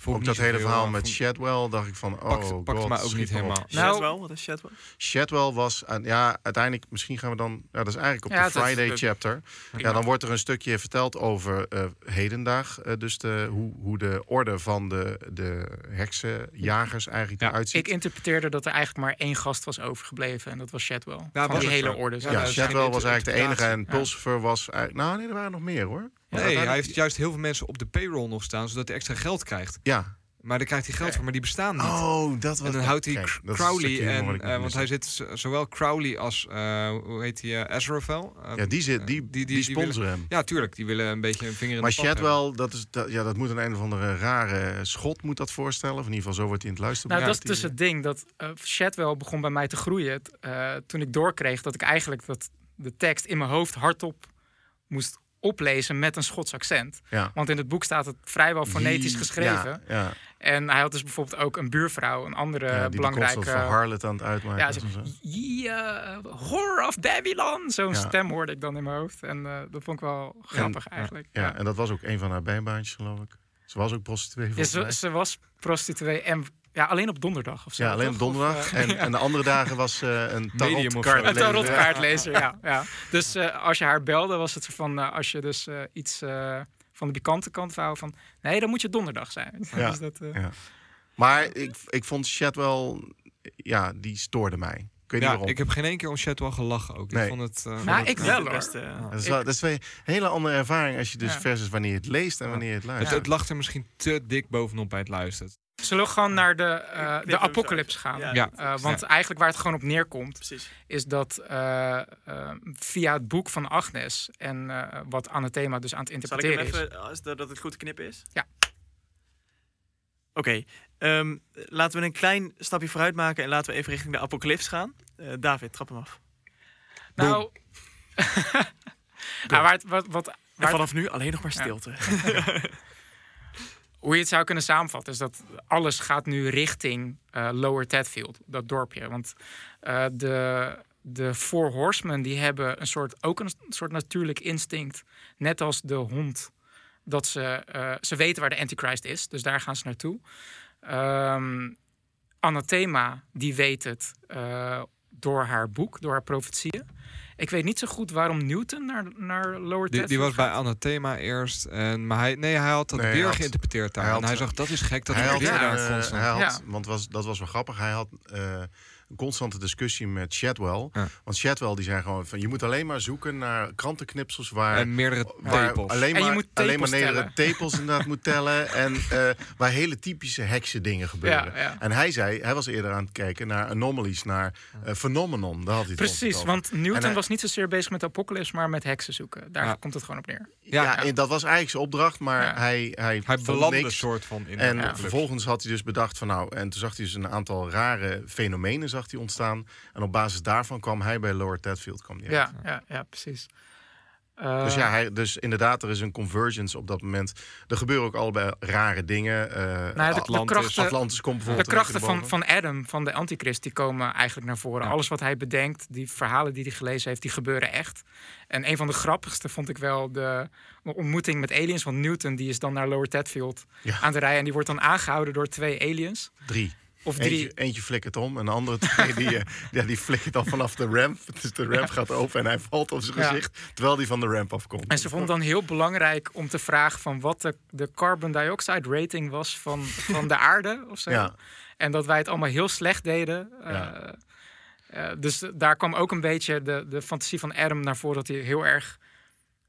Ook dat hele verhaal eh, met vond- Shadwell dacht ik van, oh Pakt- pakte god, mij ook niet maar helemaal. Nou- Shadwell, wat is Shadwell? Shadwell was, ja, uiteindelijk, misschien gaan we dan, ja, dat is eigenlijk op Ja, de is- Friday chapter. Ja, dan wordt er een stukje verteld over eh, hedendaag, eh, dus de, hoe, hoe de orde van de, de heksenjagers eigenlijk Ja, eruit ziet. Ik interpreteerde dat er eigenlijk maar één gast was overgebleven en dat was Shadwell. Ja, van was die hele zo. orde. Ja, maar. Shadwell was eigenlijk de enige en Ja. Pulsifer was eigenlijk, nou nee, er waren nog meer hoor. Nee, hij heeft juist heel veel mensen op de payroll nog staan, zodat hij extra geld krijgt. Ja. Maar daar krijgt hij geld voor, maar die bestaan niet. Oh, dat was en dan houdt hij Kijk, Crowley, en, eh, want mis hij zit zowel Crowley als, eh, hoe heet hij, Azrael. eh, Ja, die, zit, die, die, die, willen- sponsoren hem. Ja, tuurlijk, die willen een beetje een vinger in Maar de pap hebben. Shadwell, dat, is, dat, ja, dat moet een een of andere rare schot moet dat voorstellen. Of in ieder geval, zo wordt hij in het luisteren. Nou, dat is dus het ding. Dat eh Shadwell begon bij mij te groeien. Eh, toen ik doorkreeg dat ik eigenlijk dat de tekst in mijn hoofd hardop moest oplezen met een Schots accent. Ja. Want in het boek staat het vrijwel fonetisch Die- geschreven. Ja, ja. En hij had dus bijvoorbeeld ook een buurvrouw, een andere ja, die belangrijke... die Harlot aan het uitmaken. Ja, zo. yeah, horror of Babylon. Zo'n stem hoorde ik dan in mijn hoofd. En eh, dat vond ik wel grappig eigenlijk. Ja, en dat was ook een van haar bijbaantjes, geloof ik. Ze was ook prostituee, ze, ze was prostituee en ja, alleen op donderdag of zo. Ja, alleen op toch? Donderdag. eh, en, en de andere dagen was ze een Medium of zo. tarotkaart. Een tarotkaartlezer, ja. ja. Dus eh, als je haar belde, was het van... eh, als je dus eh, iets eh, van de pikante kant wou van... Nee, dan moet je donderdag zijn. Ja. Dus dat, eh, Ja. Maar ik, ik vond Shadwell, ja, die stoorde mij. Ik weet niet Ja, waarom. ik heb geen één keer om Shadwell gelachen ook. Nee. Ik vond het... Nou, vond ik het- wel de hoor. beste, eh, dat, is wel, dat is twee hele andere ervaring als je dus Ja. versus wanneer je het leest en wanneer je het Het, luistert. het lag er misschien te dik bovenop bij het luisteren. Zullen we gewoon naar de, eh, knip de apocalypse gaan? Ja, Ja. Eh, want eigenlijk waar het gewoon op neerkomt... precies. is dat eh, eh, via het boek van Agnes... en eh, wat Anathema dus aan het Zal ik hem interpreteren is... even, als dat, dat het goed te knippen is? Ja. Oké, ehm, laten we een klein stapje vooruit maken en laten we even richting de apocalyps gaan. Eh, David, trap hem af. Nou, nou waar het, wat, wat, En waar het- vanaf nu alleen nog maar stilte. hoe je het zou kunnen samenvatten, is dat alles gaat nu richting eh, Lower Tedfield, dat dorpje. Want eh, de, de Four Horsemen die hebben een soort, ook een soort natuurlijk instinct, net als de hond, dat ze, eh, ze weten waar de Antichrist is, dus daar gaan ze naartoe. Ehm Anathema, die weet het door haar boek, door haar profetieën. Ik weet niet zo goed waarom Newton naar, naar Lower Die, die was bij. Anathema eerst. En, maar hij, nee, hij had dat Nee, weer had- geïnterpreteerd daar. hij had- en hij zag, dat is gek dat hij hij had, weer eh, daar hij had Ja. want was, dat was wel grappig, hij had eh, een constante discussie met Shadwell. Ja. Want Shadwell die zei gewoon van, je moet alleen maar zoeken naar krantenknipsels waar... En meerdere Waar tepels. alleen En je maar, moet alleen maar nederige tepels inderdaad moet tellen. En eh, waar hele typische heksen dingen gebeuren. Ja, ja. En hij zei, hij was eerder aan het kijken naar anomalies, naar eh, phenomenon. Daar had hij Precies, want Newton hij- was niet zozeer bezig met apocalypse, maar met heksen zoeken. Daar komt het gewoon op neer. Ja, en dat was eigenlijk zijn opdracht, maar hij, hij, Hij belandde niks. soort van in En vervolgens had hij dus bedacht van nou, en toen zag hij dus een aantal rare fenomenen zag hij ontstaan. En op basis daarvan kwam hij bij Lower Tedfield. Kwam die uit. Ja, ja, ja precies. Eh, Dus ja, hij, dus inderdaad, er is een convergence op dat moment. Er gebeuren ook allebei rare dingen. eh nou ja, de, de Atlantis. krachten, Atlantis komt de bijvoorbeeld krachten een van, van Adam, van de antichrist, die komen eigenlijk naar voren. Ja. Alles wat hij bedenkt, die verhalen die hij gelezen heeft, die gebeuren echt. En een van de grappigste vond ik wel de ontmoeting met aliens. Want Newton die is dan naar Lower Tedfield Ja. aan de rijden. En die wordt dan aangehouden door twee aliens. Drie. Of drie. Eentje, eentje flikkert om en de andere twee die, eh, ja, die flikkert dan vanaf de ramp. Dus de ramp gaat open en hij valt op zijn Ja. gezicht terwijl hij van de ramp afkomt. En ze vond dan heel belangrijk om te vragen van wat de, de carbon dioxide rating was van, van de aarde of zo. Ja. En dat wij het allemaal heel slecht deden. Eh, eh, dus daar kwam ook een beetje de, de fantasie van Adam naar voren dat hij heel erg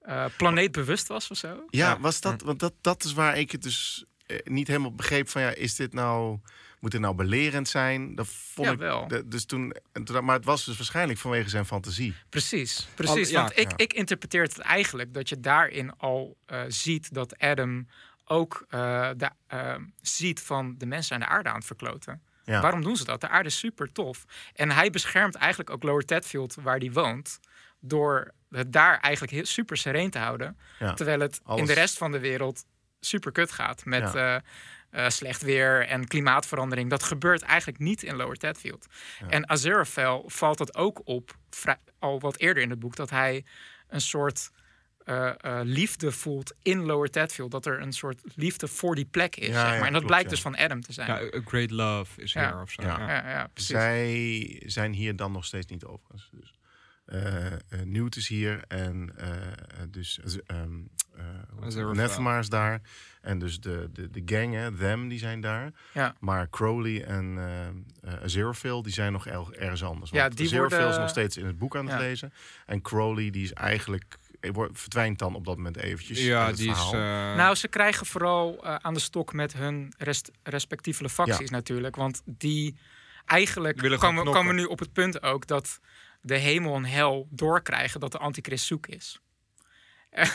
eh, planeetbewust was of zo. Ja, was dat, want dat, dat is waar ik het dus niet helemaal begreep van ja, is dit nou, moet dit nou belerend zijn? Dat vond Ja, ik, wel. de- dus toen, en toen, maar het was dus waarschijnlijk vanwege zijn fantasie. Precies, precies. Al- ja, want ik, ja. ik interpreteer het eigenlijk dat je daarin al eh, ziet dat Adam ook eh, de, eh, ziet van de mensen aan de aarde aan het verkloten. Ja. Waarom doen ze dat? De aarde is super tof. En hij beschermt eigenlijk ook Lower Tedfield, waar hij woont, door het daar eigenlijk heel, super sereen te houden. Ja. Terwijl het in de rest van de wereld super kut gaat met Ja. eh, eh, slecht weer en klimaatverandering. Dat gebeurt eigenlijk niet in Lower Tedfield. En Aziraphale valt het ook op, vrij- al wat eerder in het boek, dat hij een soort eh, eh, liefde voelt in Lower Tedfield. Dat er een soort liefde voor die plek is. Ja, zeg maar. ja, En dat klopt, blijkt ja. dus van Adam te zijn. Ja, a great love is Ja. here of zo. Ja. Ja. ja, ja, precies. Zij zijn hier dan nog steeds niet overigens. Dus, Newt is hier en eh, dus eh, ehm, eh. Nethma is daar. En dus de, de, de gang, hè, them, die zijn daar. Ja. Maar Crowley en eh eh, Aziraphale, die zijn nog ergens anders. Ja, Want die Aziraphale worden- is nog steeds in het boek aan het Ja. lezen. En Crowley, die is eigenlijk... eh, verdwijnt dan op dat moment eventjes Ja, die is... eh, Nou, ze krijgen vooral eh, aan de stok met hun rest, respectieve facties natuurlijk. Want die eigenlijk komen, komen knokken. nu op het punt ook dat de hemel en hel doorkrijgen dat de antichrist zoek is.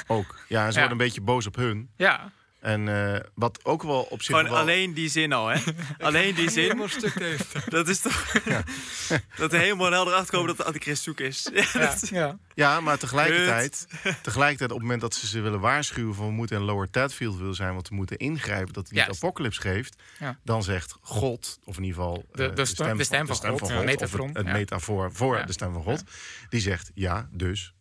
Ook. Ja, en ze Ja. worden een beetje boos op hun. Ja, En eh, wat ook wel op zich Gewoon wel... alleen die zin al, hè? alleen die zin. helemaal stuk heeft. Dat is toch... dat er helemaal helder achter komen dat de antichrist zoek is. Ja, ja, dat- ja. Ja, maar tegelijkertijd, tegelijkertijd op het moment dat ze ze willen waarschuwen van we moeten in Lower Tadfield willen zijn, want we moeten ingrijpen dat hij niet Juist. apocalypse geeft, Ja. dan zegt God, of in ieder geval De- eh, de stem- de stem van God, ja. of het- Metatron, het, ja. metafoor voor Ja. de stem van God, die zegt ja, dus.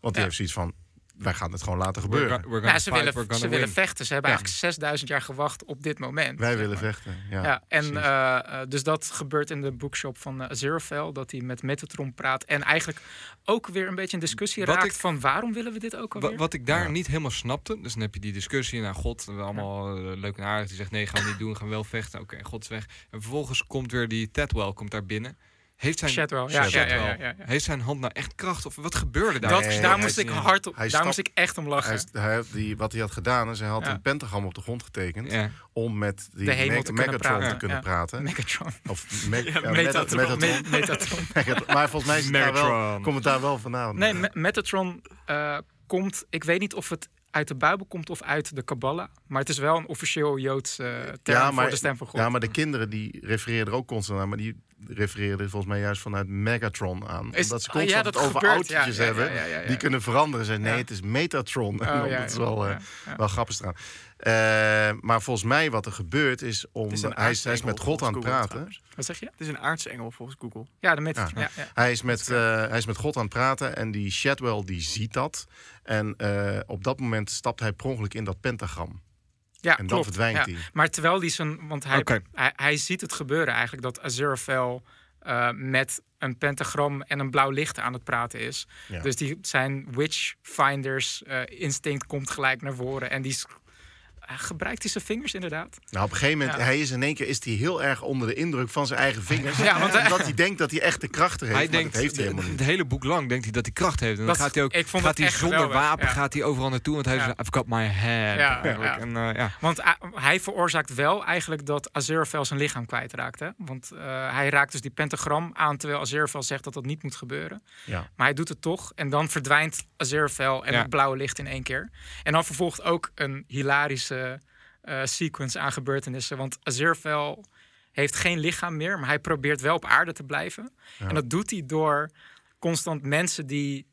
Want die Ja. heeft zoiets van, wij gaan het gewoon laten gebeuren. we're Nou, ze fight, willen, ze willen vechten. Ze hebben Ja. eigenlijk 6000 jaar gewacht op dit moment. Wij willen maar. vechten. Ja, Ja, en eh, eh, dus dat gebeurt in de bookshop van uh, Aziraphale, dat hij met Metatron praat en eigenlijk ook weer een beetje een discussie Wat raakt ik- van waarom willen we dit ook alweer? Wat ik daar Ja. niet helemaal snapte, dus dan heb je die discussie, nou god, we allemaal leuk en aardig. Die zegt nee, gaan we niet doen, gaan we wel vechten. Oké, god is weg. En vervolgens komt weer die Tedwell komt daar binnen. Heeft zijn, Shadwell, ja, ja, Shadwell, ja, ja, ja. Heeft zijn hand nou echt kracht? Of wat gebeurde daar? Dat, Nee, daar moest ik hard op, hij daar moest ik echt om lachen. Hij, die, wat hij had gedaan is, hij had Ja. een pentagram op de grond getekend Ja. om met die De Meg- te kunnen Megatron praten. te kunnen Ja. praten. Megatron. Of me- Ja, ja, Metatron. Metatron. Me- Metatron. Megatron. Maar volgens mij is het daar wel, komt het daar wel vandaan. Nee, Me- Metatron eh, komt, ik weet niet of het uit de Bijbel komt of uit de Kabbalah, maar het is wel een officieel Joods eh term voor de stem van God. Ja, maar de kinderen die refereren er ook constant aan. Maar die refereren er volgens mij juist vanuit Megatron aan. Is- Omdat ze ah, constant ja, dat het over gebeurt. autootjes Ja, hebben. Die kunnen veranderen. Zeggen nee, het is Metatron. Oh, dat is wel, eh, wel grappig eraan. Eh, maar volgens mij wat er gebeurt is... Om, is hij, is, hij is aartsengel met God aan het praten. trouwens. Wat zeg je? Het is een aartsengel volgens Google. Ja, de Metatron. Ja. Ja, Hij is, met, eh, hij is met God aan het praten en die Shadwell die ziet dat. En eh, op dat moment stapt hij per ongeluk in dat pentagram. Ja, En dan klopt. verdwijnt Ja. hij. Maar terwijl die zijn, want hij, hij, hij ziet het gebeuren eigenlijk dat Aziraphale eh, met een pentagram en een blauw licht aan het praten is. Ja. Dus die, zijn witchfinders eh instinct komt gelijk naar voren en die s- hij gebruikt hij zijn vingers inderdaad. Nou, op een gegeven moment, Ja. hij is in één keer is hij heel erg onder de indruk van zijn eigen vingers. Ja, want hij- omdat hij denkt dat hij echt de krachten heeft. Hij maar denkt, dat heeft hij helemaal niet. het hele boek lang denkt hij dat hij kracht heeft. En dan Dat- gaat hij ook ik vond gaat hij zonder geweldig, wapen ja. gaat hij overal naartoe. Want hij Ja. zegt, I've got my hand. Ja. En, eh, ja. Want eh, hij veroorzaakt wel eigenlijk dat Aziraphale zijn lichaam kwijtraakt. Hè? Want eh, hij raakt dus die pentagram aan terwijl Aziraphale zegt dat dat niet moet gebeuren. Ja. Maar hij doet het toch. En dan verdwijnt Aziraphale en Ja. het blauwe licht in één keer. En dan vervolgt ook een hilarische eh, sequence aan gebeurtenissen. Want Aziraphale heeft geen lichaam meer, maar hij probeert wel op aarde te blijven. Ja. En dat doet hij door constant mensen die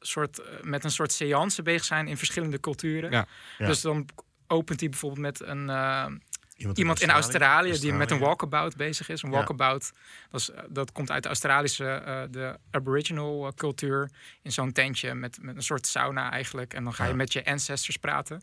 soort, eh, met een soort seance bezig zijn in verschillende culturen. Ja. Ja. Dus dan opent hij bijvoorbeeld met een, eh, iemand in Australië, die met een walkabout bezig is. Een Ja. walkabout, dat, is, dat komt uit de Australische, de aboriginal cultuur. In zo'n tentje met, met een soort sauna eigenlijk. En dan ga je met je ancestors praten.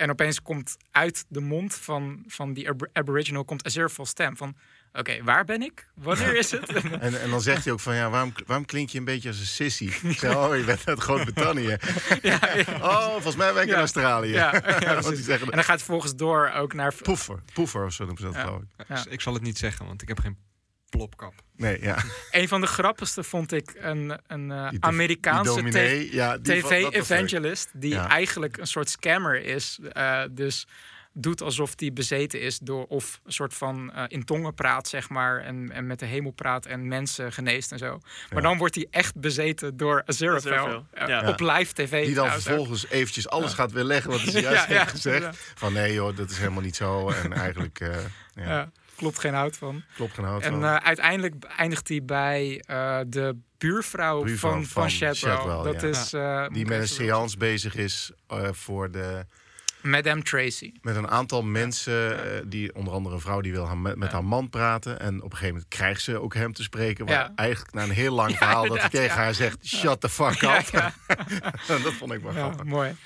En opeens komt uit de mond van, van die ab- aboriginal komt een zeer vol stem van... Oké, waar ben ik? Wanneer is het? En, en dan zegt hij ook van, ja, waarom, waarom klink je een beetje als een sissy? Ik zeg, oh, je bent uit Groot-Brittannië. Oh, volgens mij ben ik in Ja. Australië. Ja, ja, zeggen, en dan gaat het vervolgens door ook naar... poefer, poefer of zo noemen ze dat, Ja. geloof ik. Ja. Ik zal het niet zeggen, want ik heb geen plopkap. Nee, ja. Een van de grappigste vond ik een, een eh, Die Amerikaanse die ja, die. TV-evangelist, die Ja. eigenlijk een soort scammer is. eh, dus doet alsof hij bezeten is door, of een soort van eh, in tongen praat, zeg maar, en, en met de hemel praat en mensen geneest en zo. Maar Ja. dan wordt hij echt bezeten door Aziraphale. Op live tv. Die dan ook. vervolgens eventjes alles gaat weerleggen wat hij juist Ja, ja, heeft gezegd. ja. Van nee joh, dat is helemaal niet zo. En eigenlijk eh, ja, Ja, klopt geen hout van. klopt geen hout En van. eh, uiteindelijk eindigt hij bij eh, de buurvrouw, Buurvrouw van, van, van Shadwell. Shadwell, Dat ja. is... eh, die met een seance bezig is voor de, Madame Tracy. met een aantal mensen. die, onder andere een vrouw die wil haar met, Ja. haar man praten. En op een gegeven moment krijgt ze ook hem te spreken. Maar Ja. eigenlijk na een heel lang verhaal dat hij tegen haar zegt... Shut the fuck up. dat vond ik wel Ja, grappig. mooi.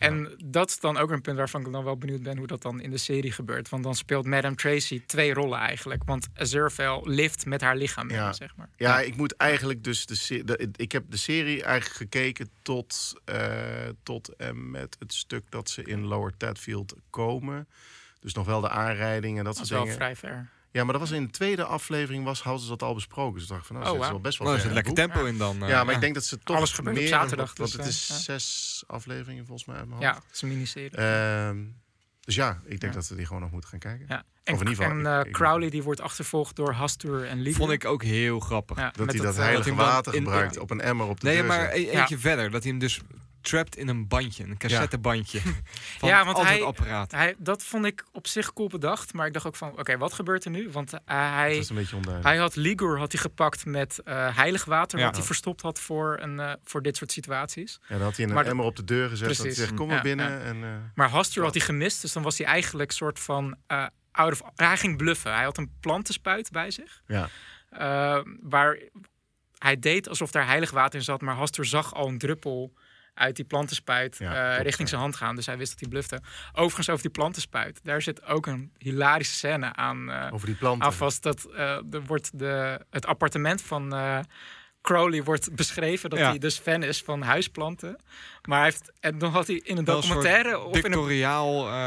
En dat is dan ook een punt waarvan ik dan wel benieuwd ben hoe dat dan in de serie gebeurt. Want dan speelt Madame Tracy twee rollen eigenlijk. Want Aziraphale lift met haar lichaam mee, Ja. zeg maar. Ja, ik moet eigenlijk dus de, ik heb de serie eigenlijk gekeken tot, eh, tot en met het stuk dat ze in Lower Tadfield komen. Dus nog wel de aanrijding en dat Dat soort is wel dingen. vrij ver. Ja, maar dat was in de tweede aflevering was hadden ze dat al besproken. Dus ik dacht van, nou, Oh, wauw. wel best wel Oh, er zit lekker tempo in dan. eh, Ja, maar ik denk dat ze toch Alles gebeurt op meer- zaterdag, Want dus, het eh, is ja. zes afleveringen volgens mij uit mijn Ja, het is een miniserie. Ehm, dus ja, ik denk Ja. dat we die gewoon nog moeten gaan kijken. ja. En, of in ieder geval, en ik- eh, ik- Crowley die wordt achtervolgd door Hastur en Lieder. Vond ik ook heel grappig. Ja, Dat hij dat, eh, heilige water in- gebruikt in- op een emmer op de Nee, deur maar e- eentje verder. Dat hij hem dus trapt in een bandje, een cassettebandje. van Ja, ja, want hij- apparaat. Hij, dat vond ik op zich cool bedacht. Maar ik dacht ook van, oké, wat gebeurt er nu? Want eh, hij, Dat is een beetje onduidelijk. Hij had Ligor had hij gepakt met eh heilig water, Ja. wat hij verstopt had voor, een, eh, voor dit soort situaties. Ja, dan had hij een Maar emmer op de deur gezet. Dat hij Precies. zegt, kom maar Ja, binnen. ja. En, eh, Maar Hastur had hij gemist, dus dan was hij eigenlijk soort van eh out of... Hij ging bluffen. Hij had een plantenspuit bij zich, ja. waar hij deed alsof daar heilig water in zat, maar Hastur zag al een druppel uit die plantenspuit Ja, eh, richting zijn hand gaan. Dus hij wist dat hij blufte. Overigens over die plantenspuit, daar zit ook een hilarische scène aan, eh, Over die planten. Dat eh, er wordt de, het appartement van Crowley wordt beschreven dat Ja. hij dus fan is van huisplanten. Maar hij heeft en dan had hij in een documentaire of in een,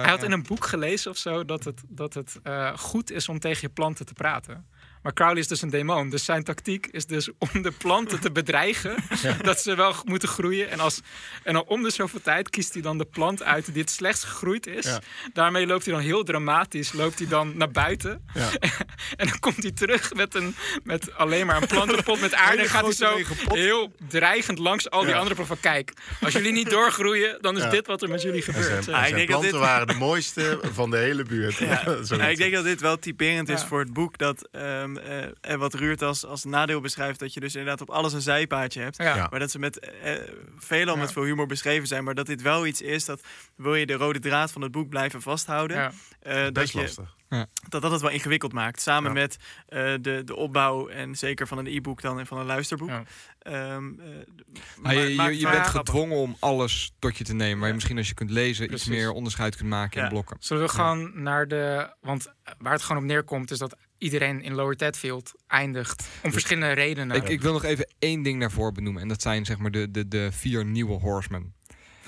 hij had in een boek gelezen of zo dat het, dat het goed is om tegen je planten te praten. Maar Crowley is dus een demon. Dus zijn tactiek is dus om de planten te bedreigen. Dat ze wel moeten groeien. En, als, en dan om de zoveel tijd kiest hij dan de plant uit die het slechtst gegroeid is. Ja. Daarmee loopt hij dan heel dramatisch loopt hij dan naar buiten. Ja. en dan komt hij terug met, een, met alleen maar een plantenpot met aarde. En gaat hij zo heel dreigend langs al die Ja. andere planten. Van kijk, als jullie niet doorgroeien, dan is Ja. dit wat er met jullie gebeurt. zijn, Ah, zijn denk dat planten dit- waren de mooiste van de hele buurt. Nou, ik denk dat dit wel typerend is Ja. voor het boek. Dat, ehm, eh, en wat Ruurt als, als nadeel beschrijft, dat je dus inderdaad op alles een zijpaadje hebt. Ja. Maar dat ze met eh, veelal Ja. met veel humor beschreven zijn. Maar dat dit wel iets is dat wil je de rode draad van het boek blijven vasthouden. Ja. eh, dat, je, lastig. dat dat het wel ingewikkeld maakt. Samen Ja. met eh, de, de opbouw en zeker van een e-book dan en van een luisterboek. Ja. Ehm, eh, Maar je, je, bent gedwongen om alles tot je te nemen. Waar je misschien als je kunt lezen Precies. iets meer onderscheid kunt maken Ja. in blokken. Zullen we gewoon naar de. Want waar het gewoon op neerkomt, is dat iedereen in Lower Tadfield eindigt. Om verschillende redenen. Ik, ik wil nog even één ding daarvoor benoemen. En dat zijn zeg maar de, de, de vier nieuwe horsemen.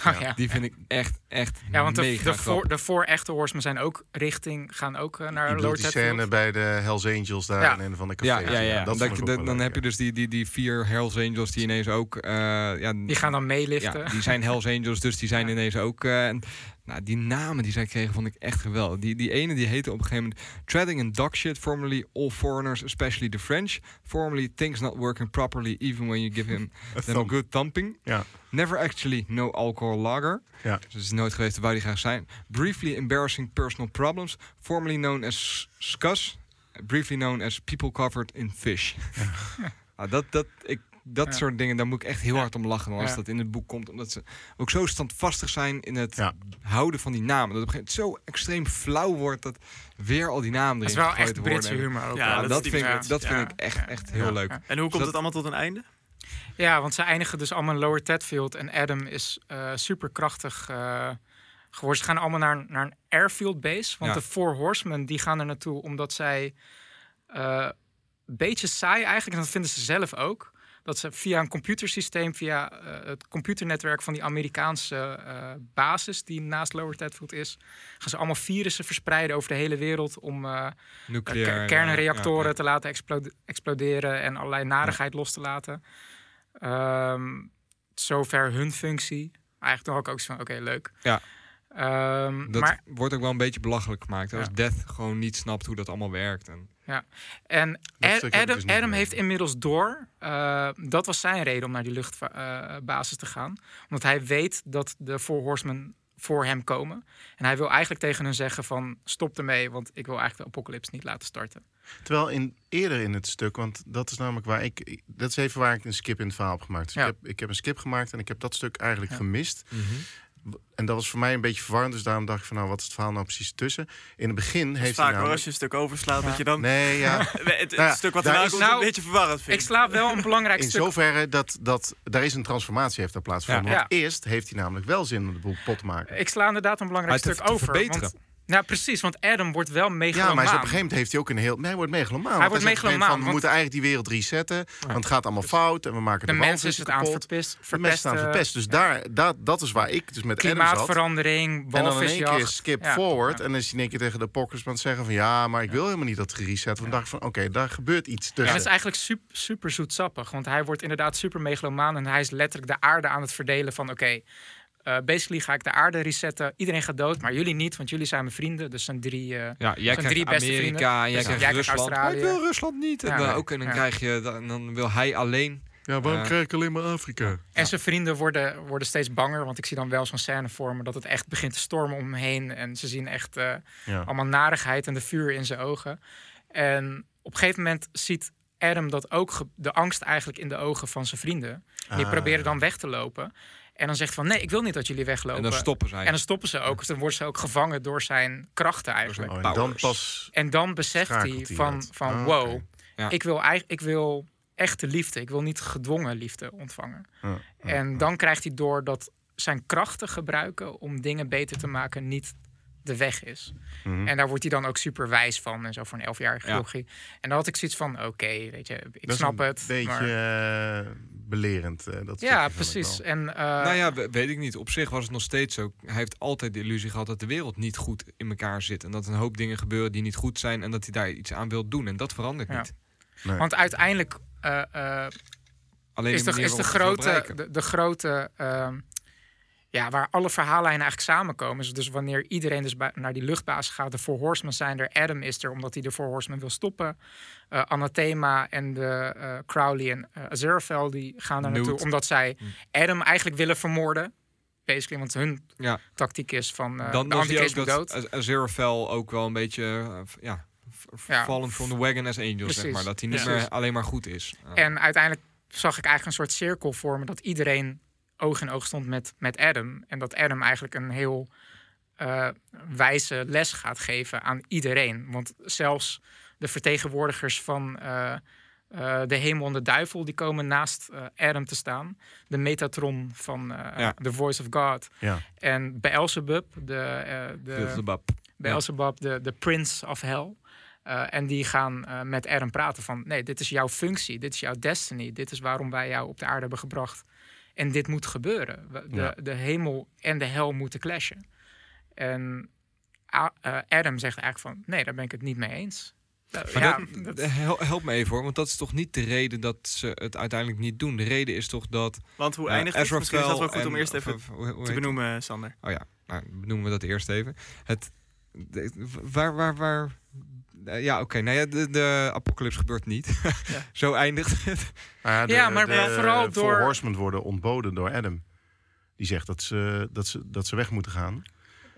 Oh, ja. Die vind ik echt, echt Ja, want de, mega de, voor, de voor echte horsemen zijn ook richting, gaan ook eh, naar bedoelt Lower die scène bij de Hells Angels daar Ja. in een van de Ja, cafés. ja, ja. Dat Dat dan heb je dus die, die, die vier Hells Angels die ineens ook... eh, ja, Die gaan dan meeliften. ja, die zijn Hells Angels, dus die zijn Ja. ineens ook... eh, en, nou, die namen die zij kregen vond ik echt geweldig. Die, die ene die heette op een gegeven moment... Treading in dog shit, formerly all foreigners, especially the French. Formerly things not working properly, even when you give him Een them a thumb. good thumping. Ja. Never actually no alcohol lager. Ja. Dus het is nooit geweest waar die graag zijn. Briefly embarrassing personal problems. Formerly known as scus. Briefly known as people covered in fish. Ah, dat, dat, ik, dat Ja. soort dingen, daar moet ik echt heel Ja. hard om lachen als Ja. dat in het boek komt. Omdat ze ook zo standvastig zijn in het Ja. houden van die namen. Dat op een gegeven moment zo extreem flauw wordt dat weer al die namen Dat is erin wel echt worden. Britse humor ook. Ja, dat dat, is vind, ik, dat vind ik echt, echt heel Ja. leuk. En hoe komt dat- het allemaal tot een einde? Ja, want ze eindigen dus allemaal in Lower Tedfield. En Adam is eh super krachtig eh, geworden. Ze gaan allemaal naar, naar een airfield base. Want Ja. de Four Horsemen die gaan er naartoe omdat zij... eh, een beetje saai eigenlijk, en dat vinden ze zelf ook. Dat ze via een computersysteem, via eh, het computernetwerk van die Amerikaanse eh, basis... die naast Lower Tedfield is... gaan ze allemaal virussen verspreiden over de hele wereld... om Nucleair, Ke- kernreactoren ja, ja. te laten explode- exploderen en allerlei narigheid los te laten. Ehm, zover hun functie. Eigenlijk had ik ook zo van, oké, leuk. Ja. Ehm, Dat maar, wordt ook wel een beetje belachelijk gemaakt. Als Death gewoon niet snapt hoe dat allemaal werkt. En, en heb ik Adam, dus Adam heeft inmiddels door. eh, dat was zijn reden om naar die luchtbasis te gaan. Omdat hij weet dat de Four Horsemen voor hem komen. En hij wil eigenlijk tegen hen zeggen van stop ermee, want ik wil eigenlijk de apocalypse niet laten starten. Terwijl in, eerder in het stuk, want dat is namelijk waar ik... Dat is even waar ik een skip in het verhaal heb gemaakt. Dus Ja. ik, heb, ik heb een skip gemaakt en ik heb dat stuk eigenlijk Ja. gemist. En dat was voor mij een beetje verwarrend. Dus daarom dacht ik van, nou, wat is het verhaal nou precies tussen? In het begin Het heeft hij vaak namelijk... als je een stuk overslaat, Ja. dat je dan... Nee, ja. het het Nou ja, stuk wat daar erna is- komt een Nou, beetje verwarrend vind Ik sla wel een belangrijk In stuk zoverre dat, dat daar is een transformatie heeft daar plaatsgevonden. Ja. Want eerst heeft hij namelijk wel zin om de boel pot te maken. Ik sla inderdaad een belangrijk stuk te over. verbeteren. Want, nou, precies, want Adam wordt wel Ja, megalomaan. maar hij is op een gegeven moment heeft hij ook een heel... Nee, hij wordt megalomaan. Hij wordt megalomaan, Van, we moeten eigenlijk die wereld resetten. Want het gaat allemaal fout en we maken de, de mensen is het aan verpest, De mensen staan verpest. Dus daar, dat, dat is waar ik dus met Adam zat. Klimaatverandering, En dan in één keer skip Ja. forward. Ja. En dan is hij in één keer tegen de het zeggen van... ja, maar ik wil helemaal niet dat het gereset wordt. Dacht van, oké, daar gebeurt iets En tussen. het is eigenlijk super, super zoetsappig. Want hij wordt inderdaad super megalomaan. En hij is letterlijk de aarde aan het verdelen van... oké, eh, basically ga ik de aarde resetten. Iedereen gaat dood, maar jullie niet. Want jullie zijn mijn vrienden. Dus zijn drie... eh, Ja, jij Zijn krijgt drie beste vrienden. Jij Dus krijgt jij krijgt Rusland. Maar ik Australië. wil Rusland niet. En Ja, dan nee. ook, en dan Ja. krijg je, dan, dan wil hij alleen. ja, waarom Eh, krijg ik alleen maar Afrika? En zijn vrienden worden, worden steeds banger. Want ik zie dan wel zo'n scène voor me dat het echt begint te stormen om hem heen. En ze zien echt eh, Ja. allemaal narigheid en de vuur in zijn ogen. En op een gegeven moment ziet Adam dat ook de angst eigenlijk in de ogen van zijn vrienden. En die Ah. proberen dan weg te lopen. En dan zegt van nee, ik wil niet dat jullie weglopen. En dan stoppen zij. En dan stoppen ze ook. Dus dan worden ze ook gevangen door zijn krachten eigenlijk. Oh, en dan pas... En dan beseft hij van, van Ah, wow. Ja. ik, wil eigenlijk, ik wil echte liefde. Ik wil niet gedwongen liefde ontvangen. Ja, ja, En ja. dan krijgt hij door dat zijn krachten gebruiken om dingen beter te maken niet de weg is. Mhm. En daar wordt hij dan ook super wijs van en zo voor een elfjarige Ja. jochie. En dan had ik zoiets van, oké, weet je, ik Dat is snap een het. beetje maar- eh, belerend. eh, dat ja, precies. En, eh, nou ja, we- weet ik niet. Op zich was het nog steeds zo. Hij heeft altijd de illusie gehad dat de wereld niet goed in elkaar zit. En dat een hoop dingen gebeuren die niet goed zijn. En dat hij daar iets aan wil doen. En dat verandert Ja. niet. Nee. Want uiteindelijk eh, eh, Alleen is, de, is de grote, de, de grote ehm, ja, waar alle verhaallijnen eigenlijk samenkomen. is Dus wanneer iedereen dus naar die luchtbasis gaat, de Four Horsemen zijn er. Adam is er omdat hij de Four Horsemen wil stoppen. Eh, Anathema en de eh, Crowley en Aziraphale die gaan daar naartoe omdat zij Hm. Adam eigenlijk willen vermoorden. Basically, want hun Ja. tactiek is van uh, dan de antichrist moet dood. Aziraphale ook wel een beetje... ja, Ja. fallen from the wagon as angels, zeg maar. Dat hij niet Ja. meer alleen maar goed is. En uiteindelijk zag ik eigenlijk een soort cirkel vormen dat iedereen oog in oog stond met, met Adam. En dat Adam eigenlijk een heel eh, wijze les gaat geven aan iedereen. Want zelfs de vertegenwoordigers van eh, eh, de hemel en de duivel, die komen naast eh, Adam te staan. De Metatron van eh, Ja. The Voice of God. Ja. En Beelzebub, de, eh de, Beelzebub. Beelzebub, de, de Prince of Hell. Eh, en die gaan eh, met Adam praten van... nee, dit is jouw functie, dit is jouw destiny. Dit is waarom wij jou op de aarde hebben gebracht. En dit moet gebeuren. De, Ja. de hemel en de hel moeten clashen. En eh, Adam zegt eigenlijk van... nee, daar ben ik het niet mee eens. Uh, Maar ja, dat, dat- hel- help me even hoor, want dat is toch niet de reden dat ze het uiteindelijk niet doen. De reden is toch dat... Want hoe eh, eindigt het? Ezra Misschien is dat wel goed om eerst even of- hoe- hoe te het? benoemen, Sander. Oh ja, nou, benoemen we dat eerst even. Het, de- waar, waar, waar... eh, Ja, oké. Nou ja, de, de apocalypse gebeurt niet. Zo eindigt het. Maar Ja, maar de vooral door- Horsemen worden ontboden door Adam. Die zegt dat ze, dat ze, dat ze weg moeten gaan.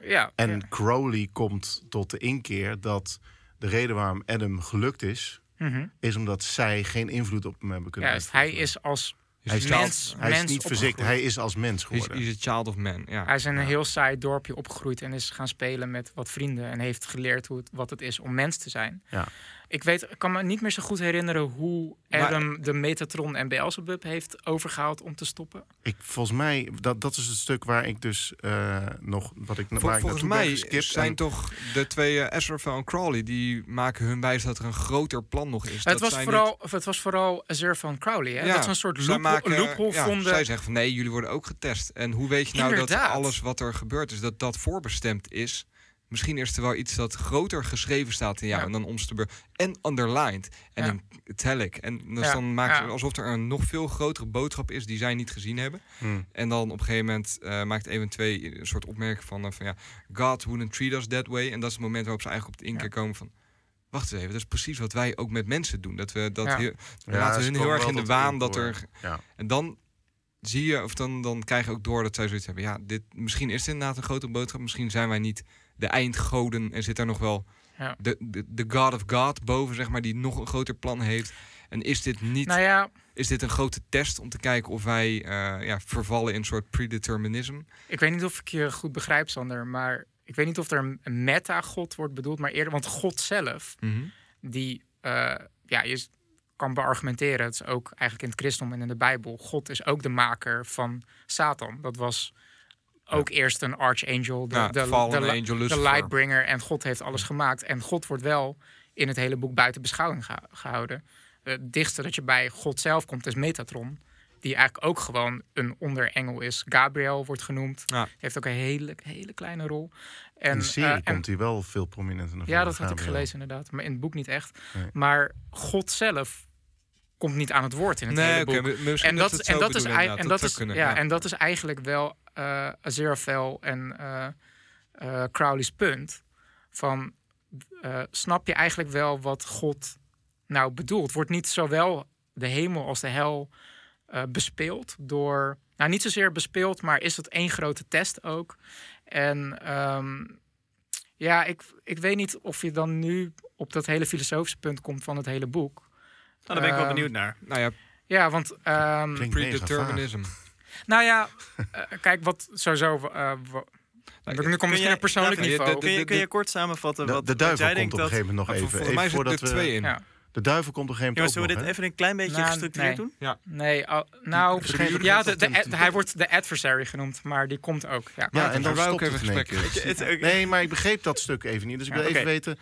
ja, En ja. Crowley komt tot de inkeer dat de reden waarom Adam gelukt is... Mhm. is omdat zij geen invloed op hem hebben kunnen Juist, hij is als Hij is, mens, hij is niet opgegroeid. hij is als mens geworden. he's a child of man. Ja. Hij is in een heel saai dorpje opgegroeid en is gaan spelen met wat vrienden. En heeft geleerd hoe het, wat het is om mens te zijn. Ja. Ik weet, ik kan me niet meer zo goed herinneren hoe Maar- Adam de Metatron en Beelzebub heeft overgehaald om te stoppen. Ik, volgens mij, dat, dat is het stuk waar ik dus eh, nog, wat ik, Vol- waar ik volgens naartoe ben mij zijn En- toch de twee uh, en Crowley... die maken hun wijs dat er een groter plan nog is. het, Dat was vooral, of het was vooral Azure van Crowley. Hè? Ja, dat ze een soort loophole, maken, loophole ja, vonden. Zij zeggen van nee, jullie worden ook getest. En hoe weet je nou dat alles wat er gebeurd is, dat dat voorbestemd is? Misschien is er wel iets dat groter geschreven staat in jou Ja. en dan beur en underlined en Ja. italic. En dus Ja, dan maakt ja. het alsof er een nog veel grotere boodschap is die zij niet gezien hebben. Hmm. En dan op een gegeven moment eh, maakt even twee een soort opmerking van, eh, van ja, God wouldn't treat us that way. En dat is het moment waarop ze eigenlijk op de inkeer komen van. Wacht eens even, dat is precies wat wij ook met mensen doen. Dat we dat Ja. heel- we Ja, laten ze hun heel erg in de waan dat er Ja. en dan zie je, of dan, dan krijg je ook door dat zij zoiets hebben. Ja, dit, misschien is inderdaad een grote boodschap. Misschien zijn wij niet de eindgoden en zit daar nog wel Ja. de, de, de God of God boven, zeg maar, die nog een groter plan heeft. En is dit niet, Nou ja, is dit een grote test om te kijken of wij eh, ja, vervallen in een soort predeterminism? ik weet niet of ik je goed begrijp, Sander. Maar ik weet niet of er een meta-god wordt bedoeld. Maar eerder, want God zelf, die eh, ja, je kan beargumenteren. Het is ook eigenlijk in het christendom en in de Bijbel. God is ook de maker van Satan. Dat was ook eerst een archangel, de, Ja, de, de, angel de lightbringer. En God heeft alles gemaakt. En God wordt wel in het hele boek buiten beschouwing gehouden. Het dichtste dat je bij God zelf komt is Metatron. Die eigenlijk ook gewoon een onderengel is. Gabriel wordt genoemd. Ja. Heeft ook een hele, hele kleine rol. En, in de serie eh, en- komt hij wel veel prominenter naar voren. ja, dat had ik gelezen inderdaad. Maar in het boek niet echt. Nee. Maar God zelf komt niet aan het woord in het Nee, hele boek. En dat, en dat is, en Dat is, ja, en dat is eigenlijk wel eh Aziraphale en eh, eh, Crowley's punt. Van, eh, snap je eigenlijk wel wat God nou bedoelt? Wordt niet zowel de hemel als de hel eh, bespeeld door... Nou, niet zozeer bespeeld, maar is het één grote test ook? En ehm, ja, ik, ik weet niet of je dan nu op dat hele filosofische punt komt van het hele boek. Nou, daar ben ik wel Ehm, benieuwd naar. Nou ja, Ja, want ehm, vaag. predeterminism. Nou ja, eh, kijk, wat sowieso. eh, komt Kun misschien jij- op persoonlijk David, niveau. Kun je, de- kun je de- kort samenvatten De, wat, de wat duivel jij komt denkt op een gegeven moment nog Voor- even. Volgens mij even er voordat we, twee in. Ja. De duivel komt op een gegeven moment zullen we ook dit even een klein beetje Nou, gestructureerd nee. doen? Nee, al- nou, verschijnt ja, ook de, de, hij wordt de adversary genoemd, maar die komt ook. Ja. Ja, en dan ook stopt even het Nee, maar ik begreep dat stuk even niet. Dus ik wil Ja, even oké. weten...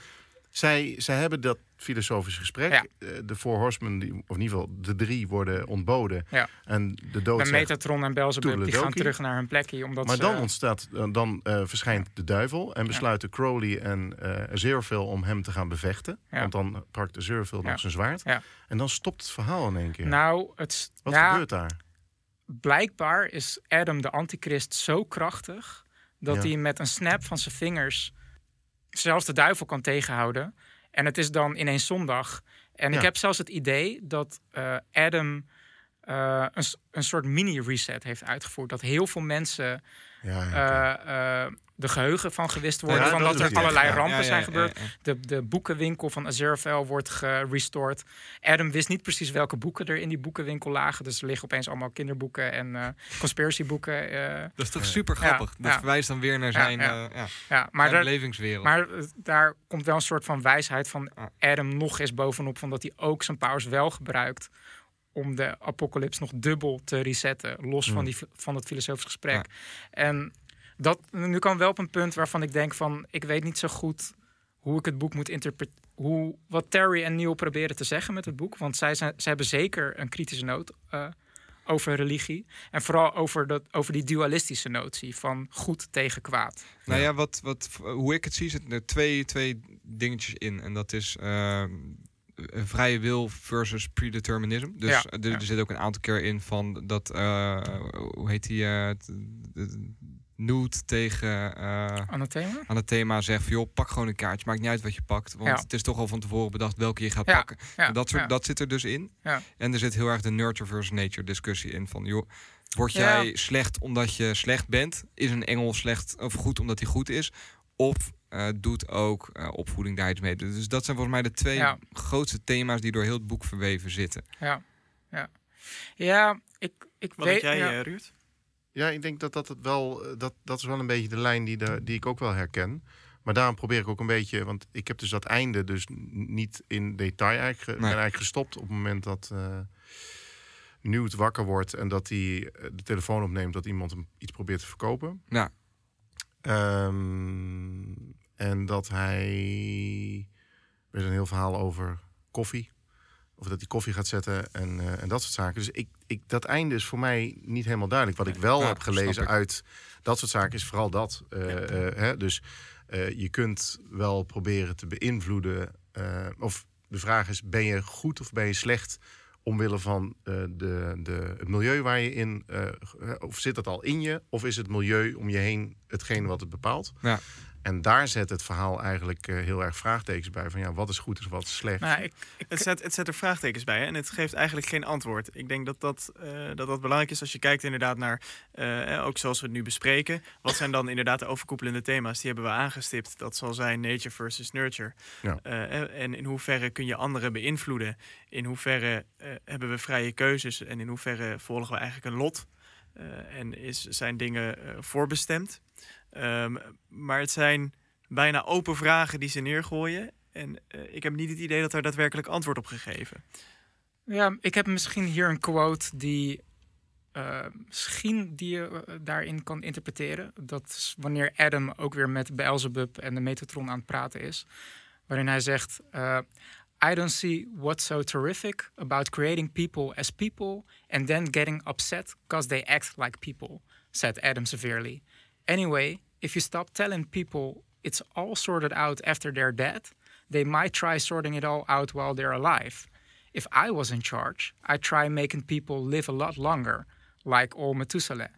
Zij, zij hebben dat filosofisch gesprek. Ja. Eh, De Four Horsemen, die, of in ieder geval de drie, worden ontboden. Ja. En de dood Bij zegt- Metatron en Belzebub die gaan terug naar hun plekje. Omdat Maar ze, dan ontstaat, eh, dan eh, verschijnt de duivel en besluiten Crowley en eh Aziraphale om hem te gaan bevechten. Want dan pakt Aziraphale nog zijn zwaard. En dan stopt het verhaal in één keer. Nou, het, Wat gebeurt daar? blijkbaar is Adam de antichrist zo krachtig dat hij met een snap van zijn vingers zelfs de duivel kan tegenhouden. En het is dan ineens zondag. En Ja. ik heb zelfs het idee dat eh, Adam eh, een, een soort mini-reset heeft uitgevoerd. Dat heel veel mensen Ja, ja, de geheugen van gewist worden. Ja, van dat dat er allerlei echt, ja. rampen Ja, ja, zijn ja, gebeurd. ja. De, de boekenwinkel van Aziraphale wordt gerestored. Adam wist niet precies welke boeken er in die boekenwinkel lagen. Dus er liggen opeens allemaal kinderboeken en eh conspiracyboeken. eh, Dat is toch super grappig. Ja, dat ja. verwijst dan weer naar zijn, ja. eh, ja, ja, maar, belevingswereld. maar daar komt wel een soort van wijsheid van. Adam nog eens bovenop. Van dat hij ook zijn powers wel gebruikt om de apocalyps nog dubbel te resetten. Los van, die, van het filosofisch gesprek. En dat, nu kan wel op een punt waarvan ik denk van... ik weet niet zo goed hoe ik het boek moet interpreteren. Hoe, wat Terry en Neil proberen te zeggen met het boek. Want zij, zijn, zij hebben zeker een kritische noot eh, over religie. En vooral over, dat, over die dualistische notie van goed tegen kwaad. Nou ja, wat, wat, hoe ik het zie, zitten er twee, twee dingetjes in. En dat is eh, een vrije wil versus predeterminism. Dus Ja, er, ja. er zit ook een aantal keer in van dat, eh, hoe heet die, t- de- Newt tegen eh, Aan het thema? aan het thema zegt van joh, pak gewoon een kaartje. Maakt niet uit wat je pakt. Want Ja. het is toch al van tevoren bedacht welke je gaat Ja, pakken. Ja, dat, soort, ja. dat zit er dus in. Ja. En er zit heel erg de nurture versus nature discussie in. Van joh, word Ja. jij slecht omdat je slecht bent? Is een engel slecht of goed omdat hij goed is? Of eh, doet ook eh, opvoeding daar iets mee. Dus dat zijn volgens mij de twee Ja. grootste thema's die door heel het boek verweven zitten. Ja, ja. ja ik, ik Wat weet... jij, ja. Ja, ik denk dat dat het wel, eh, dat, dat is wel een beetje de lijn die, de, die ik ook wel herken. Maar daarom probeer ik ook een beetje, want ik heb dus dat einde dus niet in detail eigenlijk, ben eigenlijk gestopt op het moment dat eh Newt wakker wordt en dat hij eh, de telefoon opneemt dat iemand hem iets probeert te verkopen. Ja. Ehm, en dat hij, er is een heel verhaal over koffie. Of dat hij koffie gaat zetten en, eh, en dat soort zaken. Dus ik, ik, dat einde is voor mij niet helemaal duidelijk. Wat ik wel Ja, heb gelezen uit dat soort zaken is vooral dat. Eh, eh, hè, dus je kunt wel proberen te beïnvloeden. of de vraag is, ben je goed of ben je slecht omwille van de, de, het milieu waar je in... of zit dat al in je? Of is het milieu om je heen hetgene wat het bepaalt? Ja. En daar zet het verhaal eigenlijk eh, heel erg vraagtekens bij. Van ja, wat is goed en wat is slecht? Nou, ik, ik, Het zet, het zet er vraagtekens bij hè? en het geeft eigenlijk geen antwoord. Ik denk dat dat, eh, dat dat belangrijk is als je kijkt inderdaad naar, eh, ook zoals we het nu bespreken. Wat zijn dan inderdaad de overkoepelende thema's? Die hebben we aangestipt. Dat zal zijn nature versus nurture. Ja. Eh, en in hoeverre kun je anderen beïnvloeden? In hoeverre eh, hebben we vrije keuzes? En in hoeverre volgen we eigenlijk een lot? Eh, en is, zijn dingen eh, voorbestemd? Ehm, maar het zijn bijna open vragen die ze neergooien. En eh, ik heb niet het idee dat er daadwerkelijk antwoord op gegeven. Ja, ik heb misschien hier een quote die eh, misschien die je eh, daarin kan interpreteren. Dat is wanneer Adam ook weer met Beelzebub en de Metatron aan het praten is. Waarin hij zegt... I don't see what's so terrific about creating people as people and then getting upset because they act like people, said Adam severely. Anyway, if you stop telling people it's all sorted out after they're dead, they might try sorting it all out while they're alive. If I was in charge, I'd try making people live a lot longer, like old Methuselah.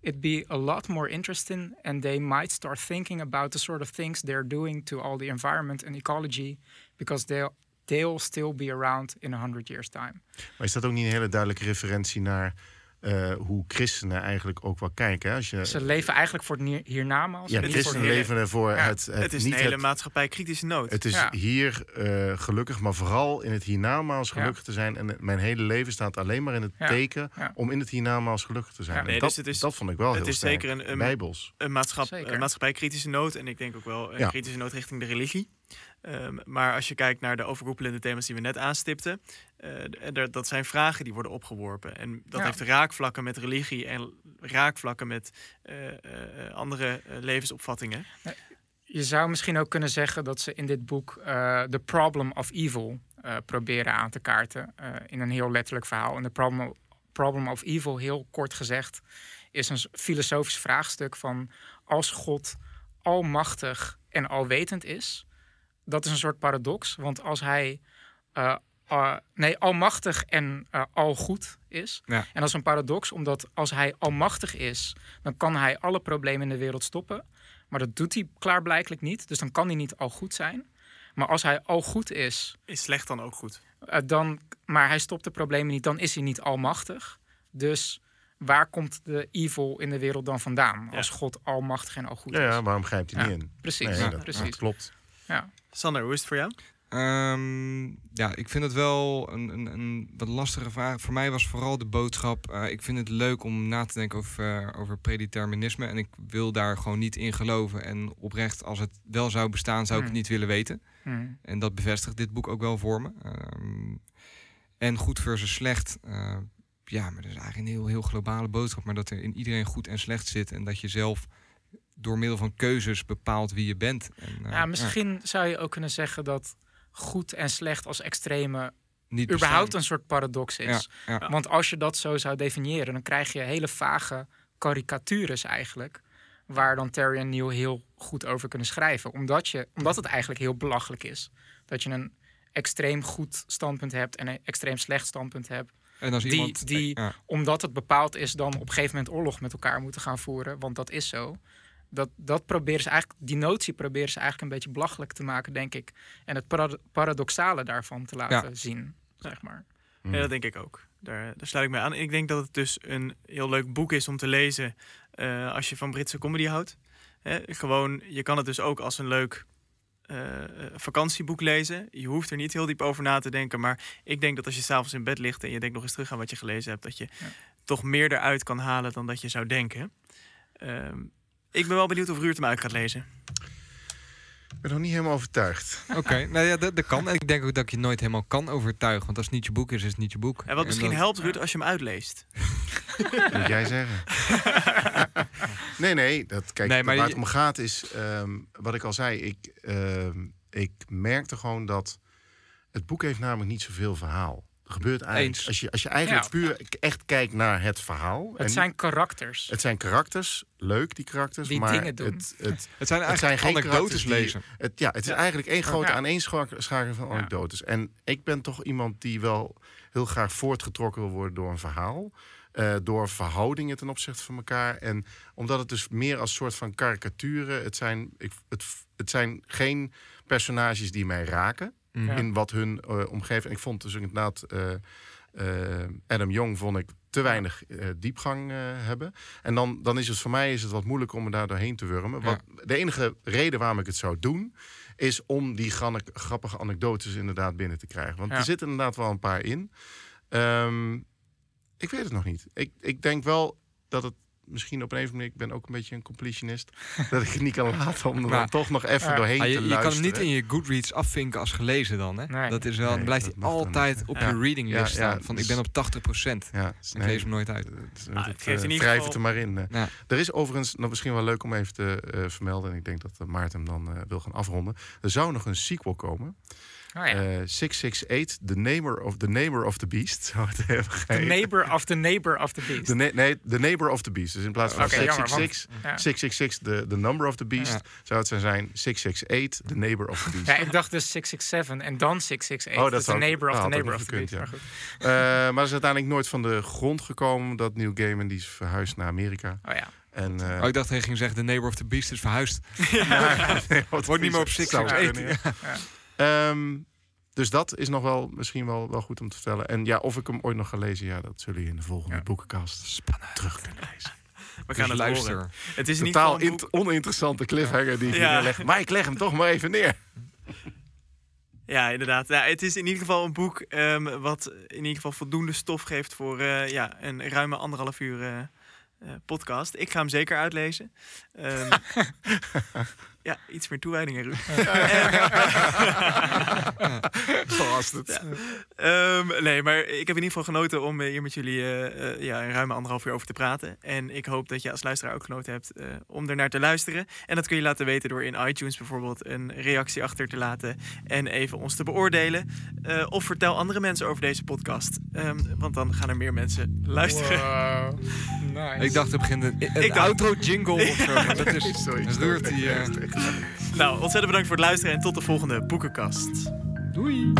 It'd be a lot more interesting, and they might start thinking about the sort of things they're doing to all the environment and ecology, because they'll they'll still be around in a hundred years' time. Maar is dat ook niet een hele duidelijke referentie naar eh, hoe christenen eigenlijk ook wel kijken? Hè? Als je, Ze leven eigenlijk voor het hiernamaals. ja, en niet voor christenen het- leven ervoor Ja, het, het, Het is niet een hele het, maatschappij kritische nood. het is Ja. hier eh, gelukkig, maar vooral in het hiernamaals Ja. gelukkig te zijn. En mijn hele leven staat alleen maar in het Ja. teken Ja. om in het hiernamaals gelukkig te zijn. Ja. En Nee, dat, dus het is- dat vond ik wel het heel is sterk. zeker een- een- Bijbels. een, maatschap, Zeker. een maatschappij kritische nood. En ik denk ook wel een Ja. kritische nood richting de religie. Ehm, maar als je kijkt naar de overkoepelende thema's die we net aanstipten. Eh, dat zijn vragen die worden opgeworpen. En dat Ja. heeft raakvlakken met religie en raakvlakken met eh, eh, andere levensopvattingen. Je zou misschien ook kunnen zeggen dat ze in dit boek The Problem of Evil proberen aan te kaarten. in een heel letterlijk verhaal. En de problem, problem of Evil, heel kort gezegd, is een filosofisch vraagstuk van als God almachtig en alwetend is. Dat is een soort paradox, want als hij eh, nee, almachtig en eh algoed is. Ja. En dat is een paradox, omdat als hij almachtig is, dan kan hij alle problemen in de wereld stoppen. Maar dat doet hij klaarblijkelijk niet. Dus dan kan hij niet al goed zijn. Maar als hij al goed is, Is slecht dan ook goed? eh, dan, maar hij stopt de problemen niet, dan is hij niet almachtig. Dus waar komt de evil in de wereld dan vandaan? Ja. Als God almachtig en al goed Ja, ja, is. waarom grijpt hij Ja. niet in? Precies, Nee, ja, dat, precies. dat klopt. Ja. Sander, hoe is het voor jou? Ehm, ja, ik vind het wel een, een, een wat lastige vraag. Voor mij was vooral de boodschap. eh, ik vind het leuk om na te denken over, eh, over predeterminisme. En ik wil daar gewoon niet in geloven. En oprecht, als het wel zou bestaan, zou ik het Hmm. niet willen weten. Hm. En dat bevestigt dit boek ook wel voor me. Ehm, en goed versus slecht. eh, ja, maar dat is eigenlijk een heel, heel globale boodschap. Maar dat er in iedereen goed en slecht zit. En dat je zelf door middel van keuzes bepaalt wie je bent. En, ja, misschien zou je ook kunnen zeggen dat goed en slecht als extreme niet überhaupt bestaan. een soort paradox is. Ja, ja. Want als je dat zo zou definiëren, dan krijg je hele vage karikatures eigenlijk. Waar dan Terry en Neil heel goed over kunnen schrijven. Omdat, je, omdat het eigenlijk heel belachelijk is. Dat je een extreem goed standpunt hebt en een extreem slecht standpunt hebt. En als Die- iemand, die- ja. Omdat het bepaald is, dan op een gegeven moment oorlog met elkaar moeten gaan voeren. Want dat is zo. Dat, dat proberen ze eigenlijk, die notie proberen ze eigenlijk een beetje belachelijk te maken, denk ik. En het parad- paradoxale daarvan te laten zien, zeg maar. Ja, dat denk ik ook. Daar, daar sluit ik mij aan. Ik denk dat het dus een heel leuk boek is om te lezen eh, als je van Britse comedy houdt. Hè, gewoon, je kan het dus ook als een leuk eh, eh, vakantieboek lezen. Je hoeft er niet heel diep over na te denken. Maar ik denk dat als je s'avonds in bed ligt en je denkt nog eens terug aan wat je gelezen hebt, dat je Ja. toch meer eruit kan halen dan dat je zou denken. Ehm, ik ben wel benieuwd of Ruurt hem uit gaat lezen. Ik ben nog niet helemaal overtuigd. Oké, nou ja, dat, dat kan. En ik denk ook dat je nooit helemaal kan overtuigen. Want als het niet je boek is, is het niet je boek. En wat misschien dat- helpt, Ruurt, als je hem uitleest. Moet jij zeggen. nee, nee. Dat, kijk, Nee, maar waar je- het om gaat is, ehm, wat ik al zei, ik, ehm, ik merkte gewoon dat het boek heeft namelijk niet zoveel verhaal. Gebeurt eigenlijk, Eens. als je, als je eigenlijk Ja. puur echt kijkt naar het verhaal. Het en zijn karakters. het zijn karakters, leuk die karakters, Die maar dingen doen. Het, het, Het zijn het zijn eigenlijk geen anekdotes die- lezen. Het, ja, het is eigenlijk één grote Ja. aaneenschakeling van Ja. anekdotes. En ik ben toch iemand die wel heel graag voortgetrokken wil worden door een verhaal. eh, door verhoudingen ten opzichte van elkaar. En omdat het dus meer als soort van karikaturen. Het zijn, ik, het, het zijn geen personages die mij raken. In wat hun eh, omgeving. Ik vond dus inderdaad. eh, Adam Young vond ik te weinig diepgang hebben. En dan, dan is het voor mij is het wat moeilijk om me daar doorheen te wurmen. Wat, De enige reden waarom ik het zou doen, is om die grappige anekdotes inderdaad binnen te krijgen. Want Ja. er zitten inderdaad wel een paar in. Ehm, ik weet het nog niet. Ik, ik denk wel dat het misschien op een of andere manier... Ik ben ook een beetje een completionist. dat ik het niet kan laten om er dan Maar- toch nog even Ja. doorheen Ah, je, te je kan hem luisteren. niet in je Goodreads afvinken als gelezen dan, hè? Nee. Dat is wel, Nee, dan blijft hij dan altijd op Ja. je reading list ja, staan. Van dus- ik ben op 80 procent. Ja, Ik lees hem nooit uit. Het, het, Nou, het in eh, ieder wrijf geval- het er maar in. eh. Er is overigens nog misschien wel leuk om even te eh, vermelden. En ik denk dat Maarten hem dan eh, wil gaan afronden. Er zou nog een sequel komen. Oh ja. Eh 668, The Neighbor of the Neighbor of the Beast. Zou het hebben the neighbor of the neighbor of the beast. The na- nee, The Neighbor of the Beast. Dus in plaats van jammer, 666, Ja. 666 the, the Number of the Beast, Ja. zou het zijn zijn 668, The Neighbor of the Beast. Ja, ik dacht dus 667 en dan 668. Oh, dat dus the neighbor of ah, the neighbor of the beast. gekund, Maar goed. Eh, maar dat is uiteindelijk nooit van de grond gekomen. Dat Neil Gaiman die is verhuisd naar Amerika. Oh ja. En, eh, Oh, ik dacht hij ging zeggen, de neighbor of the beast is verhuisd. nee, wat Wordt niet meer op zou 668. kunnen, ja. Ehm, dus dat is nog wel misschien wel, wel goed om te vertellen. En ja, of ik hem ooit nog ga lezen, ja, dat zullen jullie in de volgende Ja. boekenkast Spannend. terug kunnen lezen. We Dus gaan het luister. horen. Het is in ieder Totaal boek- int- oninteressante cliffhanger die ik Ja. hier neerleg. Maar ik leg hem toch maar even neer. Ja, inderdaad. Ja, het is in ieder geval een boek ehm, wat in ieder geval voldoende stof geeft voor eh, ja, een ruime anderhalf uur eh, eh, podcast. Ik ga hem zeker uitlezen. Ehm, ja, iets meer toewijding, Ruud. Zoals het. Ehm, nee, maar ik heb in ieder geval genoten om eh, hier met jullie eh, eh, ja, een ruime anderhalf uur over te praten. En ik hoop dat je als luisteraar ook genoten hebt eh, om er naar te luisteren. En dat kun je laten weten door in iTunes bijvoorbeeld een reactie achter te laten en even ons te beoordelen. Eh, of vertel andere mensen over deze podcast, Ehm, want dan gaan er meer mensen luisteren. Wow. Nice. Ik dacht te beginnen een, een Ik dacht- outro jingle of zo. Dat is Sorry, Ruurt die... Nou, ontzettend bedankt voor het luisteren en tot de volgende boekenkast. doei!